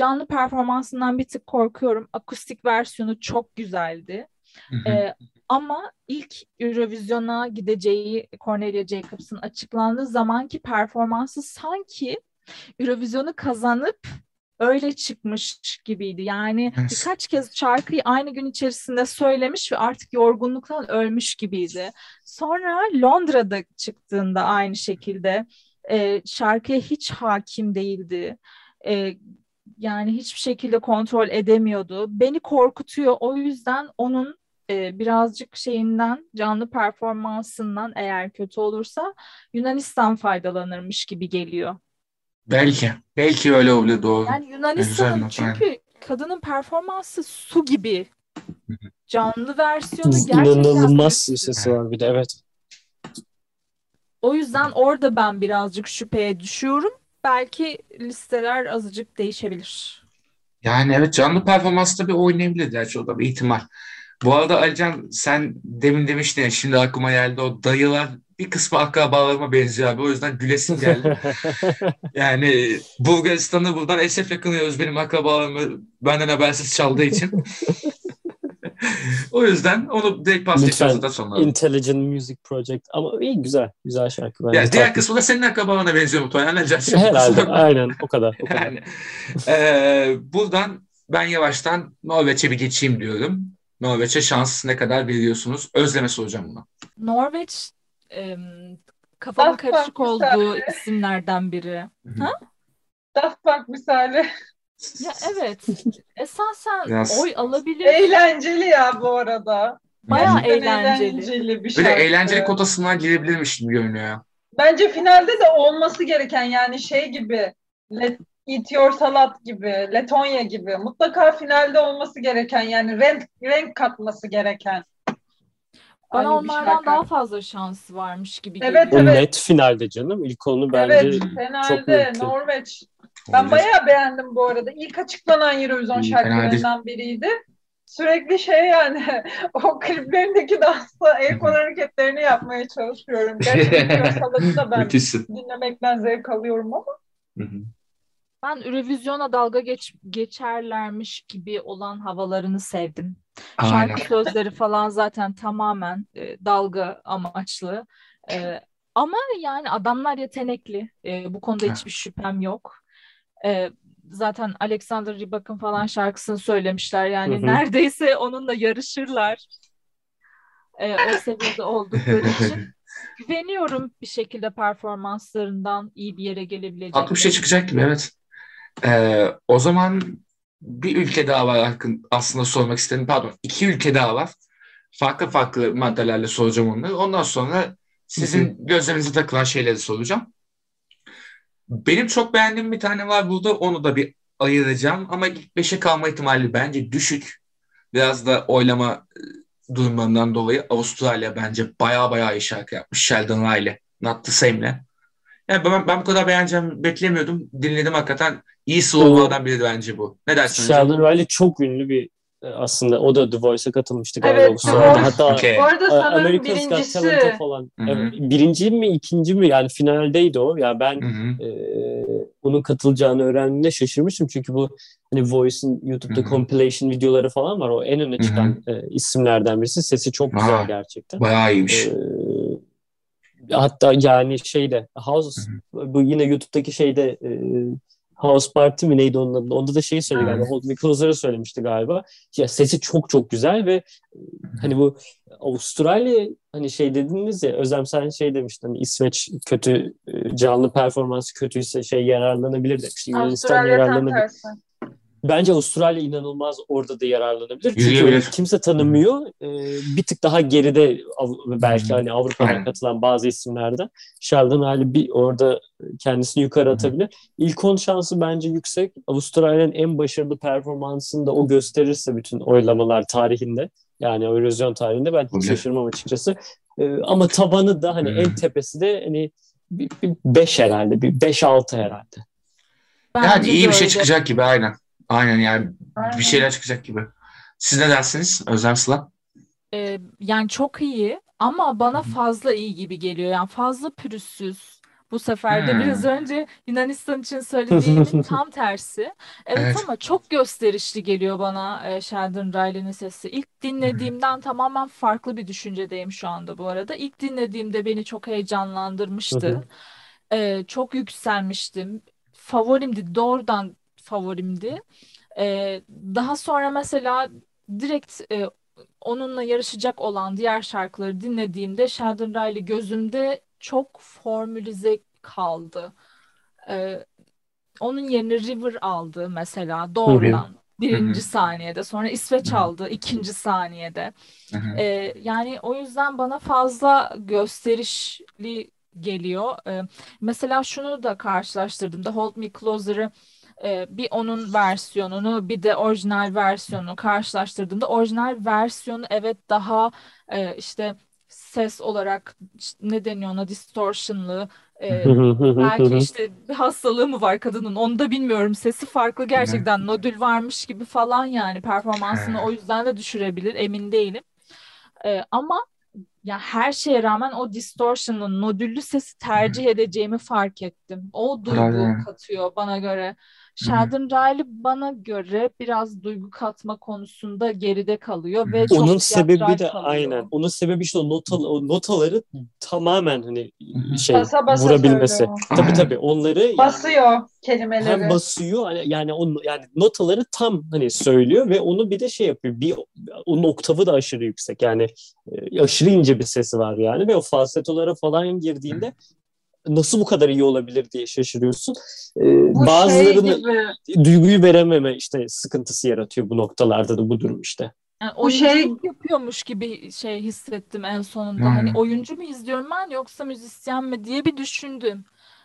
[SPEAKER 3] canlı performansından bir tık korkuyorum. Akustik versiyonu çok güzeldi. Ee, ama ilk Eurovision'a gideceği Cornelia Jacobs'ın açıklandığı zamanki performansı sanki Eurovision'u kazanıp öyle çıkmış gibiydi. Yani
[SPEAKER 1] Evet.
[SPEAKER 3] birkaç kez şarkıyı aynı gün içerisinde söylemiş ve artık yorgunluktan ölmüş gibiydi. Sonra Londra'da çıktığında aynı şekilde e, şarkıya hiç hakim değildi. E, yani hiçbir şekilde kontrol edemiyordu. Beni korkutuyor. O yüzden onun e, birazcık şeyinden, canlı performansından eğer kötü olursa Yunanistan faydalanırmış gibi geliyor.
[SPEAKER 1] Belki. Belki öyle olabilir doğru.
[SPEAKER 3] Yani Yunanistan'ın çünkü kadının performansı su gibi.
[SPEAKER 1] Hı
[SPEAKER 3] Canlı versiyonu gerçekten
[SPEAKER 2] İnanılmaz sesi var bir de evet.
[SPEAKER 3] O yüzden orada ben birazcık şüpheye düşüyorum. Belki listeler azıcık değişebilir.
[SPEAKER 1] Yani evet canlı performansta bir oynayabilir gerçi o da bir ihtimal. Bu arada Alican sen demin demiştin ya şimdi aklıma geldi o dayılar bir kısmı akrabalarıma benziyor abi. O yüzden gülesim geldi. Yani Bulgaristan'ı buradan Esef'le kınıyoruz benim akrabalarımı benden habersiz çaldığı için. o yüzden onu direkt pas geçiyoruz
[SPEAKER 2] Lütfen
[SPEAKER 1] da sonra.
[SPEAKER 2] Intelligent Music Project ama iyi güzel güzel şarkı bence.
[SPEAKER 1] Ya diğer
[SPEAKER 2] tatlı.
[SPEAKER 1] kısmı da senin akrabalarına benziyor muhtemelen.
[SPEAKER 2] Herhalde aynen o kadar. O kadar.
[SPEAKER 1] Yani eee, buradan ben yavaştan Norveç'e bir geçeyim diyorum. Norveç'e şans ne kadar veriyorsunuz? Özleme soracağım buna.
[SPEAKER 3] Norveç
[SPEAKER 4] Daft Punk
[SPEAKER 3] karışık olduğu
[SPEAKER 4] misali.
[SPEAKER 3] isimlerden biri. Ha?
[SPEAKER 4] Daft Punk misali.
[SPEAKER 3] Ya evet. Esasen
[SPEAKER 1] Biraz-
[SPEAKER 3] oy alabilir.
[SPEAKER 4] Eğlenceli ya bu arada.
[SPEAKER 3] Bayağı
[SPEAKER 4] Gerçekten
[SPEAKER 3] eğlenceli.
[SPEAKER 4] bir
[SPEAKER 1] Böyle eğlenceli kotasından girebilirmiş gibi görünüyor.
[SPEAKER 4] Bence finalde de olması gereken yani şey gibi Let, Eat Your Salad gibi, Letonya gibi mutlaka finalde olması gereken yani renk renk katması gereken.
[SPEAKER 3] Bana
[SPEAKER 4] Aynı
[SPEAKER 3] onlardan daha fazla şansı varmış gibi
[SPEAKER 4] Evet,
[SPEAKER 2] O
[SPEAKER 3] geliyor.
[SPEAKER 4] evet.
[SPEAKER 2] net finalde canım. İlk onu bence
[SPEAKER 4] evet,
[SPEAKER 2] çok
[SPEAKER 4] finalde
[SPEAKER 2] netti.
[SPEAKER 4] Norveç. Ben
[SPEAKER 1] Olabilir.
[SPEAKER 4] bayağı beğendim bu arada. İlk açıklanan Eurovision şarkılarından biriydi. Sürekli şey yani o kliplerindeki dansla el kol hareketlerini yapmaya çalışıyorum. Your Salad'ı da ben
[SPEAKER 1] Müthişsin.
[SPEAKER 4] dinlemekten zevk alıyorum ama.
[SPEAKER 1] Hı hı.
[SPEAKER 3] Ben Eurovision'a dalga geç, geçerlermiş gibi olan havalarını sevdim.
[SPEAKER 1] Aynen.
[SPEAKER 3] Şarkı sözleri falan zaten tamamen e, dalga amaçlı. E, ama yani adamlar yetenekli. E, bu konuda hiçbir şüphem yok. E, zaten Alexander Rybak'ın falan şarkısını söylemişler. Yani
[SPEAKER 2] Hı hı.
[SPEAKER 3] neredeyse onunla yarışırlar. E, o seviyede oldukları için. Güveniyorum bir şekilde performanslarından iyi bir yere gelebilecek.
[SPEAKER 1] Farklı bir şey çıkacak gibi evet. Ee, o zaman bir ülke daha var aslında sormak istedim. Pardon iki ülke daha var. Farklı farklı maddelerle soracağım onları. Ondan sonra sizin gözlerinize takılan şeyleri soracağım. Benim çok beğendiğim bir tane var burada. Onu da bir ayıracağım. Ama ilk beşe kalma ihtimali bence düşük. Biraz da oylama e, durumlarından dolayı Avustralya bence baya baya iyi şarkı yapmış. Sheldon Riley. Not the Same'le. Yani ben, ben bu kadar beğeneceğimi beklemiyordum. Dinledim hakikaten. İyi slowlardan biri bence bu. Ne dersin?
[SPEAKER 2] Sheldon Riley çok ünlü bir aslında o da The Voice'a katılmıştı galiba.
[SPEAKER 4] Evet. The Voice.
[SPEAKER 2] Hatta
[SPEAKER 1] Okey.
[SPEAKER 4] Bu arada
[SPEAKER 2] e,
[SPEAKER 4] sanırım
[SPEAKER 2] America's Got
[SPEAKER 4] birincisi.
[SPEAKER 2] Falan.
[SPEAKER 1] Hı hı.
[SPEAKER 2] Evet, birinci mi ikinci mi yani finaldeydi o. Ya ben
[SPEAKER 1] Hı hı.
[SPEAKER 2] e, onun katılacağını öğrendiğimde şaşırmıştım. Çünkü bu hani Voice'in YouTube'da
[SPEAKER 1] Hı hı.
[SPEAKER 2] compilation videoları falan var. O en öne
[SPEAKER 1] Hı hı.
[SPEAKER 2] çıkan e, isimlerden birisi. Sesi çok güzel
[SPEAKER 1] Aa,
[SPEAKER 2] gerçekten.
[SPEAKER 1] Bayağı iyiymiş.
[SPEAKER 2] Ee, hatta yani şeyde House bu yine YouTube'daki şeyde e, House Party mi neydi onun adı? Onda da şeyi söyledi galiba. Hold Me Closer'ı söylemişti galiba. Ya sesi çok çok güzel ve hani bu Avustralya hani şey dediniz ya Özlem sen şey demiştin hani İsveç kötü e, canlı performansı kötüyse şey yararlanabilir demiştin. Yunanistan
[SPEAKER 4] Avustralya tam
[SPEAKER 2] yararlanabilir. Bence Avustralya inanılmaz orada da yararlanabilir. Çünkü kimse tanımıyor. Ee, bir tık daha geride belki hani Avrupa'dan katılan bazı isimlerden. Sheldon hali bir orada kendisini yukarı atabilir. İlk 10 şansı bence yüksek. Avustralya'nın en başarılı performansını da o gösterirse bütün oylamalar tarihinde yani Eurovision tarihinde ben hiç şaşırmam açıkçası. Ee, ama tabanı da hani en tepesi de hani 5 herhalde. Bir 5-6 herhalde.
[SPEAKER 1] Yani
[SPEAKER 3] Bence
[SPEAKER 1] iyi
[SPEAKER 3] de
[SPEAKER 1] bir şey
[SPEAKER 3] öyle.
[SPEAKER 1] çıkacak gibi aynen. Aynen yani
[SPEAKER 4] Aynen.
[SPEAKER 1] bir şeyler çıkacak gibi. Siz ne dersiniz Özlem Sıla?
[SPEAKER 3] Ee, yani çok iyi ama bana fazla iyi gibi geliyor. Yani fazla pürüzsüz. Bu sefer de
[SPEAKER 1] Hmm.
[SPEAKER 3] biraz önce Yunanistan için söylediğimin tam tersi. Evet,
[SPEAKER 1] Evet.
[SPEAKER 3] ama çok gösterişli geliyor bana e, Sheldon Riley'nin sesi. İlk dinlediğimden tamamen farklı bir düşüncedeyim şu anda bu arada. İlk dinlediğimde beni çok heyecanlandırmıştı. Ee, çok yükselmiştim. Favorimdi, doğrudan favorimdi. Ee, daha sonra mesela direkt e, onunla yarışacak olan diğer şarkıları dinlediğimde Sheldon Riley gözümde çok formülize kaldı. Ee, onun yerine River aldı mesela doğrudan birinci
[SPEAKER 1] Hı hı.
[SPEAKER 3] saniyede. Sonra İsveç
[SPEAKER 1] Hı hı.
[SPEAKER 3] aldı ikinci saniyede. Ee, yani o yüzden bana fazla gösterişli geliyor. Ee, mesela şunu da karşılaştırdım da Hold Me Closer'ı e, bir onun versiyonunu bir de orijinal versiyonunu karşılaştırdığımda orijinal versiyonu evet daha e, işte ses olarak ne deniyor ona distortionlı e, belki işte bir hastalığı mı var kadının onu da bilmiyorum. Sesi farklı gerçekten nodül varmış gibi falan yani performansını o yüzden de düşürebilir emin değilim. E, ama ya her şeye rağmen o distortion'ın nodüllü sesi tercih edeceğimi fark ettim. O duygu katıyor bana göre. Sheldon Riley bana göre biraz duygu katma konusunda geride kalıyor ve çok
[SPEAKER 2] onun sebebi de
[SPEAKER 3] kalıyor.
[SPEAKER 2] aynen. Onun sebebi işte o, nota, o notaları tamamen hani şey
[SPEAKER 4] Basa basa
[SPEAKER 2] vurabilmesi.
[SPEAKER 4] söylüyor.
[SPEAKER 2] Tabii tabii onları
[SPEAKER 4] Basıyor kelimeleri.
[SPEAKER 2] hem basıyor hani yani o yani notaları tam hani söylüyor ve onu bir de şey yapıyor. Bir onun oktavı da aşırı yüksek. Yani e, aşırı ince bir sesi var yani ve o falsetolara falan girdiğinde nasıl bu kadar iyi olabilir diye şaşırıyorsun. Ee,
[SPEAKER 4] Bu
[SPEAKER 2] bazılarını
[SPEAKER 4] şey
[SPEAKER 2] duyguyu verememe işte sıkıntısı yaratıyor bu noktalarda da bu durum işte.
[SPEAKER 3] Yani
[SPEAKER 4] Bu şey-
[SPEAKER 3] yapıyormuş gibi şey hissettim en sonunda.
[SPEAKER 1] Hmm.
[SPEAKER 3] Hani oyuncu mu izliyorum ben yoksa müzisyen mi diye bir düşündüm.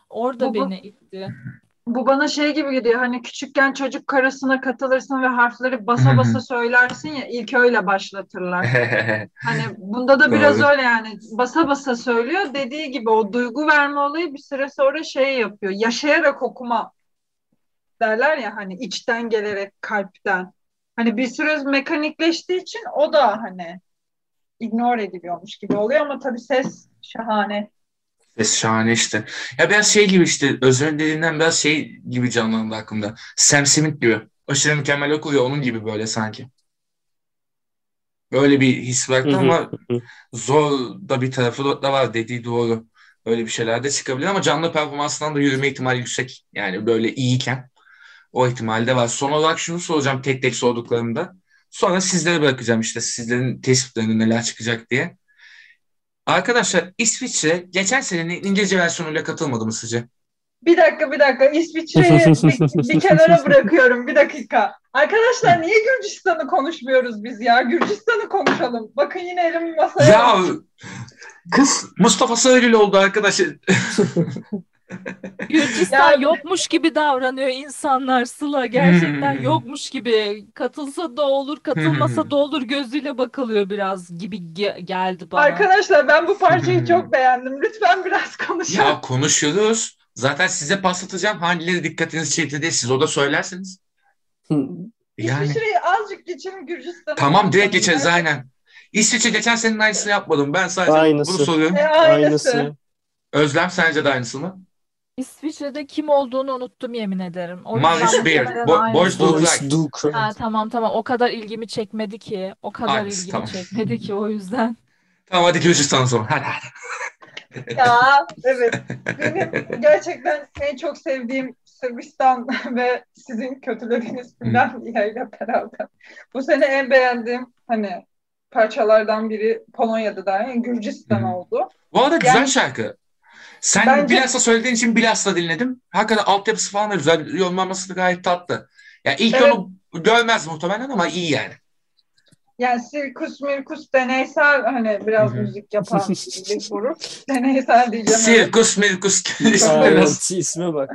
[SPEAKER 3] Orada
[SPEAKER 4] bu-
[SPEAKER 3] beni itti.
[SPEAKER 4] Bu bana şey gibi gidiyor. Hani küçükken çocuk karısına katılırsın ve harfleri basa basa söylersin ya ilk öyle başlatırlar. Hani bunda da biraz öyle yani basa basa söylüyor. Dediği gibi o duygu verme olayı bir süre sonra şey yapıyor. Yaşayarak okuma derler ya hani içten gelerek kalpten. Hani bir süre mekanikleştiği için o da hani ignore ediliyormuş gibi oluyor ama tabii ses şahane.
[SPEAKER 1] Ses şahane işte. Ya biraz şey gibi işte Özlem'in dediğinden biraz şey gibi canlandı aklımda. Sam Smith gibi. Aşırı mükemmel okuyor onun gibi böyle sanki. Böyle bir his bıraktı ama zor da bir tarafı da var dediği doğru. Öyle bir şeyler de çıkabilir ama canlı performansından da yürüme ihtimali yüksek. Yani böyle iyiyken o ihtimal de var. Son olarak şunu soracağım tek tek sorduklarımda. Sonra sizlere bırakacağım işte sizlerin tespitlerinde neler çıkacak diye. Arkadaşlar İsviçre geçen senenin İngilizce versiyonuyla katılmadı mı sizce?
[SPEAKER 4] Bir dakika bir dakika İsviçre'yi bir, bir kenara bırakıyorum bir dakika. Arkadaşlar niye Gürcistan'ı konuşmuyoruz biz ya? Gürcistan'ı konuşalım. Bakın yine elimi masaya
[SPEAKER 1] Ya kız Mustafa Sarıgül oldu arkadaşlar.
[SPEAKER 3] Gürcistan
[SPEAKER 4] Ya-
[SPEAKER 3] yokmuş gibi davranıyor insanlar Sıla. Gerçekten
[SPEAKER 1] Hmm.
[SPEAKER 3] yokmuş gibi. Katılsa da olur, katılmasa da olur gözüyle bakılıyor biraz gibi ge- geldi bana.
[SPEAKER 4] Arkadaşlar ben bu parçayı çok beğendim. Lütfen biraz konuşalım.
[SPEAKER 1] Ya konuşuyoruz. Zaten size paslatacağım hangileri dikkatinizi çekti diye siz o da söylersiniz. Yani
[SPEAKER 4] İsviçre'yi azıcık geçelim Gürcistan'ı.
[SPEAKER 1] tamam direkt geçeriz aynen. İsviçre geçen senenin aynısını yapmadım. Ben sadece
[SPEAKER 2] Aynısı.
[SPEAKER 1] bunu soruyorum.
[SPEAKER 4] E, aynısı.
[SPEAKER 2] Aynısı.
[SPEAKER 1] Özlem sence de aynısı mı?
[SPEAKER 3] İsviçre'de kim olduğunu unuttum yemin ederim. O yüzden
[SPEAKER 1] Beer.
[SPEAKER 3] muhtemelen
[SPEAKER 1] Bo-
[SPEAKER 3] aynısı.
[SPEAKER 1] Boys Do
[SPEAKER 2] Boris. Duke.
[SPEAKER 3] Ha, tamam tamam o kadar ilgimi çekmedi ki. O kadar
[SPEAKER 1] Aynısı,
[SPEAKER 3] ilgimi
[SPEAKER 1] tamam.
[SPEAKER 3] çekmedi ki o yüzden.
[SPEAKER 1] Tamam hadi Gürcistan'a sonra. Hadi hadi.
[SPEAKER 4] Ya evet. Benim gerçekten en çok sevdiğim Sırbistan ve sizin kötülediğiniz Finlandiya ile beraber. Bu sene en beğendiğim hani parçalardan biri Polonya'da da yani Gürcistan
[SPEAKER 1] Hı.
[SPEAKER 4] oldu.
[SPEAKER 1] Bu arada güzel
[SPEAKER 4] Yani-
[SPEAKER 1] şarkı. Sen
[SPEAKER 4] Bence-
[SPEAKER 1] bilhassa söylediğin için bilhassa dinledim. Hakikaten altyapısı falan da güzel. Yorumlanması da gayet tatlı. Ya ilk
[SPEAKER 4] Evet.
[SPEAKER 1] onu görmez muhtemelen ama iyi yani.
[SPEAKER 4] Yani Sirkus Mirkus deneysel hani biraz
[SPEAKER 1] Hı hı.
[SPEAKER 4] müzik yapan bir grup. Deneysel diyeceğim.
[SPEAKER 1] Sirkus mirkus biraz.
[SPEAKER 2] isme bak.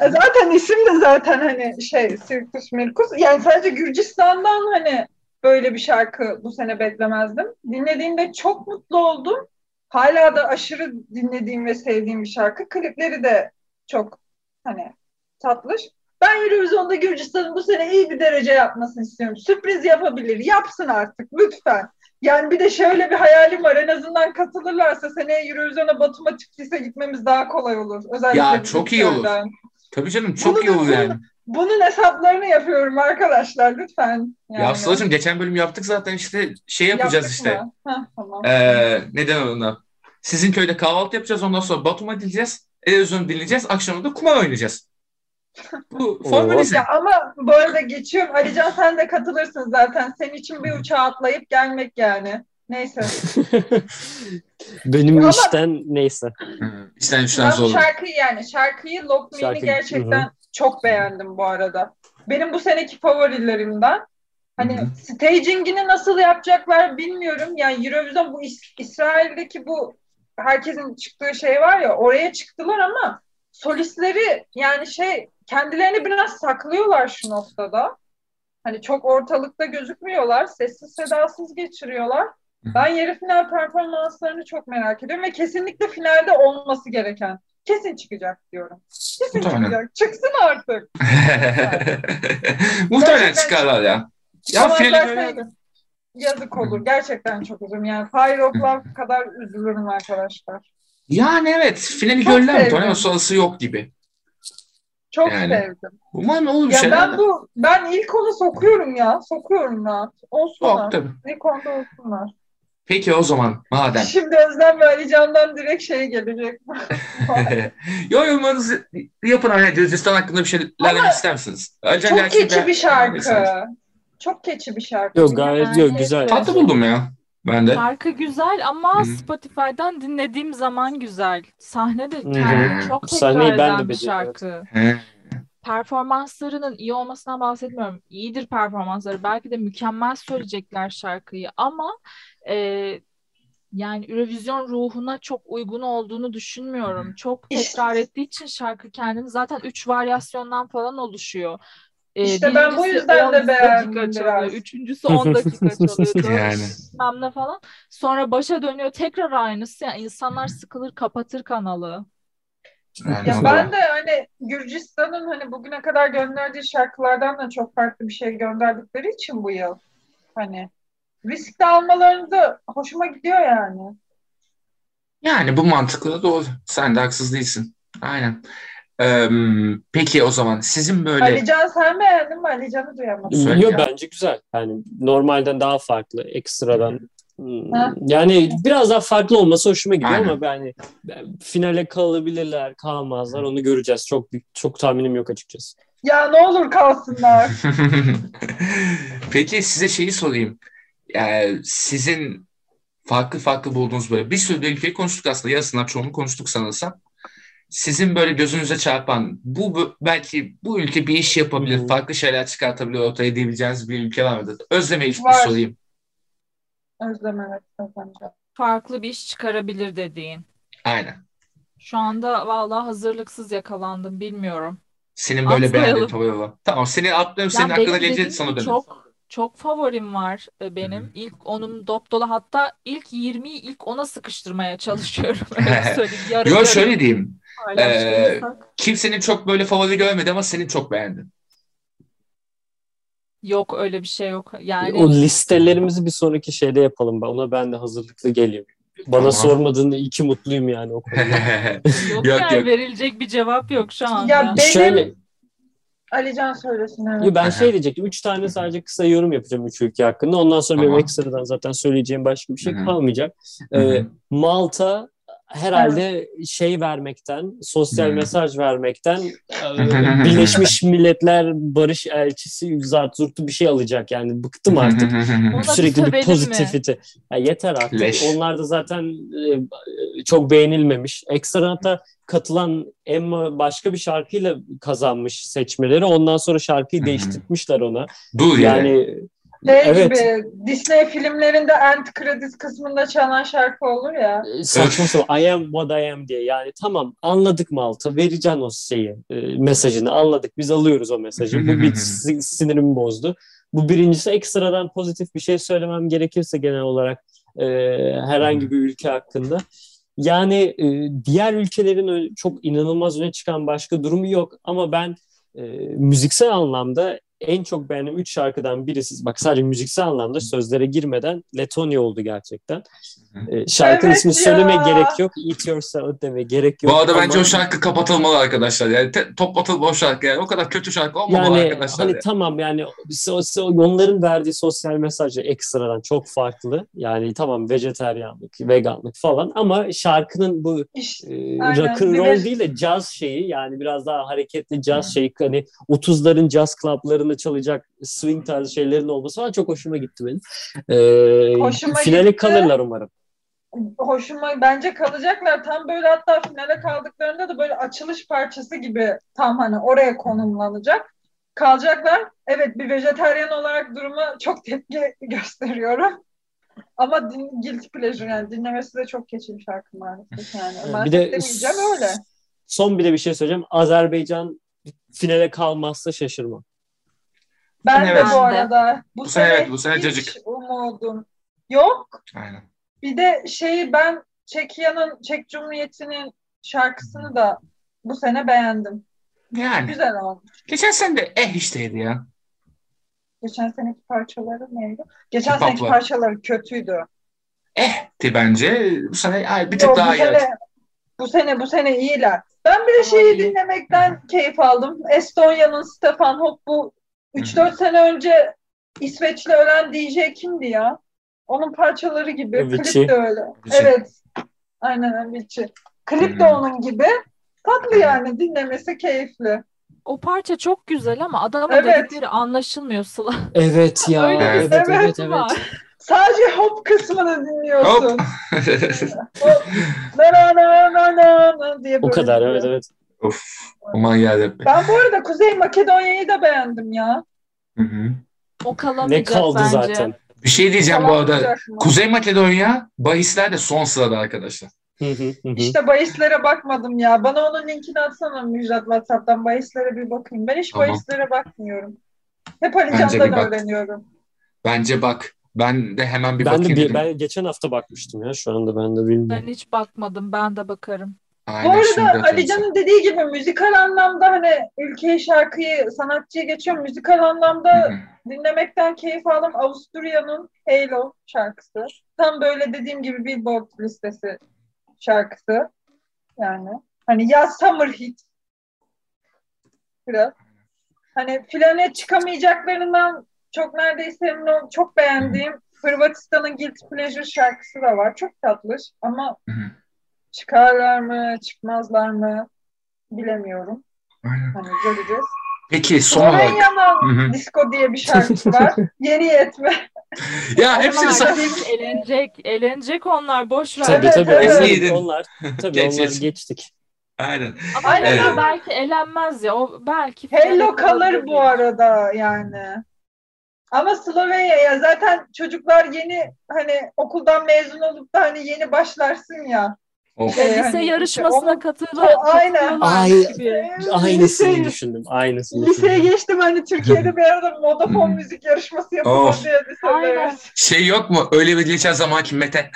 [SPEAKER 4] E, Zaten isim de zaten hani şey Sirkus Mirkus. Yani sadece Gürcistan'dan hani böyle bir şarkı bu sene beklemezdim. Dinlediğimde çok mutlu oldum. Hala da aşırı dinlediğim ve sevdiğim bir şarkı. Klipleri de çok hani tatlış. Ben Eurovision'da Gürcistan'ın bu sene iyi bir derece yapmasını istiyorum. Sürpriz yapabilir. Yapsın artık lütfen. Yani bir de şöyle bir hayalim var. En azından katılırlarsa seneye Eurovision'a Batum'a çıktıysa gitmemiz daha kolay olur. Özellikle
[SPEAKER 1] Ya, çok iyi olur. Tabii canım çok
[SPEAKER 4] Bunu
[SPEAKER 1] iyi olur yani.
[SPEAKER 4] Bunun hesaplarını yapıyorum arkadaşlar lütfen. Yani.
[SPEAKER 1] Ya Sıla'cığım geçen bölüm yaptık zaten işte şey yapacağız
[SPEAKER 4] Yaptık
[SPEAKER 1] işte.
[SPEAKER 4] mı? Heh, tamam.
[SPEAKER 1] Ee, ne denir ona? Sizin köyde kahvaltı yapacağız ondan sonra Batum'a gideceğiz. Erozyonu dinleyeceğiz. Akşam da kumar oynayacağız. Bu formalize.
[SPEAKER 4] Ya ama bu arada geçiyorum. Alican sen de katılırsın zaten. Senin için bir uçağa atlayıp gelmek yani. Neyse.
[SPEAKER 2] Benim
[SPEAKER 4] Ama-
[SPEAKER 2] işten neyse.
[SPEAKER 1] İşten
[SPEAKER 4] bu
[SPEAKER 1] zor.
[SPEAKER 4] şarkıyı yani şarkıyı Lock Me'ni
[SPEAKER 2] Şarkı-
[SPEAKER 4] gerçekten
[SPEAKER 2] Hı
[SPEAKER 4] çok beğendim bu arada. Benim bu seneki favorilerimden. Hani
[SPEAKER 1] Hı hı.
[SPEAKER 4] stagingini nasıl yapacaklar bilmiyorum. Yani Eurovision bu İs- İsrail'deki bu herkesin çıktığı şey var ya oraya çıktılar ama solistleri yani şey kendilerini biraz saklıyorlar şu noktada. Hani çok ortalıkta gözükmüyorlar. Sessiz sedasız geçiriyorlar. Ben yarı final performanslarını çok merak ediyorum ve kesinlikle finalde olması gereken. Kesin çıkacak diyorum. Kesin
[SPEAKER 1] Muhtemelen.
[SPEAKER 4] çıkacak. Çıksın artık.
[SPEAKER 1] Muhtemelen çıkarlar ya. Ya finali
[SPEAKER 4] yazık olur. Gerçekten çok üzülürüm. Yani Fire of Love kadar üzülürüm arkadaşlar.
[SPEAKER 1] Yani evet finali görürler muhtemelen sonrası yok gibi.
[SPEAKER 4] Çok
[SPEAKER 1] Yani.
[SPEAKER 4] sevdim.
[SPEAKER 1] Umarım olur bir
[SPEAKER 4] Ya
[SPEAKER 1] şeyler.
[SPEAKER 4] ben bu ben ilk onu sokuyorum ya. Sokuyorum rahat. Olsunlar.
[SPEAKER 1] Yok tabii.
[SPEAKER 4] İlk onda olsunlar.
[SPEAKER 1] Peki o zaman madem.
[SPEAKER 4] Şimdi Özlem ve Ali Can'dan direkt şey gelecek.
[SPEAKER 1] Yo yorumlarınızı yapın hani Gürcistan hakkında bir şeyler demek ister misiniz? Alican
[SPEAKER 4] Çok
[SPEAKER 1] gelsin
[SPEAKER 4] keçi
[SPEAKER 1] de-
[SPEAKER 4] bir şarkı. Çok keçi bir şarkı.
[SPEAKER 2] Yok gayet yok güzel.
[SPEAKER 1] Tatlı buldum ya. Ben de.
[SPEAKER 3] Şarkı güzel ama
[SPEAKER 1] Hı.
[SPEAKER 3] Spotify'dan dinlediğim zaman güzel. Sahne de kendini çok tekrar
[SPEAKER 2] Sahneyi ben de
[SPEAKER 3] eden bir şarkı.
[SPEAKER 1] He.
[SPEAKER 3] Performanslarının iyi olmasından bahsetmiyorum. İyidir performansları. Belki de mükemmel söyleyecekler şarkıyı ama e, yani Eurovision ruhuna çok uygun olduğunu düşünmüyorum. Çok tekrar ettiği için şarkı kendini zaten üç varyasyondan falan oluşuyor. E,
[SPEAKER 4] İşte ben bu yüzden de
[SPEAKER 3] 10
[SPEAKER 4] beğendim biraz.
[SPEAKER 3] Üçüncüsü 10 dakika çalıyor.
[SPEAKER 1] Yani.
[SPEAKER 3] bilmem falan. Sonra başa dönüyor tekrar aynısı. Yani insanlar sıkılır kapatır kanalı.
[SPEAKER 1] Yani
[SPEAKER 4] Ya ben de hani Gürcistan'ın hani bugüne kadar gönderdiği şarkılardan da çok farklı bir şey gönderdikleri için bu yıl hani risk de almalarını da hoşuma gidiyor yani.
[SPEAKER 1] Yani bu mantıklı da doğru. Sen de haksız değilsin. Aynen. Ee, peki o zaman sizin böyle
[SPEAKER 4] Alican sen beğendin mi? Alican'ı duyamadım.
[SPEAKER 2] Yok bence güzel. Yani normalden daha farklı, ekstradan. Hmm,
[SPEAKER 4] Ha.
[SPEAKER 2] Yani biraz daha farklı olması hoşuma gidiyor
[SPEAKER 1] Aynen.
[SPEAKER 2] ama yani ben- finale kalabilirler, kalmazlar onu göreceğiz. Çok çok tahminim yok açıkçası.
[SPEAKER 4] Ya ne olur kalsınlar.
[SPEAKER 1] Peki size şeyi sorayım. Yani sizin farklı farklı bulduğunuz böyle bir sürü ülkeyi konuştuk aslında. Yarısından çoğunu konuştuk sanırsam. Sizin böyle gözünüze çarpan bu bu- belki bu ülke bir iş yapabilir,
[SPEAKER 2] Hı.
[SPEAKER 1] farklı şeyler çıkartabilir ortaya diyebileceğiniz bir ülke var mıdır? Özlem'e bir
[SPEAKER 4] Var.
[SPEAKER 1] sorayım.
[SPEAKER 4] Özlem evet Özlem.
[SPEAKER 3] Farklı bir iş çıkarabilir dediğin.
[SPEAKER 1] Aynen.
[SPEAKER 3] Şu anda vallahi hazırlıksız yakalandım bilmiyorum.
[SPEAKER 1] Senin böyle beğendiğin favori olan. Tamam senin atlıyorum senin
[SPEAKER 3] Ya
[SPEAKER 1] hakkında
[SPEAKER 3] benim
[SPEAKER 1] gelince
[SPEAKER 3] dediğim
[SPEAKER 1] sana dönelim.
[SPEAKER 3] çok çok favorim var e, benim.
[SPEAKER 1] Hı hı.
[SPEAKER 3] İlk onum dop dolu. Hatta ilk 20'yi ilk ona sıkıştırmaya çalışıyorum. Öyle söyleyeyim. Yarı
[SPEAKER 1] Yo
[SPEAKER 3] yarı
[SPEAKER 1] şöyle diyeyim.
[SPEAKER 3] paylaştırırsak.
[SPEAKER 1] Kimsenin çok böyle favori görmedi ama senin çok beğendin.
[SPEAKER 3] Yok öyle bir şey yok. Yani
[SPEAKER 2] O listelerimizi bir sonraki şeyde yapalım. Ben ona ben de hazırlıklı geleyim. Bana
[SPEAKER 1] Tamam.
[SPEAKER 2] sormadığında iki mutluyum yani o konuda.
[SPEAKER 3] yok
[SPEAKER 1] Yok,
[SPEAKER 3] yani
[SPEAKER 1] yok.
[SPEAKER 3] verilecek bir cevap yok şu anda.
[SPEAKER 4] Ya benim
[SPEAKER 2] Şöyle,
[SPEAKER 4] Alican söylesin evet.
[SPEAKER 2] Yo, ben şey diyecektim. Üç tane sadece kısa yorum yapacağım üç ülke hakkında. Ondan sonra benim
[SPEAKER 1] Tamam.
[SPEAKER 2] ekstradan zaten söyleyeceğim başka bir şey
[SPEAKER 1] Hı hı.
[SPEAKER 2] kalmayacak.
[SPEAKER 1] Hı hı.
[SPEAKER 2] Ee, Malta herhalde şey vermekten, sosyal
[SPEAKER 1] Hı.
[SPEAKER 2] mesaj vermekten Birleşmiş Milletler Barış Elçisi zart zurtu bir şey alacak yani. Bıktım artık. Sürekli bir
[SPEAKER 3] mi?
[SPEAKER 2] pozitivite. Ya yeter artık.
[SPEAKER 1] Leş.
[SPEAKER 2] Onlar da zaten e, çok beğenilmemiş. Ekstra hatta katılan Emma başka bir şarkıyla kazanmış seçmeleri. Ondan sonra şarkıyı değiştirmişler ona.
[SPEAKER 1] Dur yani.
[SPEAKER 2] Yani
[SPEAKER 4] Şey
[SPEAKER 2] evet.
[SPEAKER 4] gibi Disney filmlerinde end credits kısmında çalan şarkı olur ya.
[SPEAKER 2] e, saçma sapan I am what I am diye. Yani tamam anladık Malta. Vereceksin o şeyi. e, mesajını anladık. Biz alıyoruz o mesajı. Bu bir si- sinirimi bozdu. Bu birincisi ekstradan pozitif bir şey söylemem gerekirse genel olarak e, herhangi bir ülke hakkında. Yani e, diğer ülkelerin çok inanılmaz öne çıkan başka durumu yok ama ben e, müziksel anlamda en çok beğendiğim üç şarkıdan birisi bak sadece müziksel anlamda sözlere girmeden Letonya oldu gerçekten. E, şarkının
[SPEAKER 4] Evet
[SPEAKER 2] ismini
[SPEAKER 4] ya.
[SPEAKER 2] söylemeye gerek yok. Eat your salad demeye gerek yok.
[SPEAKER 1] Bu arada
[SPEAKER 2] ama-
[SPEAKER 1] bence o şarkı kapatılmalı arkadaşlar. Yani te- top atılmalı o şarkı. Yani o kadar kötü şarkı olmamalı
[SPEAKER 2] Yani
[SPEAKER 1] arkadaşlar.
[SPEAKER 2] hani
[SPEAKER 1] yani.
[SPEAKER 2] tamam yani so- so- onların verdiği sosyal mesajı ekstradan çok farklı. Yani tamam vejeteryanlık, veganlık falan ama şarkının bu
[SPEAKER 4] İşte,
[SPEAKER 2] e, rock and roll
[SPEAKER 4] de-
[SPEAKER 2] değil de caz şeyi yani biraz daha hareketli caz şeyi hani 30'ların caz club'larında çalacak swing tarzı şeylerin olması falan çok hoşuma gitti benim. Ee,
[SPEAKER 4] Hoşuma
[SPEAKER 2] finale
[SPEAKER 4] gitti.
[SPEAKER 2] kalırlar umarım.
[SPEAKER 4] hoşuma bence kalacaklar. Tam böyle hatta finale kaldıklarında da böyle açılış parçası gibi tam hani oraya konumlanacak. Kalacaklar. Evet bir vejetaryen olarak duruma çok tepki gösteriyorum. Ama din, guilty pleasure yani dinlemesi de çok keçim şarkı maalesef yani.
[SPEAKER 2] Bir de
[SPEAKER 4] demeyeceğim öyle.
[SPEAKER 2] Son bir de bir şey söyleyeceğim. Azerbaycan finale kalmazsa şaşırmam.
[SPEAKER 4] Ben
[SPEAKER 1] Evet.
[SPEAKER 4] de bu arada bu,
[SPEAKER 1] Bu sene
[SPEAKER 4] sene
[SPEAKER 1] evet, bu sene
[SPEAKER 4] hiç
[SPEAKER 1] cacık.
[SPEAKER 4] umudum Yok.
[SPEAKER 1] Aynen.
[SPEAKER 4] Bir de şeyi ben Çekya'nın Çek Cumhuriyeti'nin şarkısını da bu sene beğendim.
[SPEAKER 1] Yani.
[SPEAKER 4] Güzel olmuş.
[SPEAKER 1] Geçen sene de eh işteydi ya.
[SPEAKER 4] Geçen seneki parçaları neydi? Geçen
[SPEAKER 1] Hip hop
[SPEAKER 4] seneki parçaları kötüydü.
[SPEAKER 1] Ehti bence. Bu sene ay, bir tık
[SPEAKER 4] Yok,
[SPEAKER 1] daha
[SPEAKER 4] bu
[SPEAKER 1] iyi.
[SPEAKER 4] sene, bu sene bu sene iyiler. Ben bir de şeyi dinlemekten keyif aldım. Estonya'nın Stefan Hopp bu 3-4 sene önce İsveçli ölen DJ kimdi ya? Onun parçaları gibi.
[SPEAKER 2] Avicii.
[SPEAKER 4] Klip de öyle.
[SPEAKER 1] Avicii.
[SPEAKER 4] Evet. Aynen Avicii. Klip de onun gibi. Tatlı yani dinlemesi keyifli.
[SPEAKER 3] O parça çok güzel ama adamın
[SPEAKER 4] Evet.
[SPEAKER 3] dedikleri anlaşılmıyor Sıla.
[SPEAKER 2] Evet ya.
[SPEAKER 3] Öyle
[SPEAKER 2] Evet evet evet.
[SPEAKER 4] evet
[SPEAKER 3] var.
[SPEAKER 4] Sadece hop kısmını dinliyorsun.
[SPEAKER 1] Hop.
[SPEAKER 4] Hop. Na na na na na na diye
[SPEAKER 2] O
[SPEAKER 4] böyle
[SPEAKER 2] kadar
[SPEAKER 4] gidiyor.
[SPEAKER 2] evet evet.
[SPEAKER 1] Of. Aman geldi.
[SPEAKER 4] Ben bu arada Kuzey Makedonya'yı da beğendim ya.
[SPEAKER 1] Hı hı.
[SPEAKER 3] O
[SPEAKER 2] Ne
[SPEAKER 3] kalamayacak
[SPEAKER 2] kaldı
[SPEAKER 3] bence.
[SPEAKER 2] zaten.
[SPEAKER 1] Bir şey diyeceğim bu arada. Kuzey Makedonya bahisler de son sırada arkadaşlar.
[SPEAKER 4] İşte bahislere bakmadım ya. Bana onun linkini atsana Müjdat WhatsApp'tan. Bahislere bir bakayım. Ben hiç
[SPEAKER 1] Tamam.
[SPEAKER 4] bahislere bakmıyorum. Hep Ali
[SPEAKER 1] Bence
[SPEAKER 4] Can'dan
[SPEAKER 1] bir bak.
[SPEAKER 4] öğreniyorum.
[SPEAKER 1] Bence bak. Ben de hemen bir
[SPEAKER 2] Ben de
[SPEAKER 1] bakayım
[SPEAKER 2] bir,
[SPEAKER 1] dedim.
[SPEAKER 2] ben geçen hafta bakmıştım ya şu anda ben de bilmiyorum.
[SPEAKER 3] Ben hiç bakmadım. Ben de bakarım.
[SPEAKER 4] Bu
[SPEAKER 1] Aynen şimdi
[SPEAKER 4] arada Ali
[SPEAKER 1] atıyorum sana.
[SPEAKER 4] Can'ın dediği gibi müzikal anlamda hani ülkeyi, şarkıyı, sanatçıya geçiyorum. Müzikal anlamda
[SPEAKER 1] Hı hı.
[SPEAKER 4] dinlemekten keyif aldım. Avusturya'nın Halo şarkısı. Tam böyle dediğim gibi Billboard listesi şarkısı. Yani hani ya summer hit biraz. Hani filane çıkamayacaklarından çok neredeyse emin ol- çok beğendiğim Hırvatistan'ın Guilty Pleasure şarkısı da var. Çok tatlış ama
[SPEAKER 1] Hı hı.
[SPEAKER 4] Çıkarlar mı, çıkmazlar mı bilemiyorum.
[SPEAKER 1] Aynen.
[SPEAKER 4] Hani göreceğiz.
[SPEAKER 1] Peki son olarak. Hı.
[SPEAKER 4] Disco diye bir şarkısı var. Yeni yetme.
[SPEAKER 1] Ya hepsini
[SPEAKER 3] kim eğlenecek, eğlenecek onlar boş ver.
[SPEAKER 2] Tabii
[SPEAKER 4] Evet,
[SPEAKER 2] tabii
[SPEAKER 4] evet.
[SPEAKER 2] onlar, tabii
[SPEAKER 1] Geç,
[SPEAKER 2] onlar
[SPEAKER 1] geç.
[SPEAKER 2] geçtik.
[SPEAKER 1] Aynen.
[SPEAKER 3] Ama
[SPEAKER 4] Aynen
[SPEAKER 1] öyle.
[SPEAKER 3] belki eğlenmez ya. O belki
[SPEAKER 4] Hello kalır bu arada yani. Ama Slovenya ya zaten çocuklar yeni hani okuldan mezun olup da hani yeni başlarsın ya.
[SPEAKER 1] Of.
[SPEAKER 3] Ya
[SPEAKER 4] Şey,
[SPEAKER 3] lise
[SPEAKER 4] işte
[SPEAKER 3] yarışmasına katılır,
[SPEAKER 4] O- aynen.
[SPEAKER 2] Ay,
[SPEAKER 3] gibi.
[SPEAKER 2] Aynısını
[SPEAKER 4] Lise-
[SPEAKER 2] düşündüm. Aynısını
[SPEAKER 4] Liseye
[SPEAKER 2] düşündüm.
[SPEAKER 4] geçtim hani Türkiye'de bir arada Vodafone müzik yarışması yapılır
[SPEAKER 1] Of.
[SPEAKER 4] diye lise
[SPEAKER 3] Aynen.
[SPEAKER 4] mezunu.
[SPEAKER 1] Şey yok mu? Öyle bir geçen zamanki Mete.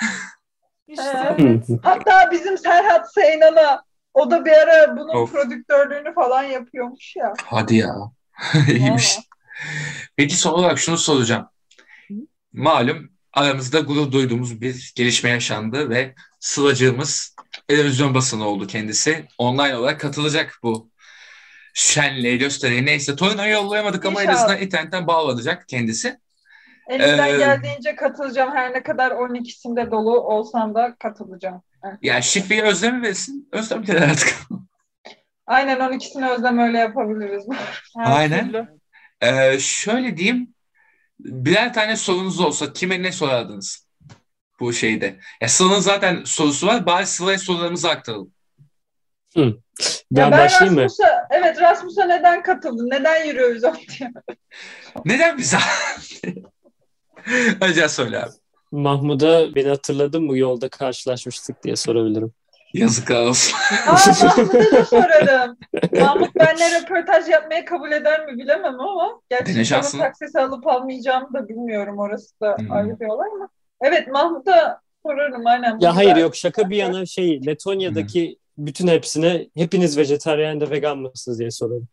[SPEAKER 3] İşte
[SPEAKER 4] Evet. Hatta bizim Serhat Seylan'a o da bir ara bunun
[SPEAKER 1] Of.
[SPEAKER 4] prodüktörlüğünü falan yapıyormuş ya.
[SPEAKER 1] Hadi ya. İyiymiş. Peki son olarak şunu soracağım. Malum aramızda gurur duyduğumuz bir gelişme yaşandı ve Sıla'cığımız televizyon basını oldu kendisi. Online olarak katılacak bu şenliğe, gösteriye neyse. Torino'yu yollayamadık ama en azından internetten bağlanacak kendisi.
[SPEAKER 4] Elimden
[SPEAKER 1] Ee,
[SPEAKER 4] geldiğince katılacağım. Her ne kadar 12'sinde dolu olsam da katılacağım. Evet.
[SPEAKER 1] Yani şifreyi Özlem'e versin. Özlem gelir artık.
[SPEAKER 4] Aynen 12'sini Özlem öyle yapabiliriz.
[SPEAKER 3] Her
[SPEAKER 1] Aynen.
[SPEAKER 3] türlü.
[SPEAKER 1] Ee, şöyle diyeyim. Birer tane sorunuz olsa kime ne sorardınız bu şeyde? Ya Sıla'nın zaten sorusu var. Bari Sıla'ya sorularımızı aktaralım.
[SPEAKER 2] Ben,
[SPEAKER 4] Ya ben
[SPEAKER 2] başlayayım mı?
[SPEAKER 4] Rasmus'a, evet Rasmus'a neden katıldın? Neden Eurovision diye.
[SPEAKER 1] Neden bize? Acaba söyle abi.
[SPEAKER 2] Mahmut'a beni hatırladın mı yolda karşılaşmıştık diye sorabilirim.
[SPEAKER 1] Yazıklar olsun.
[SPEAKER 4] Aa Mahmut'a da sorarım. Mahmut benimle röportaj yapmaya kabul eder mi bilemem ama gerçi
[SPEAKER 1] şansını.
[SPEAKER 4] taksisi alıp almayacağımı da bilmiyorum. Orası da
[SPEAKER 1] Hmm.
[SPEAKER 4] ayrı bir olay ama. Evet Mahmut'a sorarım aynen.
[SPEAKER 2] Ya hayır yok şaka bir yana şey Letonya'daki bütün hepsine hepiniz vejetaryen de vegan mısınız diye sorarım.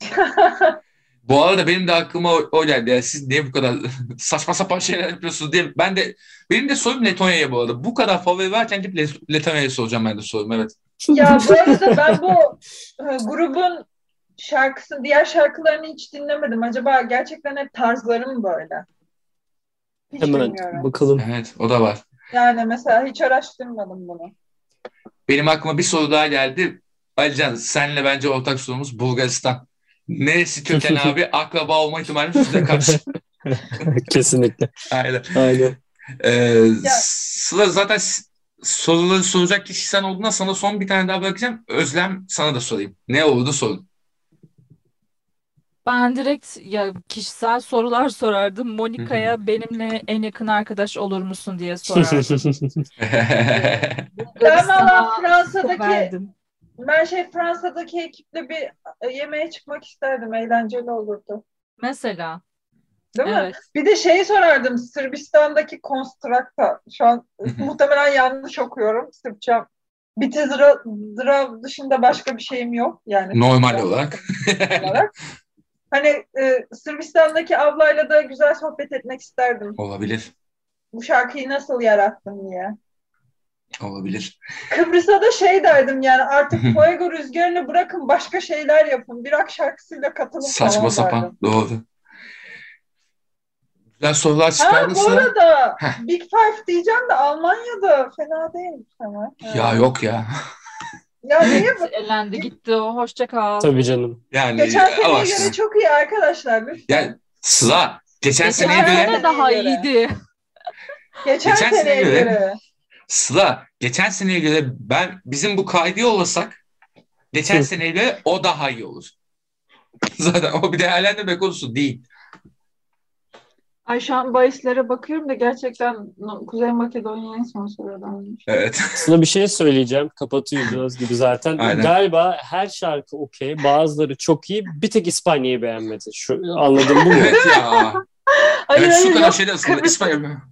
[SPEAKER 1] Bu arada benim de aklıma o, o geldi. Yani siz niye bu kadar saçma sapan şeyler yapıyorsunuz diye. Ben de benim de sorum Letonya'ya bu arada. Bu kadar favori varken gidip Let- Letonya'ya soracağım ben de sorum. Evet.
[SPEAKER 4] Ya bu arada ben bu e, grubun şarkısını, diğer şarkılarını hiç dinlemedim. Acaba gerçekten hep tarzları mı böyle? Hiç
[SPEAKER 2] Hemen
[SPEAKER 4] bilmiyorum.
[SPEAKER 2] bakalım.
[SPEAKER 1] Evet o da var.
[SPEAKER 4] Yani mesela hiç araştırmadım bunu.
[SPEAKER 1] Benim aklıma bir soru daha geldi. Alican senle bence ortak sorumuz Bulgaristan. Neresi köken abi? Akraba olma ihtimali yüzde kaç?
[SPEAKER 2] Kesinlikle.
[SPEAKER 1] Aynen.
[SPEAKER 2] Aynen.
[SPEAKER 1] Ee, Sıla zaten soruları soracak kişi sen olduğuna sana son bir tane daha bırakacağım. Özlem sana da sorayım. Ne oldu sorun.
[SPEAKER 3] Ben direkt ya kişisel sorular sorardım. Monika'ya benimle en yakın arkadaş olur musun diye sorardım.
[SPEAKER 4] Ben
[SPEAKER 3] Bulgaristan'a
[SPEAKER 4] valla Fransa'daki
[SPEAKER 3] severdim.
[SPEAKER 4] ben şey Fransa'daki ekiple bir e, yemeğe çıkmak isterdim. Eğlenceli olurdu.
[SPEAKER 3] Mesela
[SPEAKER 4] Değil mi?
[SPEAKER 3] Evet.
[SPEAKER 4] Bir de şeyi sorardım. Sırbistan'daki Konstrakta. Şu an muhtemelen yanlış okuyorum. Sırpça. Bitizra dışında başka bir şeyim yok. Yani
[SPEAKER 1] Normal olarak.
[SPEAKER 4] olarak. Hani e, Sırbistan'daki ablayla da güzel sohbet etmek isterdim.
[SPEAKER 1] Olabilir.
[SPEAKER 4] Bu şarkıyı nasıl yarattın diye.
[SPEAKER 1] Olabilir.
[SPEAKER 4] Kıbrıs'a da şey derdim yani artık Fuego rüzgarını bırakın başka şeyler yapın. Bir rock şarkısıyla katılın
[SPEAKER 1] Saçma
[SPEAKER 4] falan
[SPEAKER 1] sapan.
[SPEAKER 4] derdim.
[SPEAKER 1] Doğru. Güzel sorular
[SPEAKER 4] Ha bu arada
[SPEAKER 1] Heh.
[SPEAKER 4] Big Five diyeceğim de Almanya'da fena değil ama.
[SPEAKER 1] Ya yok ya.
[SPEAKER 4] Ya niye bu?
[SPEAKER 3] Elendi gitti o. Hoşça kal.
[SPEAKER 2] Tabii canım.
[SPEAKER 1] Yani
[SPEAKER 4] Geçen seneye göre
[SPEAKER 1] aşkına.
[SPEAKER 4] çok iyi arkadaşlar. Lütfen.
[SPEAKER 1] Yani Sıla geçen
[SPEAKER 3] Geçen
[SPEAKER 1] seneye göre
[SPEAKER 3] sene daha
[SPEAKER 4] göre.
[SPEAKER 3] iyiydi.
[SPEAKER 4] Geçen,
[SPEAKER 1] geçen
[SPEAKER 4] seneye
[SPEAKER 1] seneye göre-
[SPEAKER 4] göre.
[SPEAKER 1] Sıla geçen seneye göre ben bizim bu kaydı yollasak geçen seneye göre o daha iyi olur. Zaten o bir değerlendirme konusu değil.
[SPEAKER 4] Ay şu an bahislere bakıyorum da gerçekten Kuzey Makedonya en son sıradanmış.
[SPEAKER 1] Evet.
[SPEAKER 2] Aslında bir şey söyleyeceğim. Kapatıyoruz gibi zaten.
[SPEAKER 1] Aynen.
[SPEAKER 2] Galiba her şarkı okey. Bazıları çok iyi. Bir tek İspanya'yı beğenmedi. Şu anladım bu mu?
[SPEAKER 1] evet ya.
[SPEAKER 4] Hayır
[SPEAKER 1] evet şu
[SPEAKER 4] hayır
[SPEAKER 1] kadar
[SPEAKER 4] yok.
[SPEAKER 1] şeyden aslında
[SPEAKER 4] Kıbrıs-
[SPEAKER 1] İspanya.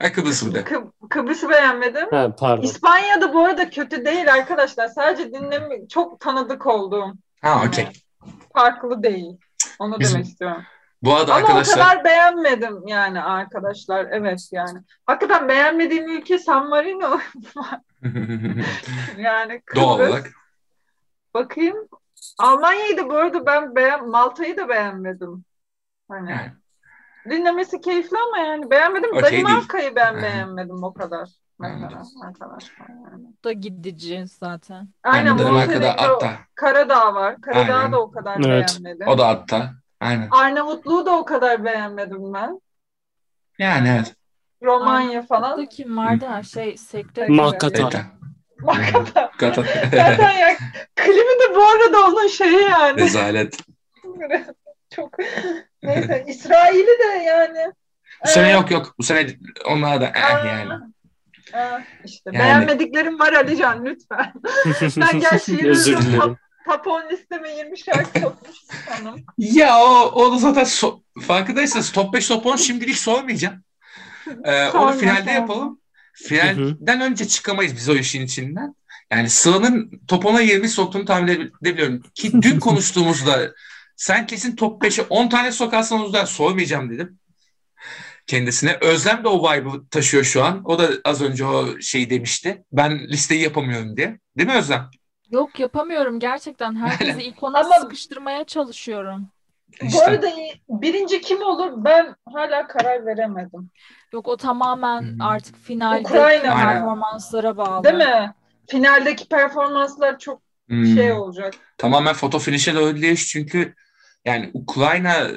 [SPEAKER 1] Ay Kıbrıs bir de.
[SPEAKER 4] Kıb- Kıbrıs'ı beğenmedim.
[SPEAKER 2] Ha, pardon.
[SPEAKER 4] İspanya'da bu arada kötü değil arkadaşlar. Sadece dinlemi çok tanıdık olduğum.
[SPEAKER 1] Ha okey.
[SPEAKER 4] Farklı değil. Onu
[SPEAKER 1] Bizim-
[SPEAKER 4] demek istiyorum.
[SPEAKER 1] Bu arada
[SPEAKER 4] Ama
[SPEAKER 1] arkadaşlar
[SPEAKER 4] o kadar beğenmedim yani arkadaşlar. Evet yani. Hakikaten beğenmediğim ülke San Marino. yani Kıbrıs.
[SPEAKER 1] doğal olarak
[SPEAKER 4] Bakayım. Almanya'yı da bu arada ben beğen Malta'yı da beğenmedim. Hani
[SPEAKER 1] Yani.
[SPEAKER 4] dinlemesi keyifli ama yani beğenmedim.
[SPEAKER 1] Değil.
[SPEAKER 4] Danimarka'yı ben beğenmedim o kadar. Mesela arkadaşlar yani.
[SPEAKER 3] Da gidici zaten.
[SPEAKER 4] Aynen
[SPEAKER 1] yani Danimarka'da hatta.
[SPEAKER 4] Karadağ var. Karadağ
[SPEAKER 1] Aynen.
[SPEAKER 4] da o kadar
[SPEAKER 2] Evet.
[SPEAKER 4] beğenmedim.
[SPEAKER 1] O da hatta. Aynen.
[SPEAKER 4] Arnavutluğu da o kadar beğenmedim ben.
[SPEAKER 1] Yani evet.
[SPEAKER 4] Romanya falan.
[SPEAKER 3] Burada kim vardı ha şey sekte.
[SPEAKER 2] Makata.
[SPEAKER 4] Makata.
[SPEAKER 1] Kata.
[SPEAKER 4] Zaten ya klibi de bu arada onun şeyi yani.
[SPEAKER 1] Rezalet.
[SPEAKER 4] Çok neyse İsrail'i de yani.
[SPEAKER 1] Bu sene
[SPEAKER 4] Ee,
[SPEAKER 1] yok yok. Bu sene onlar da eh
[SPEAKER 4] aa,
[SPEAKER 1] yani.
[SPEAKER 4] aa, işte
[SPEAKER 1] Yani-
[SPEAKER 4] beğenmediklerim var Alican lütfen. ben gerçi yine
[SPEAKER 2] Özür dilerim.
[SPEAKER 4] Top 10 listeme 20 şarkı sokmuşum sanırım.
[SPEAKER 1] Ya o, o da zaten so- farkındaysanız top 5 top 10 şimdilik sormayacağım. Ee,
[SPEAKER 4] Sorma,
[SPEAKER 1] onu finalde
[SPEAKER 4] sorma.
[SPEAKER 1] yapalım. Finalden önce çıkamayız biz o işin içinden. Yani Sıla'nın top 10'a 20 soktuğunu tahmin edebiliyorum. Ki dün konuştuğumuzda sen kesin top 5'e 10 tane sokarsan o yüzden sormayacağım dedim kendisine. Özlem de o vibe'ı taşıyor şu an. O da az önce o şey demişti. Ben listeyi yapamıyorum diye. Değil mi Özlem?
[SPEAKER 3] Yok yapamıyorum gerçekten. Herkesi ilk ona
[SPEAKER 4] Ama-
[SPEAKER 3] sıkıştırmaya çalışıyorum.
[SPEAKER 4] Bu
[SPEAKER 1] İşte.
[SPEAKER 4] arada birinci kim olur ben hala karar veremedim.
[SPEAKER 3] Yok o tamamen
[SPEAKER 1] Hmm.
[SPEAKER 3] artık finaldeki
[SPEAKER 4] Ukrayna.
[SPEAKER 1] Aynen.
[SPEAKER 3] performanslara bağlı.
[SPEAKER 4] Değil mi? Finaldeki performanslar çok
[SPEAKER 1] Hmm.
[SPEAKER 4] şey olacak.
[SPEAKER 1] Tamamen foto finish'e doğru değiş çünkü yani Ukrayna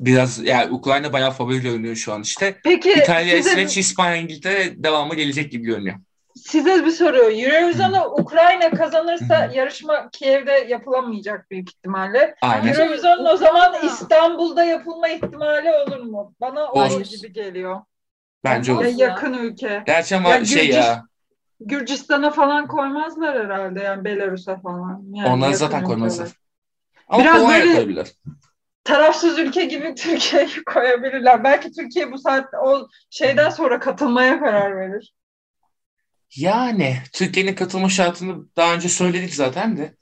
[SPEAKER 1] biraz yani Ukrayna bayağı favori görünüyor şu an işte.
[SPEAKER 4] Peki
[SPEAKER 1] İtalya,
[SPEAKER 4] size,
[SPEAKER 1] İsveç, İspanya, İngiltere devamı gelecek gibi görünüyor.
[SPEAKER 4] Size bir soru. Eurovision'u Ukrayna kazanırsa yarışma Kiev'de yapılamayacak büyük ihtimalle.
[SPEAKER 1] Aynen.
[SPEAKER 3] Euro-
[SPEAKER 4] Eurovision'un o zaman. İstanbul'da yapılma ihtimali olur mu? Bana olur gibi geliyor.
[SPEAKER 1] Bence olur.
[SPEAKER 4] Yakın ülke.
[SPEAKER 1] Gerçi ama
[SPEAKER 4] Ya
[SPEAKER 1] şey
[SPEAKER 4] Gürcis-
[SPEAKER 1] ya
[SPEAKER 4] Gürcistan'a falan koymazlar herhalde yani Belarus'a falan. Yani
[SPEAKER 1] onlar zaten
[SPEAKER 4] ülkeler.
[SPEAKER 1] koymazlar. Ama
[SPEAKER 4] Biraz
[SPEAKER 1] Polonya
[SPEAKER 4] böyle-
[SPEAKER 1] koyabilir.
[SPEAKER 4] Tarafsız ülke gibi Türkiye'yi koyabilirler. Belki Türkiye bu saat o şeyden sonra katılmaya karar verir.
[SPEAKER 1] Yani Türkiye'nin katılma şartını daha önce söyledik zaten de.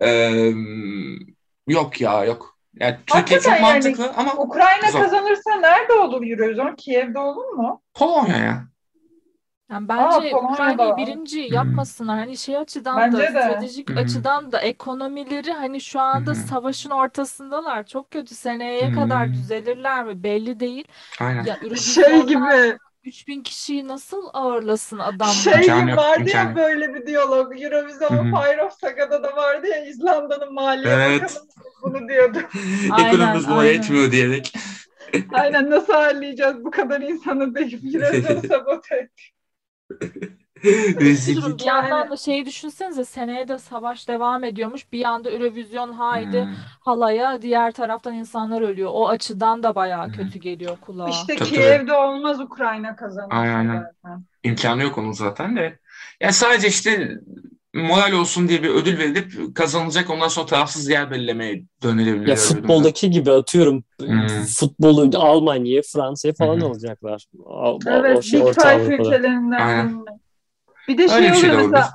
[SPEAKER 1] Ee, yok ya yok. Yani Türkiye çok
[SPEAKER 4] Hakikaten yani-
[SPEAKER 1] mantıklı ama
[SPEAKER 4] Ukrayna
[SPEAKER 1] Zor.
[SPEAKER 4] kazanırsa nerede olur Eurovision? Kiev'de olur mu?
[SPEAKER 1] Polonya ya.
[SPEAKER 3] Yani
[SPEAKER 4] Aa,
[SPEAKER 3] bence Ukrayna'yı
[SPEAKER 4] var.
[SPEAKER 3] birinci yapmasınlar. Hani şey açıdan
[SPEAKER 4] Bence
[SPEAKER 3] da
[SPEAKER 4] de.
[SPEAKER 3] stratejik
[SPEAKER 1] Hı hı.
[SPEAKER 3] açıdan da ekonomileri hani şu anda
[SPEAKER 1] Hı hı.
[SPEAKER 3] savaşın ortasındalar. Çok kötü. Seneye
[SPEAKER 1] Hı.
[SPEAKER 3] kadar düzelirler mi? Belli değil.
[SPEAKER 1] Aynen.
[SPEAKER 3] Ya
[SPEAKER 4] Şey gibi,
[SPEAKER 3] 3000 kişiyi nasıl ağırlasın adamlar?
[SPEAKER 4] şey
[SPEAKER 1] İmkanı yok,
[SPEAKER 4] vardı
[SPEAKER 1] imkanı
[SPEAKER 4] ya
[SPEAKER 1] yok.
[SPEAKER 4] böyle bir diyalog. Eurovision. Fire of Saga'da da vardı ya İzlanda'nın maliye
[SPEAKER 1] Evet.
[SPEAKER 4] bakanı bunu diyordu.
[SPEAKER 1] Ekonomimiz buna yetmiyor diyerek.
[SPEAKER 4] Aynen nasıl ağırlayacağız bu kadar insanı deyip Eurovision'u sabote etti.
[SPEAKER 1] Rezillik.
[SPEAKER 3] bir yandan da şeyi düşünsenize seneye de savaş devam ediyormuş. Bir yanda Eurovision haydi
[SPEAKER 1] Hmm.
[SPEAKER 3] halaya diğer taraftan insanlar ölüyor. O açıdan da bayağı
[SPEAKER 1] Hı.
[SPEAKER 3] kötü geliyor kulağa.
[SPEAKER 4] İşte
[SPEAKER 1] Tabii,
[SPEAKER 4] Kiev'de olmaz Ukrayna kazanırsa
[SPEAKER 1] Aynen, aynen.
[SPEAKER 4] zaten.
[SPEAKER 1] İmkanı yok onun zaten de. Yani sadece işte moral olsun diye bir ödül verilip kazanılacak ondan sonra tarafsız yer belirlemeye dönülebilir.
[SPEAKER 2] Ya futboldaki gibi atıyorum
[SPEAKER 1] Hmm.
[SPEAKER 2] futbolu Almanya'ya, Fransa'ya falan
[SPEAKER 1] Hı hı.
[SPEAKER 2] alacaklar.
[SPEAKER 4] Evet,
[SPEAKER 2] o şey
[SPEAKER 4] Big
[SPEAKER 2] Orta
[SPEAKER 4] Five
[SPEAKER 2] Avrupa'da.
[SPEAKER 4] ülkelerinden
[SPEAKER 1] Aynen.
[SPEAKER 4] Bir de
[SPEAKER 1] Öyle
[SPEAKER 4] şey
[SPEAKER 1] şey de
[SPEAKER 4] oluyor mesela.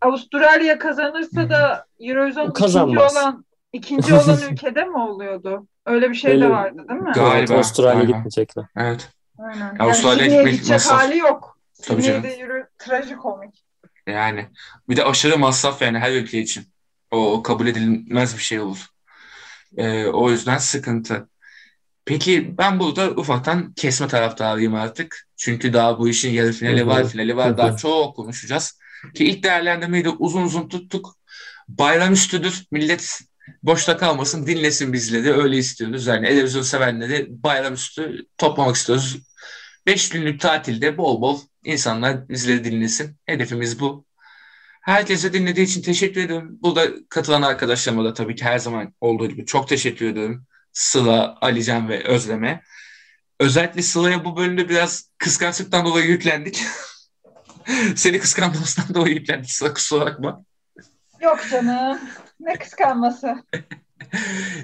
[SPEAKER 4] Avustralya kazanırsa da Eurovision ikinci
[SPEAKER 2] Kazanmaz.
[SPEAKER 4] olan ikinci olan ülkede mi oluyordu? Öyle bir şey
[SPEAKER 2] Öyle-
[SPEAKER 4] de vardı değil mi?
[SPEAKER 1] Galiba,
[SPEAKER 2] Evet, Avustralya
[SPEAKER 1] galiba.
[SPEAKER 2] gitmeyecekler.
[SPEAKER 1] Evet.
[SPEAKER 4] Aynen. Yani
[SPEAKER 1] Avustralya'ya
[SPEAKER 4] Sydney'e
[SPEAKER 1] gitmek
[SPEAKER 4] gidecek
[SPEAKER 1] masraf.
[SPEAKER 4] hali yok.
[SPEAKER 1] Tabii
[SPEAKER 4] Sydney'de yürü, trajikomik.
[SPEAKER 1] Yani bir de aşırı masraf yani her ülke için. O kabul edilmez bir şey olur. Ee, o yüzden sıkıntı. Peki ben burada ufaktan kesme taraftarıyım artık. Çünkü daha bu işin yarı finali var, finali var. Daha çok konuşacağız. Ki ilk değerlendirmeyi de uzun uzun tuttuk. Bayram üstüdür. Millet boşta kalmasın, dinlesin bizleri. Öyle istiyoruz. Yani televizyon sevenleri bayram üstü toplamak istiyoruz. Beş günlük tatilde bol bol insanlar bizleri dinlesin. Hedefimiz bu. Herkese dinlediği için teşekkür ederim. Burada katılan arkadaşlarıma da tabii ki her zaman olduğu gibi çok teşekkür ederim. Sıla, Alican ve Özlem'e. Özellikle Sıla'ya bu bölümde biraz kıskançlıktan dolayı yüklendik. Seni kıskandığımızdan dolayı yüklendik Sıla kusura bakma.
[SPEAKER 4] Yok canım. Ne kıskanması.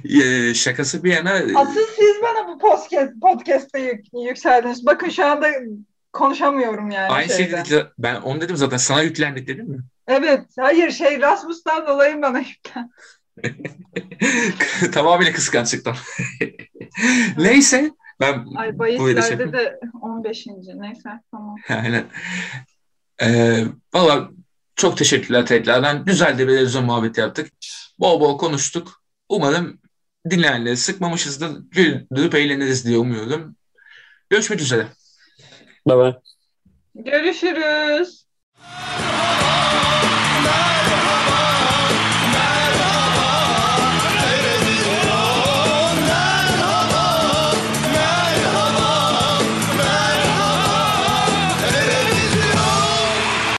[SPEAKER 1] Ee, şakası bir yana
[SPEAKER 4] Asıl siz bana bu podcast, podcast'te yük, yükseldiniz. Bakın şu anda konuşamıyorum yani
[SPEAKER 1] aynı şey
[SPEAKER 4] şeyden.
[SPEAKER 1] dedik. Ben onu dedim zaten sana yüklendik dedim mi?
[SPEAKER 4] Evet. Hayır şey Rasmus'tan dolayı bana yüklen.
[SPEAKER 1] Tamamıyla kıskançlıktan. Neyse ben
[SPEAKER 4] Ay
[SPEAKER 1] da şey
[SPEAKER 4] bahislerde de 15. Neyse tamam.
[SPEAKER 1] Aynen. Ee, Valla çok teşekkürler tekrardan. Güzel de bir televizyon muhabbeti yaptık. Bol bol konuştuk. Umarım dinleyenleri sıkmamışızdır. Güldürüp eğleniriz diye umuyorum. Görüşmek üzere.
[SPEAKER 2] Bye bye.
[SPEAKER 4] Görüşürüz.